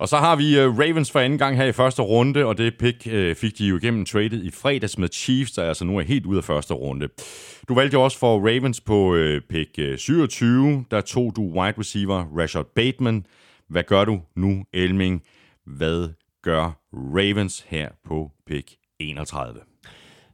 Og så har vi uh, Ravens for anden gang her i første runde, og det pick uh, fik de jo igennem tradet i fredags med Chiefs, der altså nu er helt ude af første runde. Du valgte jo også for Ravens på uh, pick uh, 27, der tog du wide receiver Rashad Bateman. Hvad gør du nu, Elming? Hvad gør Ravens her på pick 31?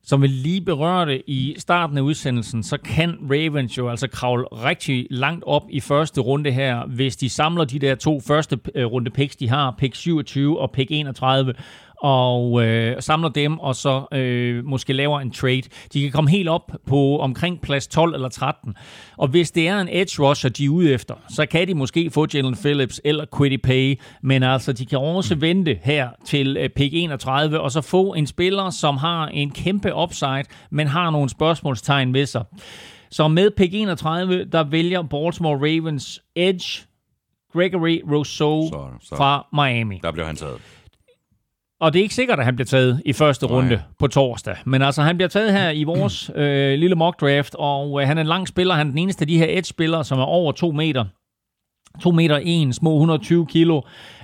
Som vi lige berørte i starten af udsendelsen, så kan Ravens jo altså kravle rigtig langt op i første runde her, hvis de samler de der to første øh, runde picks, de har, pick 27 og pick 31, og øh, samler dem, og så øh, måske laver en trade. De kan komme helt op på omkring plads 12 eller 13. Og hvis det er en edge rusher, de er ude efter, så kan de måske få Jalen Phillips eller Quiddy Pay, men altså, de kan også vente her til øh, pick 31, og så få en spiller, som har en kæmpe upside, men har nogle spørgsmålstegn ved sig. Så med pick 31, der vælger Baltimore Ravens Edge Gregory Rousseau så, så. fra Miami. Der bliver han taget. Og det er ikke sikkert, at han bliver taget i første runde Nej. på torsdag. Men altså, han bliver taget her i vores øh, lille mock draft, og øh, han er en lang spiller. Han er den eneste af de her edge-spillere, som er over 2 meter. 2 meter 1, små 120 kilo.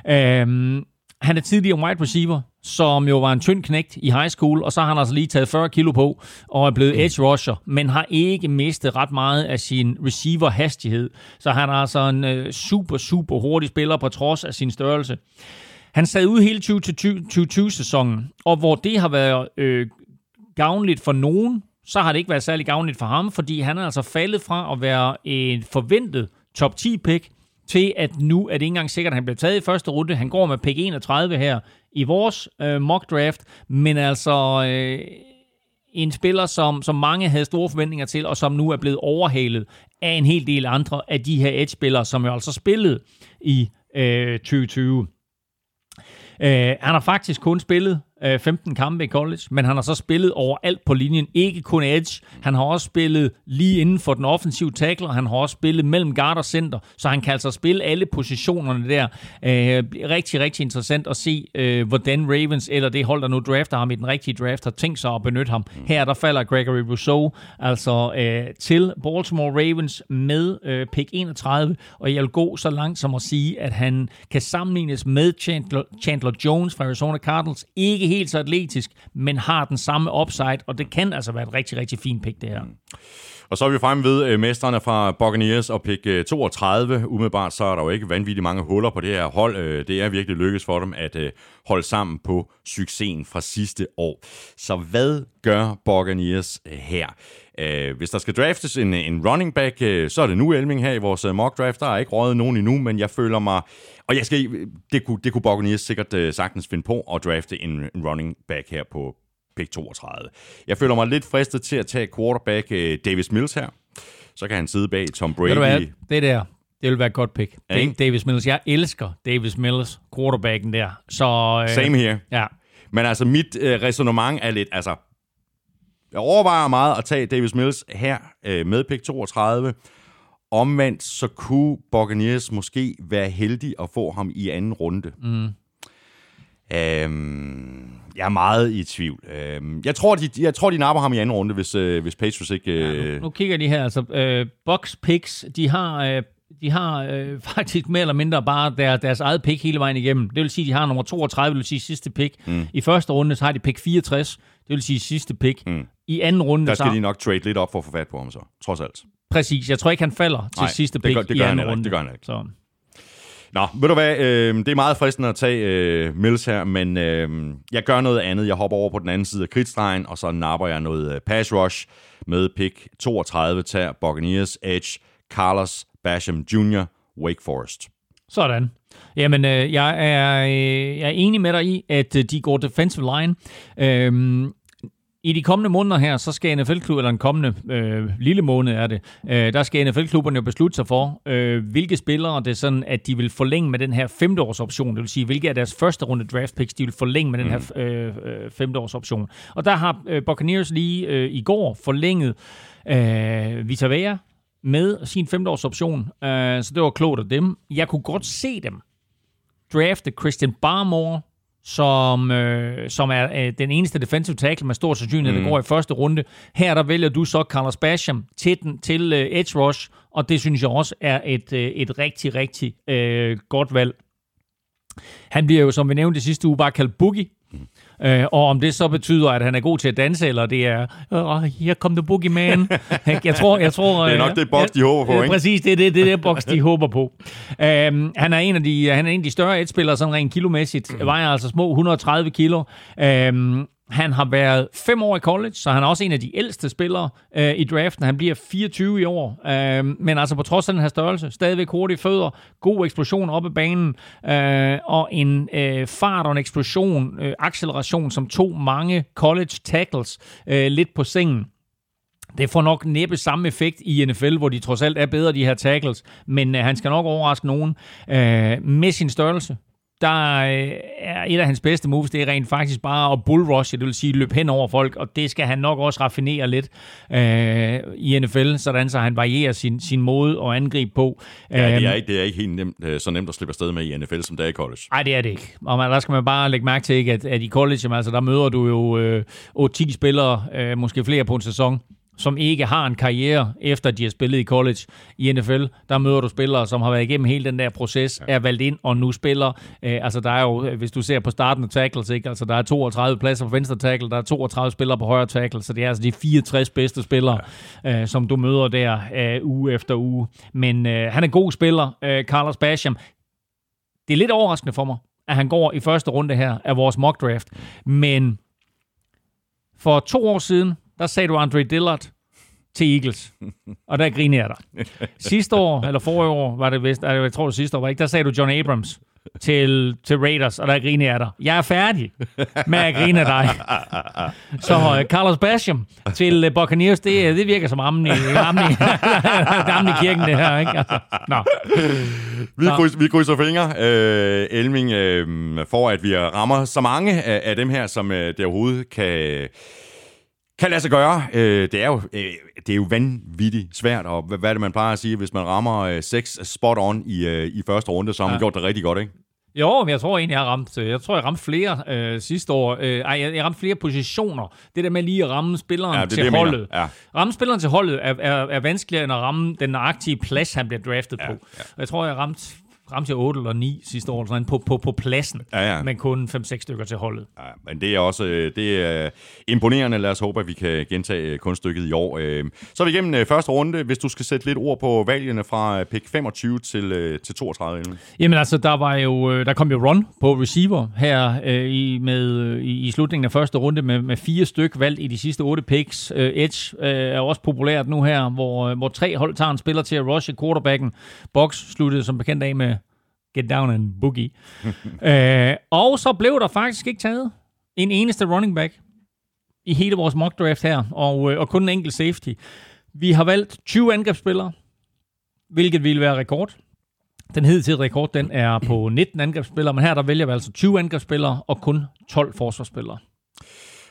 Øhm, han er tidligere wide receiver, som jo var en tynd knægt i high school, og så har han altså lige taget 40 kilo på, og er blevet edge rusher, men har ikke mistet ret meget af sin receiver hastighed. Så han er altså en øh, super, super hurtig spiller på trods af sin størrelse. Han sad ude hele 2020-sæsonen, og hvor det har været øh, gavnligt for nogen, så har det ikke været særlig gavnligt for ham, fordi han er altså faldet fra at være en forventet top 10 pick, til at nu er det ikke engang sikkert, at han bliver taget i første runde. Han går med pick 31 her i vores øh, mock draft, men altså øh, en spiller, som, som mange havde store forventninger til, og som nu er blevet overhalet af en hel del andre af de her edge-spillere, som jo altså spillede i øh, 2020. Øh, han har faktisk kun spillet øh, 15 kampe i college, men han har så spillet overalt på linjen, ikke kun edge. Han har også spillet lige inden for den offensive tackle, og han har også spillet mellem guard og center, så han kan altså spille alle positionerne der. Øh, rigtig, rigtig interessant at se, øh, hvordan Ravens, eller det hold, der nu drafter ham i den rigtige draft, har tænkt sig at benytte ham. Her der falder Gregory Rousseau altså øh, til Baltimore Ravens med øh, pick 31, og jeg vil gå så langt som at sige, at han kan sammenlignes med Chandler, Chandler Jones fra Arizona Cardinals. Ikke helt så atletisk, men har den samme upside, og det kan altså være et rigtig, rigtig fint pick, det her. Mm. Og så er vi fremme ved øh, mesterne fra Buccaneers og pick øh, 32. Umiddelbart så er der jo ikke vanvittigt mange huller på det her hold. Øh, det er virkelig lykkedes for dem at øh, holde sammen på succesen fra sidste år. Så hvad gør Buccaneers øh, her? Øh, hvis der skal draftes en, en running back, øh, så er det nu Elming her i vores øh, mock draft. Der er ikke røget nogen endnu, men jeg føler mig... Og jeg skal, det kunne, det kunne Buccaneers sikkert øh, sagtens finde på at drafte en, en running back her på pick 32. Jeg føler mig lidt fristet til at tage quarterback øh, Davis Mills her. Så kan han sidde bag Tom Brady. Ved du hvad? Det der, det vil være et godt pick. Ja, ikke? Davis Mills. Jeg elsker Davis Mills, quarterbacken der. Så, øh, Same here. Ja. Men altså, mit øh, resonemang er lidt, altså, jeg overvejer meget at tage Davis Mills her øh, med pick 32. Omvendt, så kunne Buccaneers måske være heldig at få ham i anden runde. Mm. Øhm, jeg er meget i tvivl. Øhm, jeg, tror, de, jeg tror, de napper ham i anden runde, hvis, øh, hvis Patriots ikke... Øh... Ja, nu, nu kigger de her. Altså, øh, box picks, de har... Øh, de har øh, faktisk mere eller mindre bare der, deres eget pick hele vejen igennem. Det vil sige, de har nummer 32, det vil sige sidste pick. Mm. I første runde, så har de pick 64, det vil sige sidste pick. Mm. I anden runde... Der skal så... de nok trade lidt op for at få fat på ham så, trods alt. Præcis. Jeg tror ikke, han falder til Nej, sidste pick det gør, det gør i anden runde. Det gør han ikke. Så. Nå, ved du hvad, øh, det er meget fristende at tage øh, Mills her, men øh, jeg gør noget andet. Jeg hopper over på den anden side af kridtstregen, og så napper jeg noget øh, pass rush med pick 32, tager Buccaneers Edge, Carlos Basham Jr., Wake Forest. Sådan. Jamen, øh, jeg, er, øh, jeg er enig med dig i, at øh, de går defensive line. Øh, i de kommende måneder her, så skal NFL-klubben, eller en kommende øh, lille måned er det, øh, der skal NFL-klubberne jo beslutte sig for, øh, hvilke spillere det er sådan, at de vil forlænge med den her femteårsoption. Det vil sige, hvilke af deres første runde draft picks, de vil forlænge med den her mm. øh, øh, femteårsoption. Og der har øh, Buccaneers lige øh, i går forlænget øh, Vita Vea med sin femteårsoption. Øh, så det var klogt af dem. Jeg kunne godt se dem drafte Christian Barmore som, øh, som er øh, den eneste defensive tackle med stor sandsynlighed, mm. der går i første runde. Her der vælger du så Carlos Basham til, den, til øh, edge rush, og det synes jeg også er et, øh, et rigtig, rigtig øh, godt valg. Han bliver jo, som vi nævnte sidste uge, bare kaldt Boogie. Øh, og om det så betyder, at han er god til at danse, eller det er, oh, here come the boogeyman. jeg tror, jeg tror, det er nok øh, det boks, de håber på, ikke? Præcis, det er det, det, det boks, de håber på. Um, han, er en af de, han er en af de større et-spillere, sådan rent kilomæssigt. Mm. Vejer altså små 130 kilo. Um, han har været fem år i college, så han er også en af de ældste spillere øh, i draften. Han bliver 24 i år, øh, men altså på trods af den her størrelse, stadigvæk hurtige fødder, god eksplosion op ad banen, øh, og en øh, fart og en eksplosion, øh, acceleration, som tog mange college tackles øh, lidt på sengen. Det får nok næppe samme effekt i NFL, hvor de trods alt er bedre, de her tackles, men øh, han skal nok overraske nogen øh, med sin størrelse der øh, er et af hans bedste moves, det er rent faktisk bare at bullrush, det vil sige løbe hen over folk, og det skal han nok også raffinere lidt øh, i NFL, sådan så han varierer sin, sin måde at angribe på. Ja, det er, øhm, ikke, det er ikke helt nemt, øh, så nemt at slippe afsted med i NFL, som det er i college. Nej, det er det ikke. Og man, der skal man bare lægge mærke til, at, at i college, altså, der møder du jo øh, 8-10 spillere, øh, måske flere på en sæson, som ikke har en karriere, efter de har spillet i college i NFL. Der møder du spillere, som har været igennem hele den der proces, er valgt ind og nu spiller. Øh, altså der er jo, hvis du ser på starten af tackles, ikke? Altså, der er 32 pladser på venstre tackle, der er 32 spillere på højre tackle, så det er altså de 64 bedste spillere, ja. øh, som du møder der øh, uge efter uge. Men øh, han er god spiller, øh, Carlos Basham. Det er lidt overraskende for mig, at han går i første runde her af vores mock draft. Men for to år siden, der sagde du Andre Dillard til Eagles. Og der griner jeg dig. Sidste år, eller forrige år, var det vist, jeg tror det sidste år, var ikke, der sagde du John Abrams til, til Raiders, og der griner jeg dig. Jeg er færdig med at grine af dig. Så uh, Carlos Basham til uh, Buccaneers, det, det virker som ammen i, ammen i, ammen i kirken, det her. Ikke? Altså, nå. Vi, krydser, vi krydser fingre, øh, Elming, øh, for at vi rammer så mange af, af dem her, som øh, det overhovedet kan kan lade sig gøre. Øh, det, er jo, øh, det er jo vanvittigt svært, og hvad, er det, man plejer at sige? Hvis man rammer øh, seks spot on i, øh, i første runde, så har man ja. gjort det rigtig godt, ikke? Jo, men jeg tror egentlig, jeg har ramt, øh, jeg tror, jeg ramte flere øh, sidste år. Øh, ej, jeg, jeg ramte flere positioner. Det der med lige at ramme spilleren ja, det til det, holdet. Ja. Ramme spilleren til holdet er, er, er vanskeligere end at ramme den aktive plads, han bliver draftet ja, på. Ja. Jeg tror, jeg ramte til 8 eller 9 sidste år, sådan på, på, på pladsen, ja, ja. men kun 5-6 stykker til holdet. Ja, men det er også øh, det er imponerende. Lad os håbe, at vi kan gentage kunststykket i år. Øh, så er vi igennem øh, første runde. Hvis du skal sætte lidt ord på valgene fra pick 25 til, til 32. Jamen altså, der, var jo, der kom jo run på receiver her øh, i, med, i, i slutningen af første runde med, med fire styk valgt i de sidste otte picks. Øh, Edge øh, er også populært nu her, hvor, hvor tre hold tager en spiller til at rushe quarterbacken. Box sluttede som bekendt af med Get down and boogie. øh, og så blev der faktisk ikke taget en eneste running back i hele vores mock draft her, og, øh, og kun en enkelt safety. Vi har valgt 20 angrebsspillere, hvilket ville være rekord. Den hidtidige rekord, den er på 19 angrebsspillere, men her der vælger vi altså 20 angrebsspillere og kun 12 forsvarsspillere.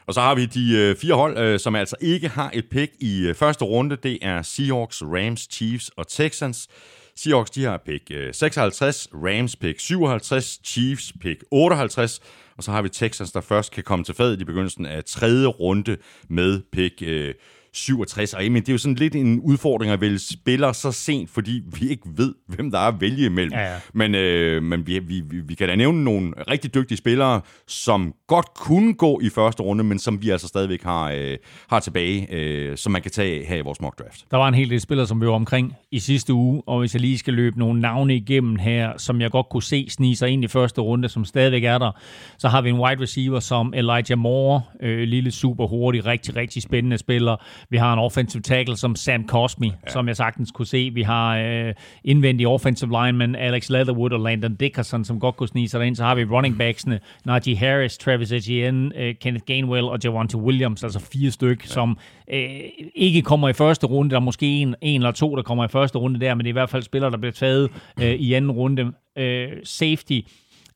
Og så har vi de øh, fire hold, øh, som altså ikke har et pick i øh, første runde. Det er Seahawks, Rams, Chiefs og Texans. Seahawks, de har pick øh, 56, Rams pick 57, Chiefs pick 58, og så har vi Texans, der først kan komme til fadet i begyndelsen af tredje runde med pick øh, 67. Og men det er jo sådan lidt en udfordring at vælge spillere så sent, fordi vi ikke ved, hvem der er at vælge imellem. Ja, ja. Men, øh, men vi, vi, vi kan da nævne nogle rigtig dygtige spillere, som godt kunne gå i første runde, men som vi altså stadigvæk har, øh, har tilbage, øh, som man kan tage her i vores mock draft. Der var en hel del spillere, som vi var omkring i sidste uge, og hvis jeg lige skal løbe nogle navne igennem her, som jeg godt kunne se snige sig ind i første runde, som stadigvæk er der, så har vi en wide receiver som Elijah Moore, øh, lille super hurtig, rigtig, rigtig spændende spiller. Vi har en offensive tackle som Sam Cosmi, ja. som jeg sagtens kunne se. Vi har øh, indvendig offensive lineman Alex Leatherwood og Landon Dickerson, som godt kunne snige sig derind. Så har vi running backsene Najee Harris, Travis Etienne, øh, Kenneth Gainwell og Javante Williams, altså fire styk, ja. som øh, ikke kommer i første runde. Der er måske en, en eller to, der kommer i første runde der, men det er i hvert fald spillere, der bliver taget øh, i anden runde. Øh, safety,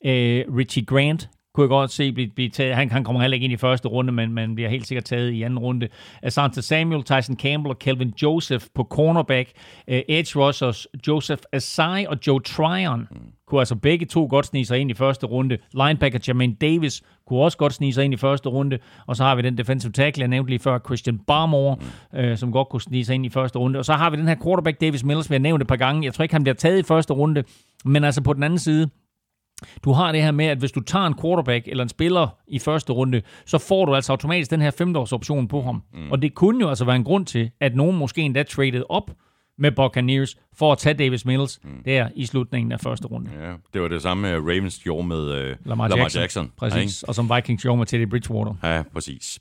øh, Richie Grant kunne jeg godt se blive, blive taget. Han, han kommer heller ikke ind i første runde, men, men bliver helt sikkert taget i anden runde. Asante Samuel, Tyson Campbell og Kelvin Joseph på cornerback. Uh, edge rushers Joseph Asai og Joe Tryon mm. kunne altså begge to godt snige sig ind i første runde. Linebacker Jermaine Davis kunne også godt snige sig ind i første runde. Og så har vi den defensive tackle, jeg nævnte lige før, Christian Barmore, mm. øh, som godt kunne snige sig ind i første runde. Og så har vi den her quarterback Davis Mills, vi har nævnte et par gange. Jeg tror ikke, han bliver taget i første runde, men altså på den anden side, du har det her med, at hvis du tager en quarterback eller en spiller i første runde, så får du altså automatisk den her femteårs option på ham. Mm. Og det kunne jo altså være en grund til, at nogen måske endda traded op med Buccaneers for at tage Davis Mills mm. der i slutningen af første runde. Ja, det var det samme Ravens gjorde med uh, Lamar, Lamar Jackson. Jackson. Præcis, ja, og som Vikings gjorde med Teddy Bridgewater. Ja, præcis.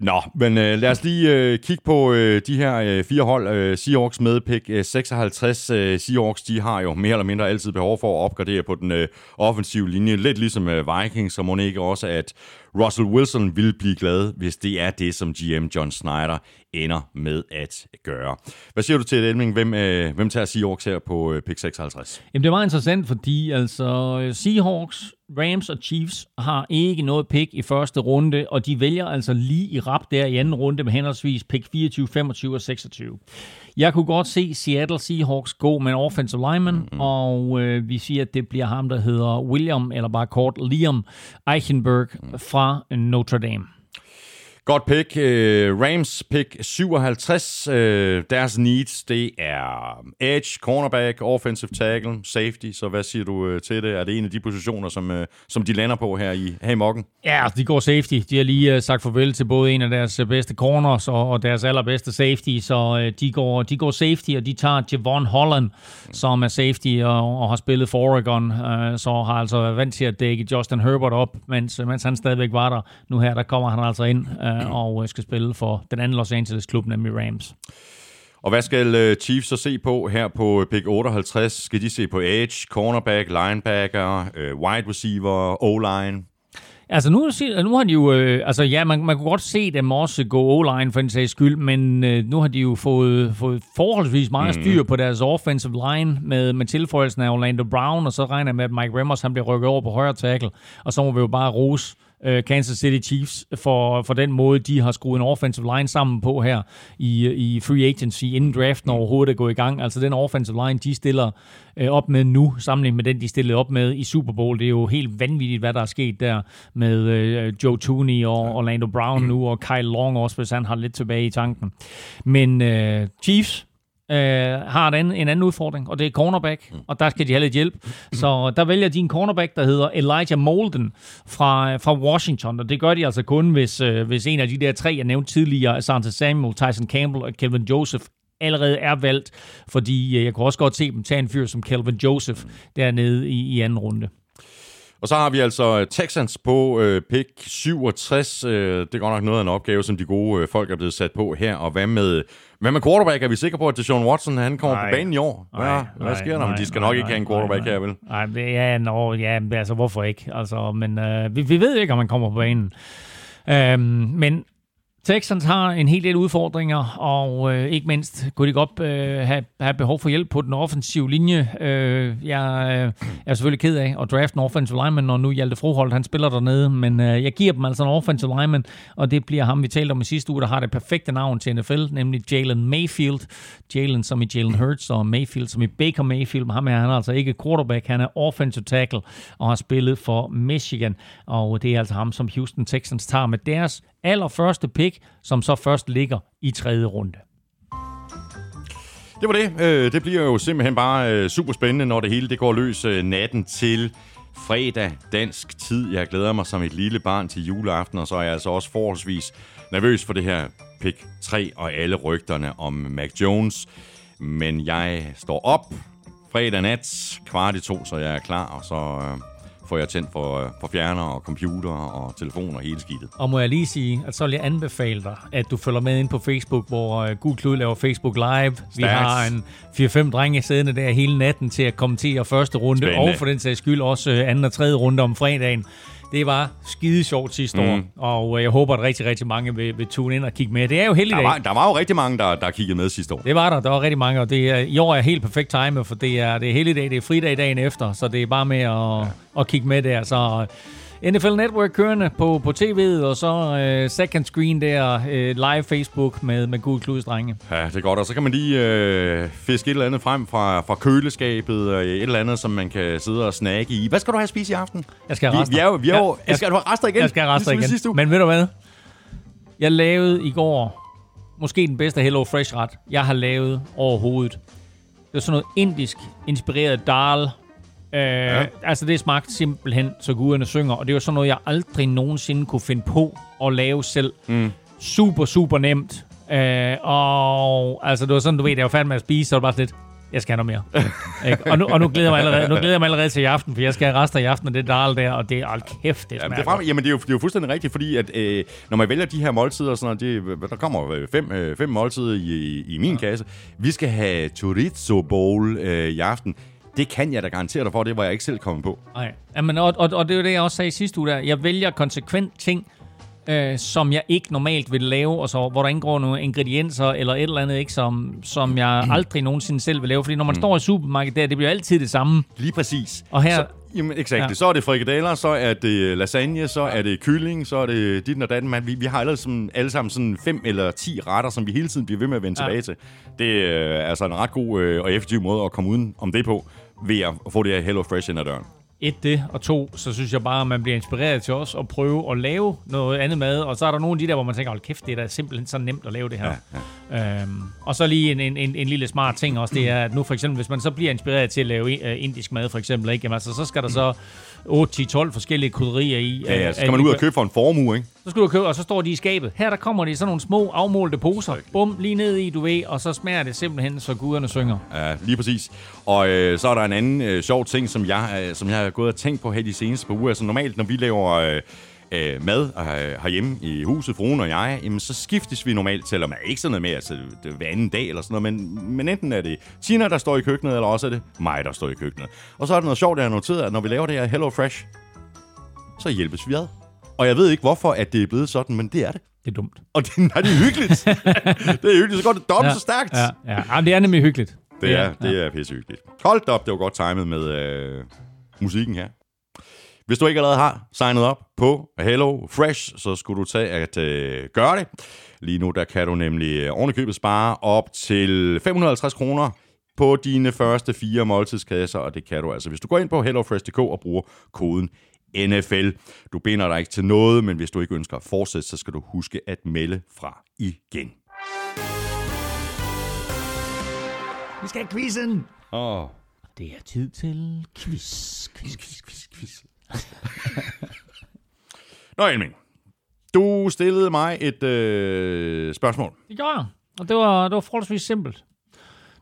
Nå, men uh, lad os lige uh, kigge på uh, de her uh, fire hold. Uh, Seahawks med pick uh, 56. Uh, Seahawks, de har jo mere eller mindre altid behov for at opgradere på den uh, offensive linje. Lidt ligesom uh, Vikings, så må ikke også, at Russell Wilson vil blive glad, hvis det er det, som GM John Snyder ender med at gøre. Hvad siger du til, Elming? Hvem, øh, hvem tager Seahawks her på øh, pick 56? Jamen, det var interessant, fordi altså Seahawks, Rams og Chiefs har ikke noget pick i første runde, og de vælger altså lige i rap der i anden runde med henholdsvis pick 24, 25 og 26. Jeg kunne godt se Seattle Seahawks gå med en offensive lineman, mm-hmm. og øh, vi siger, at det bliver ham, der hedder William, eller bare kort Liam Eichenberg mm. fra Notre Dame. Godt pick. Øh, Rams pick 57. Uh, øh, deres needs, det er um, edge, cornerback, offensive tackle, safety. Så hvad siger du øh, til det? Er det en af de positioner, som, som de lander på her i, her i Mokken? Ja, altså, de går safety. De har lige sagt farvel til både en af deres bedste corners og, og deres allerbedste safety. Så de, går, de går safety, og de tager Javon Holland, som er safety og, og har spillet for Oregon. Så har altså været vant til at dække Justin Herbert op, mens, mens han stadigvæk var der. Nu her, der kommer han altså ind. Uh, øh, og skal spille for den anden Los Angeles-klub, nemlig Rams. Og hvad skal øh, Chiefs så se på her på pick 58? Skal de se på edge, cornerback, linebacker, øh, wide receiver, O-line? Altså nu, nu har de jo, øh, altså ja, man, man kunne godt se dem også gå O-line for en sags skyld, men øh, nu har de jo fået, fået forholdsvis meget mm. styr på deres offensive line med, med tilføjelsen af Orlando Brown, og så regner jeg med, at Mike Remmers han bliver rykket over på højre tackle, og så må vi jo bare rose øh, Kansas City Chiefs for, for den måde, de har skruet en offensive line sammen på her i, i free agency, inden draften overhovedet er gået i gang. Altså den offensive line, de stiller øh, op med nu, sammenlignet med den, de stillede op med i Super Bowl. Det er jo helt vanvittigt, hvad der er sket der med øh, Joe Tooney og Orlando Brown nu, og Kyle Long også, hvis han har lidt tilbage i tanken. Men øh, Chiefs, øh, har en anden, en anden udfordring, og det er cornerback, mm. og der skal de have lidt hjælp. Så der vælger de en cornerback, der hedder Elijah Molden fra, fra Washington, og det gør de altså kun, hvis, øh, hvis en af de der tre, jeg nævnte tidligere, Santa Samuel, Tyson Campbell og Kelvin Joseph, allerede er valgt, fordi øh, jeg kunne også godt se dem tage en fyr som Kelvin Joseph dernede i, i anden runde. Og så har vi altså Texans på øh, pick 67. Øh, det er godt nok noget af en opgave, som de gode øh, folk er blevet sat på her. Og hvad med, hvad med quarterback? Er vi sikre på, at Deshaun Watson han kommer nej, på banen i år? Hvad, nej, hvad sker der? Nej, de skal nej, nok ikke have en quarterback nej, her, vel? Nej, ja, no, ja, altså hvorfor ikke? Altså, men øh, vi, vi ved ikke, om han kommer på banen. Øhm, men Texans har en hel del udfordringer, og øh, ikke mindst kunne de godt øh, have, have behov for hjælp på den offensive linje. Øh, jeg øh, er selvfølgelig ked af at drafte en offensive lineman, når nu Hjalte Froholt han spiller dernede, men øh, jeg giver dem altså en offensive lineman, og det bliver ham, vi talte om i sidste uge, der har det perfekte navn til NFL, nemlig Jalen Mayfield. Jalen som i Jalen Hurts, og Mayfield som i Baker Mayfield. Ham er han altså ikke quarterback, han er offensive tackle, og har spillet for Michigan, og det er altså ham, som Houston Texans tager med deres allerførste pick, som så først ligger i tredje runde. Det var det. Øh, det bliver jo simpelthen bare øh, super spændende, når det hele det går løs øh, natten til fredag dansk tid. Jeg glæder mig som et lille barn til juleaften, og så er jeg altså også forholdsvis nervøs for det her pick 3 og alle rygterne om Mac Jones. Men jeg står op fredag nat, kvart i to, så jeg er klar, og så får jeg tændt for, øh, for fjerner og computer og telefon og hele skidtet. Og må jeg lige sige, at så vil jeg anbefale dig, at du følger med ind på Facebook, hvor uh, Gud Klud laver Facebook Live. Vi har en 4-5 drenge siddende der hele natten til at kommentere første runde, Spændende. og for den sags skyld også uh, anden og tredje runde om fredagen. Det var skide sjovt sidste mm. år, og uh, jeg håber, at rigtig, rigtig mange vil, vil tune ind og kigge med. Det er jo heldigt. Der var, der var jo rigtig mange, der, der kiggede med sidste år. Det var der. Der var rigtig mange, og det er, i år er helt perfekt time, for det er, det er helligdag, det er fridag dagen efter, så det er bare med at, ja. at kigge med der. Så øh, NFL Network kørende på, på tv'et, og så uh, second screen der, uh, live Facebook med, med Gud Kluds drenge. Ja, det er godt. Og så kan man lige øh, fiske et eller andet frem fra, fra køleskabet, og et eller andet, som man kan sidde og snakke i. Hvad skal du have at spise i aften? Jeg skal have Vi, rester. vi er jo, vi er jo, Ja, jeg, skal du have rester igen? Jeg skal have rester Ligesom igen. Sidste uge. Men ved du hvad? Jeg lavede i går måske den bedste Hello Fresh ret, jeg har lavet overhovedet. Det var sådan noget indisk inspireret dal. Øh, ja. Altså det smagte simpelthen, så guderne synger. Og det var sådan noget, jeg aldrig nogensinde kunne finde på at lave selv. Mm. Super, super nemt. Øh, og altså det var sådan, du ved, jeg var færdig med at spise, så var det bare sådan lidt, jeg skal have noget mere. Ikke? og, nu, og nu, glæder jeg mig allerede, nu glæder jeg mig allerede til i aften, for jeg skal have rester i aften af det dal der, og det er, hold kæft, det Jamen, smager det er, frem, jamen, det er, jo, det er jo fuldstændig rigtigt, fordi at, øh, når man vælger de her måltider, og sådan det, der kommer øh, fem, øh, fem måltider i, i min ja. kasse. Vi skal have chorizo bowl øh, i aften. Det kan jeg da garantere dig for, det var jeg ikke selv kommet på. Nej, Jamen, og, og, og det er jo det, jeg også sagde sidste uge der. Jeg vælger konsekvent ting, øh, som jeg ikke normalt vil lave, og så, hvor der indgår nogle ingredienser eller et eller andet, ikke, som, som jeg aldrig nogensinde selv vil lave. Fordi når man står i supermarkedet der, det bliver altid det samme. Lige præcis. Og her- Så, jamen, exakt. Ja. Så er det frikadeller, så er det lasagne, så er det kylling, så er det dit og datten. Man, vi, vi har alle, sådan, alle sammen sådan fem eller ti retter, som vi hele tiden bliver ved med at vende Ja. ja. tilbage til. Det øh, er altså en ret god øh, og effektiv måde at komme uden om det på, ved at få det her Hello Fresh ind ad døren. Et det, og to, så synes jeg bare, at man bliver inspireret til også at prøve at lave noget andet mad. Og så er der nogle af de der, hvor man tænker, hold kæft, det er da simpelthen så nemt at lave det her. Ja, ja. Øhm, og så lige en, en, en, en lille smart ting også, det er, at nu for eksempel, hvis man så bliver inspireret til at lave uh, indisk mad for eksempel, ikke? Jamen, altså, så skal der så 8-10-12 forskellige krydderier i. Ja, ja, øh, så skal man ud og købe for en formue, ikke? Så skal du købe, og så står de i skabet. Her der kommer de i sådan nogle små afmålte poser. Bum, lige ned i, du ved, og så smager det simpelthen, så guderne synger. Ja, lige præcis. Og øh, så er der en anden øh, sjov ting, som jeg, øh, som jeg har gået og tænkt på her de seneste par uger. Altså normalt, når vi laver øh, øh, mad øh, herhjemme i huset, fruen og jeg, jamen, så skiftes vi normalt til, er ikke sådan noget med, altså det er hver anden dag eller sådan noget, men, men enten er det Tina, der står i køkkenet, eller også er det mig, der står i køkkenet. Og så er der noget sjovt, jeg har noteret, at når vi laver det her Hello Fresh, så hjælpes vi ad. Og jeg ved ikke, hvorfor at det er blevet sådan, men det er det. Det er dumt. Og det, nej, det er hyggeligt. det er hyggeligt, så går det dobbelt så stærkt. Ja, ja. Jamen, det er nemlig hyggeligt. Det er, det er pissehyggeligt. Hold op, det var godt timet med øh, musikken her. Hvis du ikke allerede har signet op på Hello Fresh, så skulle du tage at øh, gøre det. Lige nu der kan du nemlig øh, ovenikøbet spare op til 550 kroner på dine første fire måltidskasser, og det kan du altså, hvis du går ind på hellofresh.dk og bruger koden NFL. Du binder dig ikke til noget, men hvis du ikke ønsker at fortsætte, så skal du huske at melde fra igen. Vi skal have quizzen. Åh, oh. Det er tid til quiz. quiz, quiz, quiz, quiz. Nå, Elming. Du stillede mig et øh, spørgsmål. Det gjorde jeg. Og det var, det var forholdsvis simpelt.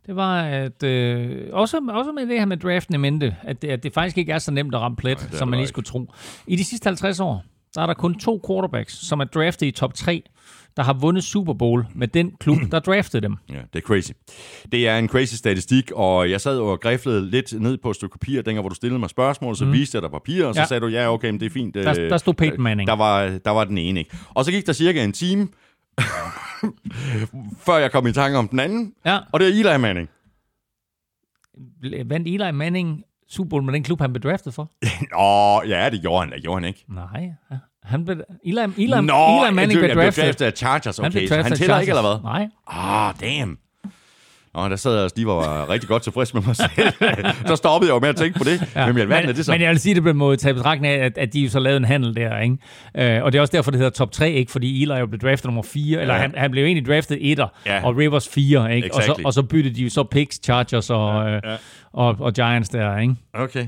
Det var, at øh, også, også med det her med draften i mente, at det, at det faktisk ikke er så nemt at ramme plet, Nej, som man lige skulle tro. I de sidste 50 år, der er der kun to quarterbacks, som er draftet i top 3, der har vundet Super Bowl med den klub, der draftede dem. Ja, det er crazy. Det er en crazy statistik, og jeg sad og griflede lidt ned på et stykke papir, dengang hvor du stillede mig spørgsmål, så mm. viste jeg dig papir, og så Ja. sagde du, ja, okay, men det er fint. Der, øh, der stod Peyton Manning. Der var, der var den ene, ikke? Og så gik der cirka en time, før jeg kom i tanke om den anden, Ja, og det er Eli Manning. vandt Eli Manning Super Bowl med den klub, han blev draftet for? Åh, ja, det gjorde han da, gjorde han ikke? Nej. Han blev, Eli, Eli, Nå, Eli Manning det- blev draftet. draftet af Chargers, Han blev okay, så draftet han tæller ikke, eller hvad? Nej. Ah, damn. Nå, der sad jeg også lige og var rigtig godt tilfreds med mig selv. så stoppede jeg jo med at tænke på det. Ja. I alverden men, er det så? men jeg vil sige det på den måde, tage i betragtning af, at, at de jo så lavede en handel der, ikke? Øh, og det er også derfor, det hedder top 3, ikke? Fordi Eli jo blev draftet nummer 4, eller han, han blev egentlig draftet etter, Ja. og Rivers 4, ikke? Og så, Exactly. og så byttede de jo så picks, Chargers og, ja, ja. og, og Giants der, ikke? Okay.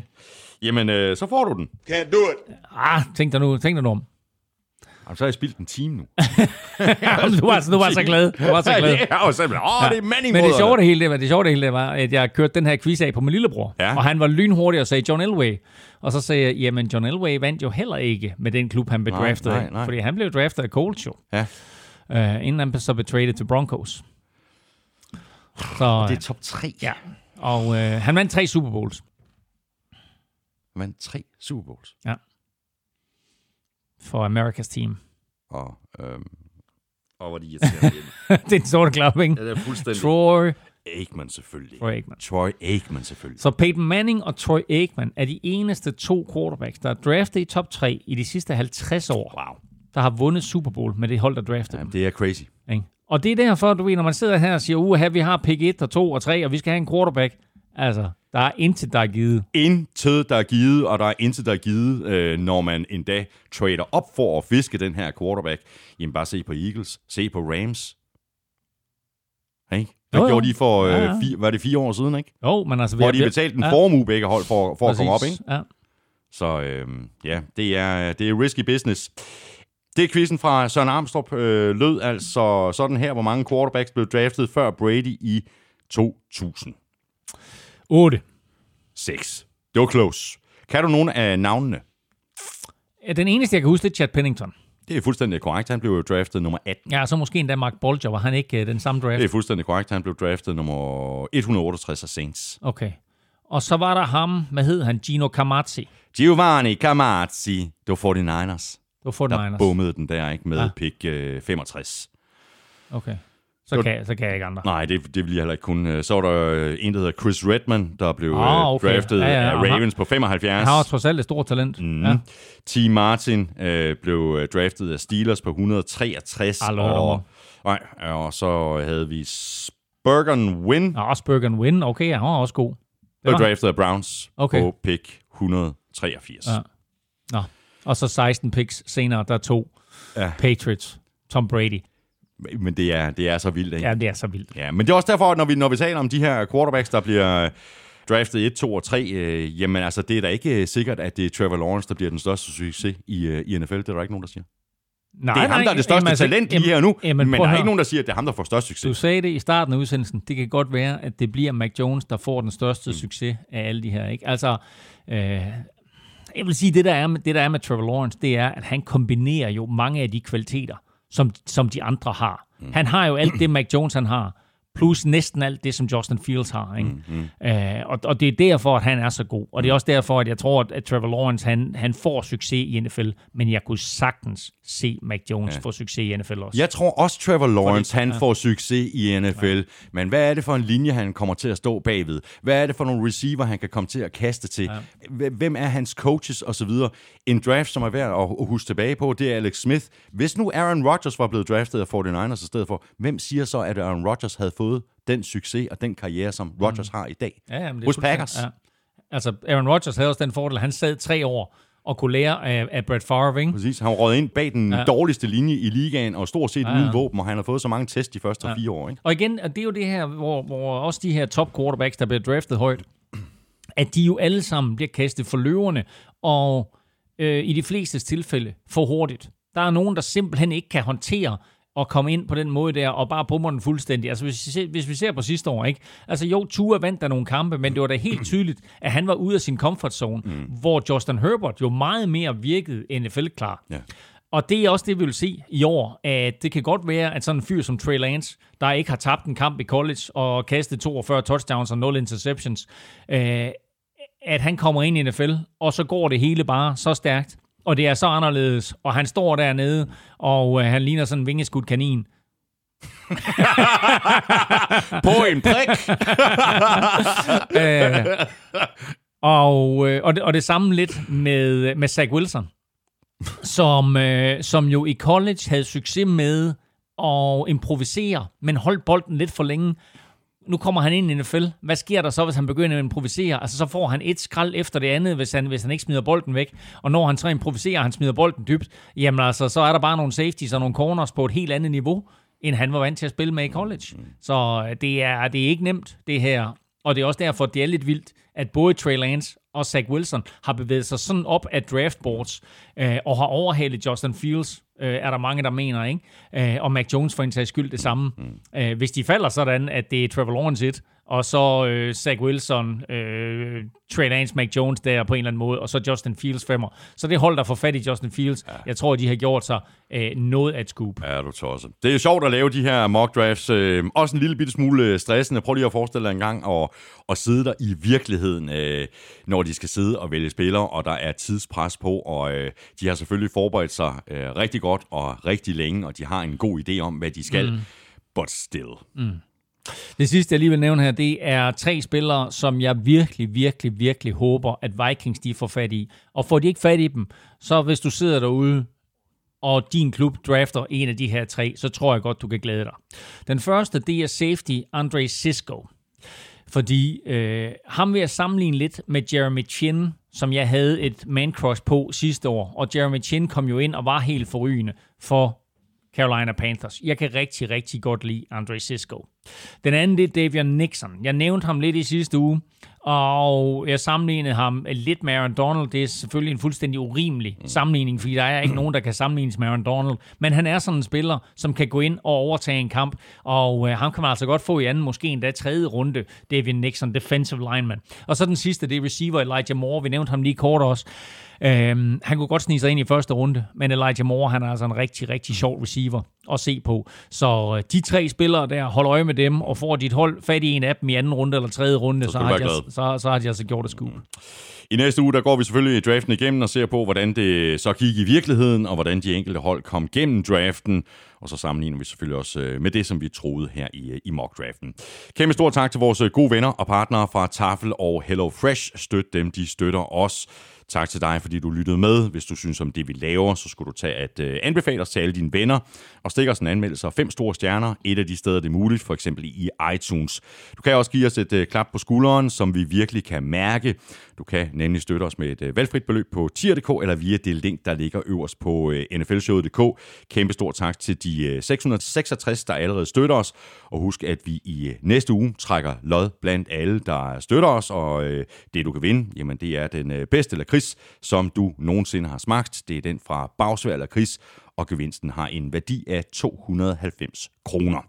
Jamen, øh, så får du den. Can't do it. Ah, tænk dig nu, tænk dig nu om. Jamen, så har jeg spildt en time nu. Jamen, du var, du var så glad. Du var så glad. Ja, jeg var simpelthen, åh, det er Manning Men det sjove det hele, det var, det sjove det hele, det var, at jeg kørte den her quiz af på min lillebror. Ja. Og han var lynhurtig og sagde John Elway. Og så sagde jeg, jamen John Elway vandt jo heller ikke med den klub, han blev Nej, draftet nej, af. nej. Fordi han blev draftet af Colts jo. Ja. Uh, inden han så blev traded til Broncos. Så, Det er top 3. ja. Og uh, han vandt tre Super Bowls. Han vandt tre Super Bowls. For America's team. Og, øhm, og hvor de irriterende. det er en sort klap, ikke? ja, det er fuldstændig. Troy, Aikman selvfølgelig. Troy Aikman. Troy Aikman selvfølgelig. Så Peyton Manning og Troy Aikman er de eneste to quarterbacks, der er draftet i top 3 i de sidste 50 år, Wow. der har vundet Super Bowl med det hold, der draftede Jamen, dem. det er crazy. Ikke? Og det er derfor, du ved, når man sidder her og siger, uha, vi har pick 1 og 2 og 3, og vi skal have en quarterback. Altså, der er intet, der er givet. Intet, der er givet, og der er intet, der er givet, øh, når man endda trader op for at fiske den her quarterback. Jamen bare se på Eagles, se på Rams. Hey? Hvad Jo, jo. gjorde de for, øh, Ja, ja. fire, var det fire år siden, ikke? Jo, men altså... Hvor de betalte en ja, formue begge hold for, for at komme op, ikke? Ja. Så øh, ja, det er, det er risky business. Det er quizzen fra Søren Armstrong øh, lød altså sådan her, hvor mange quarterbacks blev draftet før Brady i 2006. 8. Det var close. Kan du nogle af navnene? Den eneste, jeg kan huske, det er Chad Pennington. Det er fuldstændig korrekt. Han blev jo draftet nummer 18. Ja, så måske endda Mark Bolger, var han ikke øh, den samme draft? Det er fuldstændig korrekt. Han blev draftet nummer 168 af Saints. Okay. Og så var der ham, hvad hed han? Gino Camazzi. Giovanni Camazzi. Det var 49ers. Det var Der 49ers. bummede den der, ikke? Med Ja. ja. pick øh, 65. Okay. Så Det kan, så kan jeg ikke andre. Nej, det, det vil jeg heller ikke kunne. Så var der øh, en, der hedder Chris Redman, der blev Ah, ah, okay. draftet Ja, ja, af og han- Ravens på 75. Han har også trods alt et stort talent. Mm. Ja. T. Martin øh, blev øh, draftet af Steelers på 163. Aldrig og, nej, og så havde vi Spurgeon Win, også Bergen Win. Okay, han var også god. blev var- draftet af Browns Okay. på pick 183. Ja. Nå. Og så 16 picks senere, der to Ja. Patriots. Tom Brady. Men det er, det er så vildt, ikke? Ja, det er så vildt. Ja, men det er også derfor, at når vi, når vi taler om de her quarterbacks, der bliver draftet 1, 2 og 3, øh, jamen altså, det er da ikke øh, sikkert, at det er Trevor Lawrence, der bliver den største succes i, øh, i NFL. Det er der ikke nogen, der siger. Nej, Det er ham, der er det største talent lige her nu, jamen, men der er ikke nogen, der siger, at det er ham, der får størst succes. Du sagde det i starten af udsendelsen. Det kan godt være, at det bliver Mac Jones, der får den største mm. succes af alle de her. Ikke? Altså, øh, jeg vil sige, det der, er med, det der er med Trevor Lawrence, det er, at han kombinerer jo mange af de kvaliteter, som, som de andre har. Mm. Han har jo alt det, Mac Jones han har, plus næsten alt det, som Justin Fields har. Ikke? Mm. Øh, og, og det er derfor, at han er så god. Og det er også derfor, at jeg tror, at, at Trevor Lawrence, han, han får succes i NFL, men jeg kunne sagtens se Mac Jones ja. få succes i NFL også. Jeg tror også, Trevor Lawrence Fordi- han ja. får succes i NFL. Ja. Men hvad er det for en linje, han kommer til at stå bagved? Hvad er det for nogle receiver, han kan komme til at kaste til? Ja. Hvem er hans coaches osv.? En draft, som er værd at huske tilbage på, det er Alex Smith. Hvis nu Aaron Rodgers var blevet draftet af 49ers i stedet for, hvem siger så, at Aaron Rodgers havde fået den succes og den karriere, som Rodgers har i dag? Ja, ja, men det Hos Packers. Ja. Altså, Aaron Rodgers havde også den fordel, at han sad tre år og kunne lære af, af Brett Favre, ikke? Præcis. Han røget ind bag den Ja. dårligste linje i ligaen, og stort set Ja, ja, ja. uden våben, og han har fået så mange test de første ja. fire år. Ikke? Og igen, og det er jo det her, hvor, hvor også de her top quarterbacks, der bliver draftet højt, at de jo alle sammen bliver kastet for løverne, og øh, i de fleste tilfælde for hurtigt. Der er nogen, der simpelthen ikke kan håndtere at komme ind på den måde der, og bare bomber den fuldstændig. Altså hvis vi, ser, hvis vi ser på sidste år, ikke? Altså jo, Tua vandt der nogle kampe, men det var da helt tydeligt, at han var ude af sin comfort zone, mm. hvor Justin Herbert jo meget mere virkede NFL-klar. Ja. Og det er også det, vi vil se i år, at det kan godt være, at sådan en fyr som Trey Lance, der ikke har tabt en kamp i college og kastet 42 touchdowns og 0 interceptions, øh, at han kommer ind i NFL, og så går det hele bare så stærkt, og det er så anderledes, og han står dernede, og øh, han ligner sådan en vingeskudt kanin. På en prik! øh, og, øh, og, det, og det samme lidt med, med Zach Wilson, som, øh, som jo i college havde succes med at improvisere, men holdt bolden lidt for længe. Nu kommer han ind i NFL. Hvad sker der så, hvis han begynder at improvisere? Altså, så får han et skrald efter det andet, hvis han, hvis han ikke smider bolden væk. Og når han så improviserer, og han smider bolden dybt, jamen altså, så er der bare nogle safeties og nogle corners på et helt andet niveau, end han var vant til at spille med i college. Så øh, det er, det er ikke nemt, det her. Og det er også derfor, det er lidt vildt, at både Trey Lance og Zach Wilson har bevæget sig sådan op af draftboards øh, og har overhalet Justin Fields, øh, er der mange, der mener, ikke? Øh, og Mac Jones for en sags skyld det samme. Mm. Øh, hvis de falder sådan, at det er Trevor Lawrence et, og så øh, Zach Wilson, øh, Trey Lance, Mac Jones der på en eller anden måde, og så Justin Fields femmer. Så det hold, der får fat i Justin Fields, ja. jeg tror, de har gjort sig øh, noget af et scoop. Ja, du tosser. Det er jo sjovt at lave de her mock drafts. Øh, også en lille bitte smule stressende. Prøv lige at forestille dig en gang at, at sidde der i virkeligheden, øh, når de skal sidde og vælge spillere, og der er tidspres på, og øh, de har selvfølgelig forberedt sig øh, rigtig godt og rigtig længe, og de har en god idé om, hvad de skal. Mm. But still. Mm. Det sidste, jeg lige vil nævne her, det er tre spillere, som jeg virkelig, virkelig, virkelig håber, at Vikings de får fat i. Og får de ikke fat i dem, så hvis du sidder derude, og din klub drafter en af de her tre, så tror jeg godt, du kan glæde dig. Den første, det er safety Andre Sisko. Fordi øh, ham vil jeg sammenligne lidt med Jeremy Chin, som jeg havde et man-crush på sidste år. Og Jeremy Chin kom jo ind og var helt forrygende for Carolina Panthers. Jeg kan rigtig, rigtig godt lide Andre Sisko. Den anden, det er Davion Nixon. Jeg nævnte ham lidt i sidste uge, og jeg sammenlignede ham lidt med Aaron Donald. Det er selvfølgelig en fuldstændig urimelig sammenligning, fordi der er ikke nogen, der kan sammenlignes med Aaron Donald. Men han er sådan en spiller, som kan gå ind og overtage en kamp, og øh, ham kan man altså godt få i anden, måske endda tredje runde, Davion Nixon, defensive lineman. Og så den sidste, det er receiver Elijah Moore. Vi nævnte ham lige kort også. Øhm, han kunne godt snige sig ind i første runde, men Elijah Moore, han er altså en rigtig, rigtig sjov receiver at se på. Så øh, de tre spillere der, hold øje med dem, og får dit hold fat i en af dem i anden runde eller tredje runde, så, så, har, de, altså- så, så har de altså gjort det scoop. I næste uge, der går vi selvfølgelig draften igennem og ser på, hvordan det så gik i virkeligheden, og hvordan de enkelte hold kom gennem draften. Og så sammenligner vi selvfølgelig også øh, med det, som vi troede her i, øh, i mock-draften. Kæmpe stor tak til vores gode venner og partnere fra Tafel og Hello Fresh. Støt dem, de støtter os. Tak til dig, fordi du lyttede med. Hvis du synes om det, vi laver, så skulle du tage at øh, anbefale os til alle dine venner, og stikke os en anmeldelse af fem store stjerner, et af de steder, det er muligt, for eksempel i iTunes. Du kan også give os et øh, klap på skulderen, som vi virkelig kan mærke. Du kan nemlig støtte os med et øh, valgfrit beløb på tier.dk, eller via det link, der ligger øverst på øh, nflshowet.dk. Kæmpe stor tak til de øh, 666, der allerede støtter os, og husk, at vi i næste uge trækker lod blandt alle, der støtter os, og det, du kan vinde, jamen det er den bedste lakrids, som du nogensinde har smagt. Det er den fra Bagsvær lakrids, og gevinsten har en værdi af 290 kroner.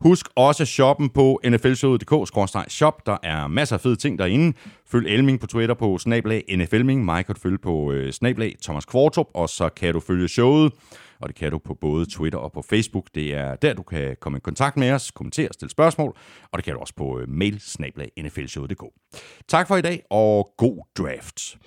Husk også shoppen på nflshowet.dk-shop. Der er masser af fede ting derinde. Følg Elming på Twitter på snablag NFLming. Mig kan du følge på øh, snablag Thomas Kvartrup, og så kan du følge showet og det kan du på både Twitter og på Facebook. Det er der, du kan komme i kontakt med os, kommentere, stille spørgsmål, og det kan du også på øh, mail nflshowet.dk. Tak for i dag, og god draft.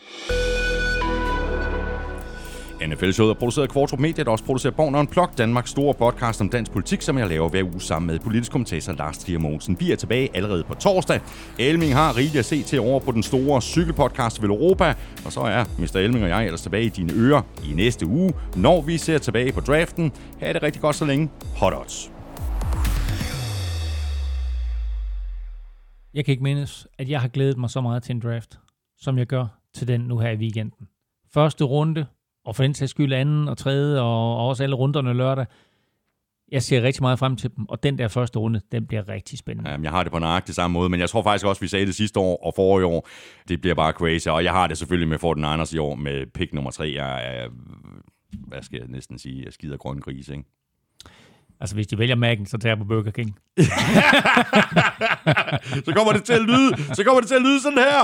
NFL-showet er produceret af Kvartrup Media, der også producerer Born Unplugged, Danmarks store podcast om dansk politik, som jeg laver hver uge sammen med politisk kommentator Lars Trier Mogensen. Vi er tilbage allerede på torsdag. Elming har rigeligt at se til over på den store cykelpodcast Vel Europa, og så er Mr. Elming og jeg ellers tilbage i dine ører i næste uge, når vi ser tilbage på draften. Ha' det rigtig godt så længe. Hot odds. Jeg kan ikke mindes, at jeg har glædet mig så meget til en draft, som jeg gør til den nu her i weekenden. Første runde, og for den sags skyld anden og tredje, og, og også alle runderne lørdag. Jeg ser rigtig meget frem til dem, og den der første runde, den bliver rigtig spændende. Jamen, jeg har det på nøjagtig samme måde, men jeg tror faktisk også, vi sagde det sidste år og forrige år, det bliver bare crazy, og jeg har det selvfølgelig med Fort Anders i år med pick nummer tre. Jeg er, hvad skal jeg næsten sige, jeg skider grøn gris, ikke? Altså, hvis de vælger Mac'en, så tager jeg på Burger King. så kommer det til at lyde, så kommer det til at lyde sådan her.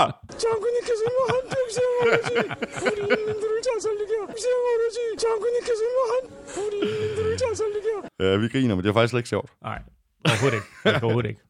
Ja, vi griner, men det er faktisk slet ikke sjovt. Nej, overhovedet ikke. Overhovedet ikke.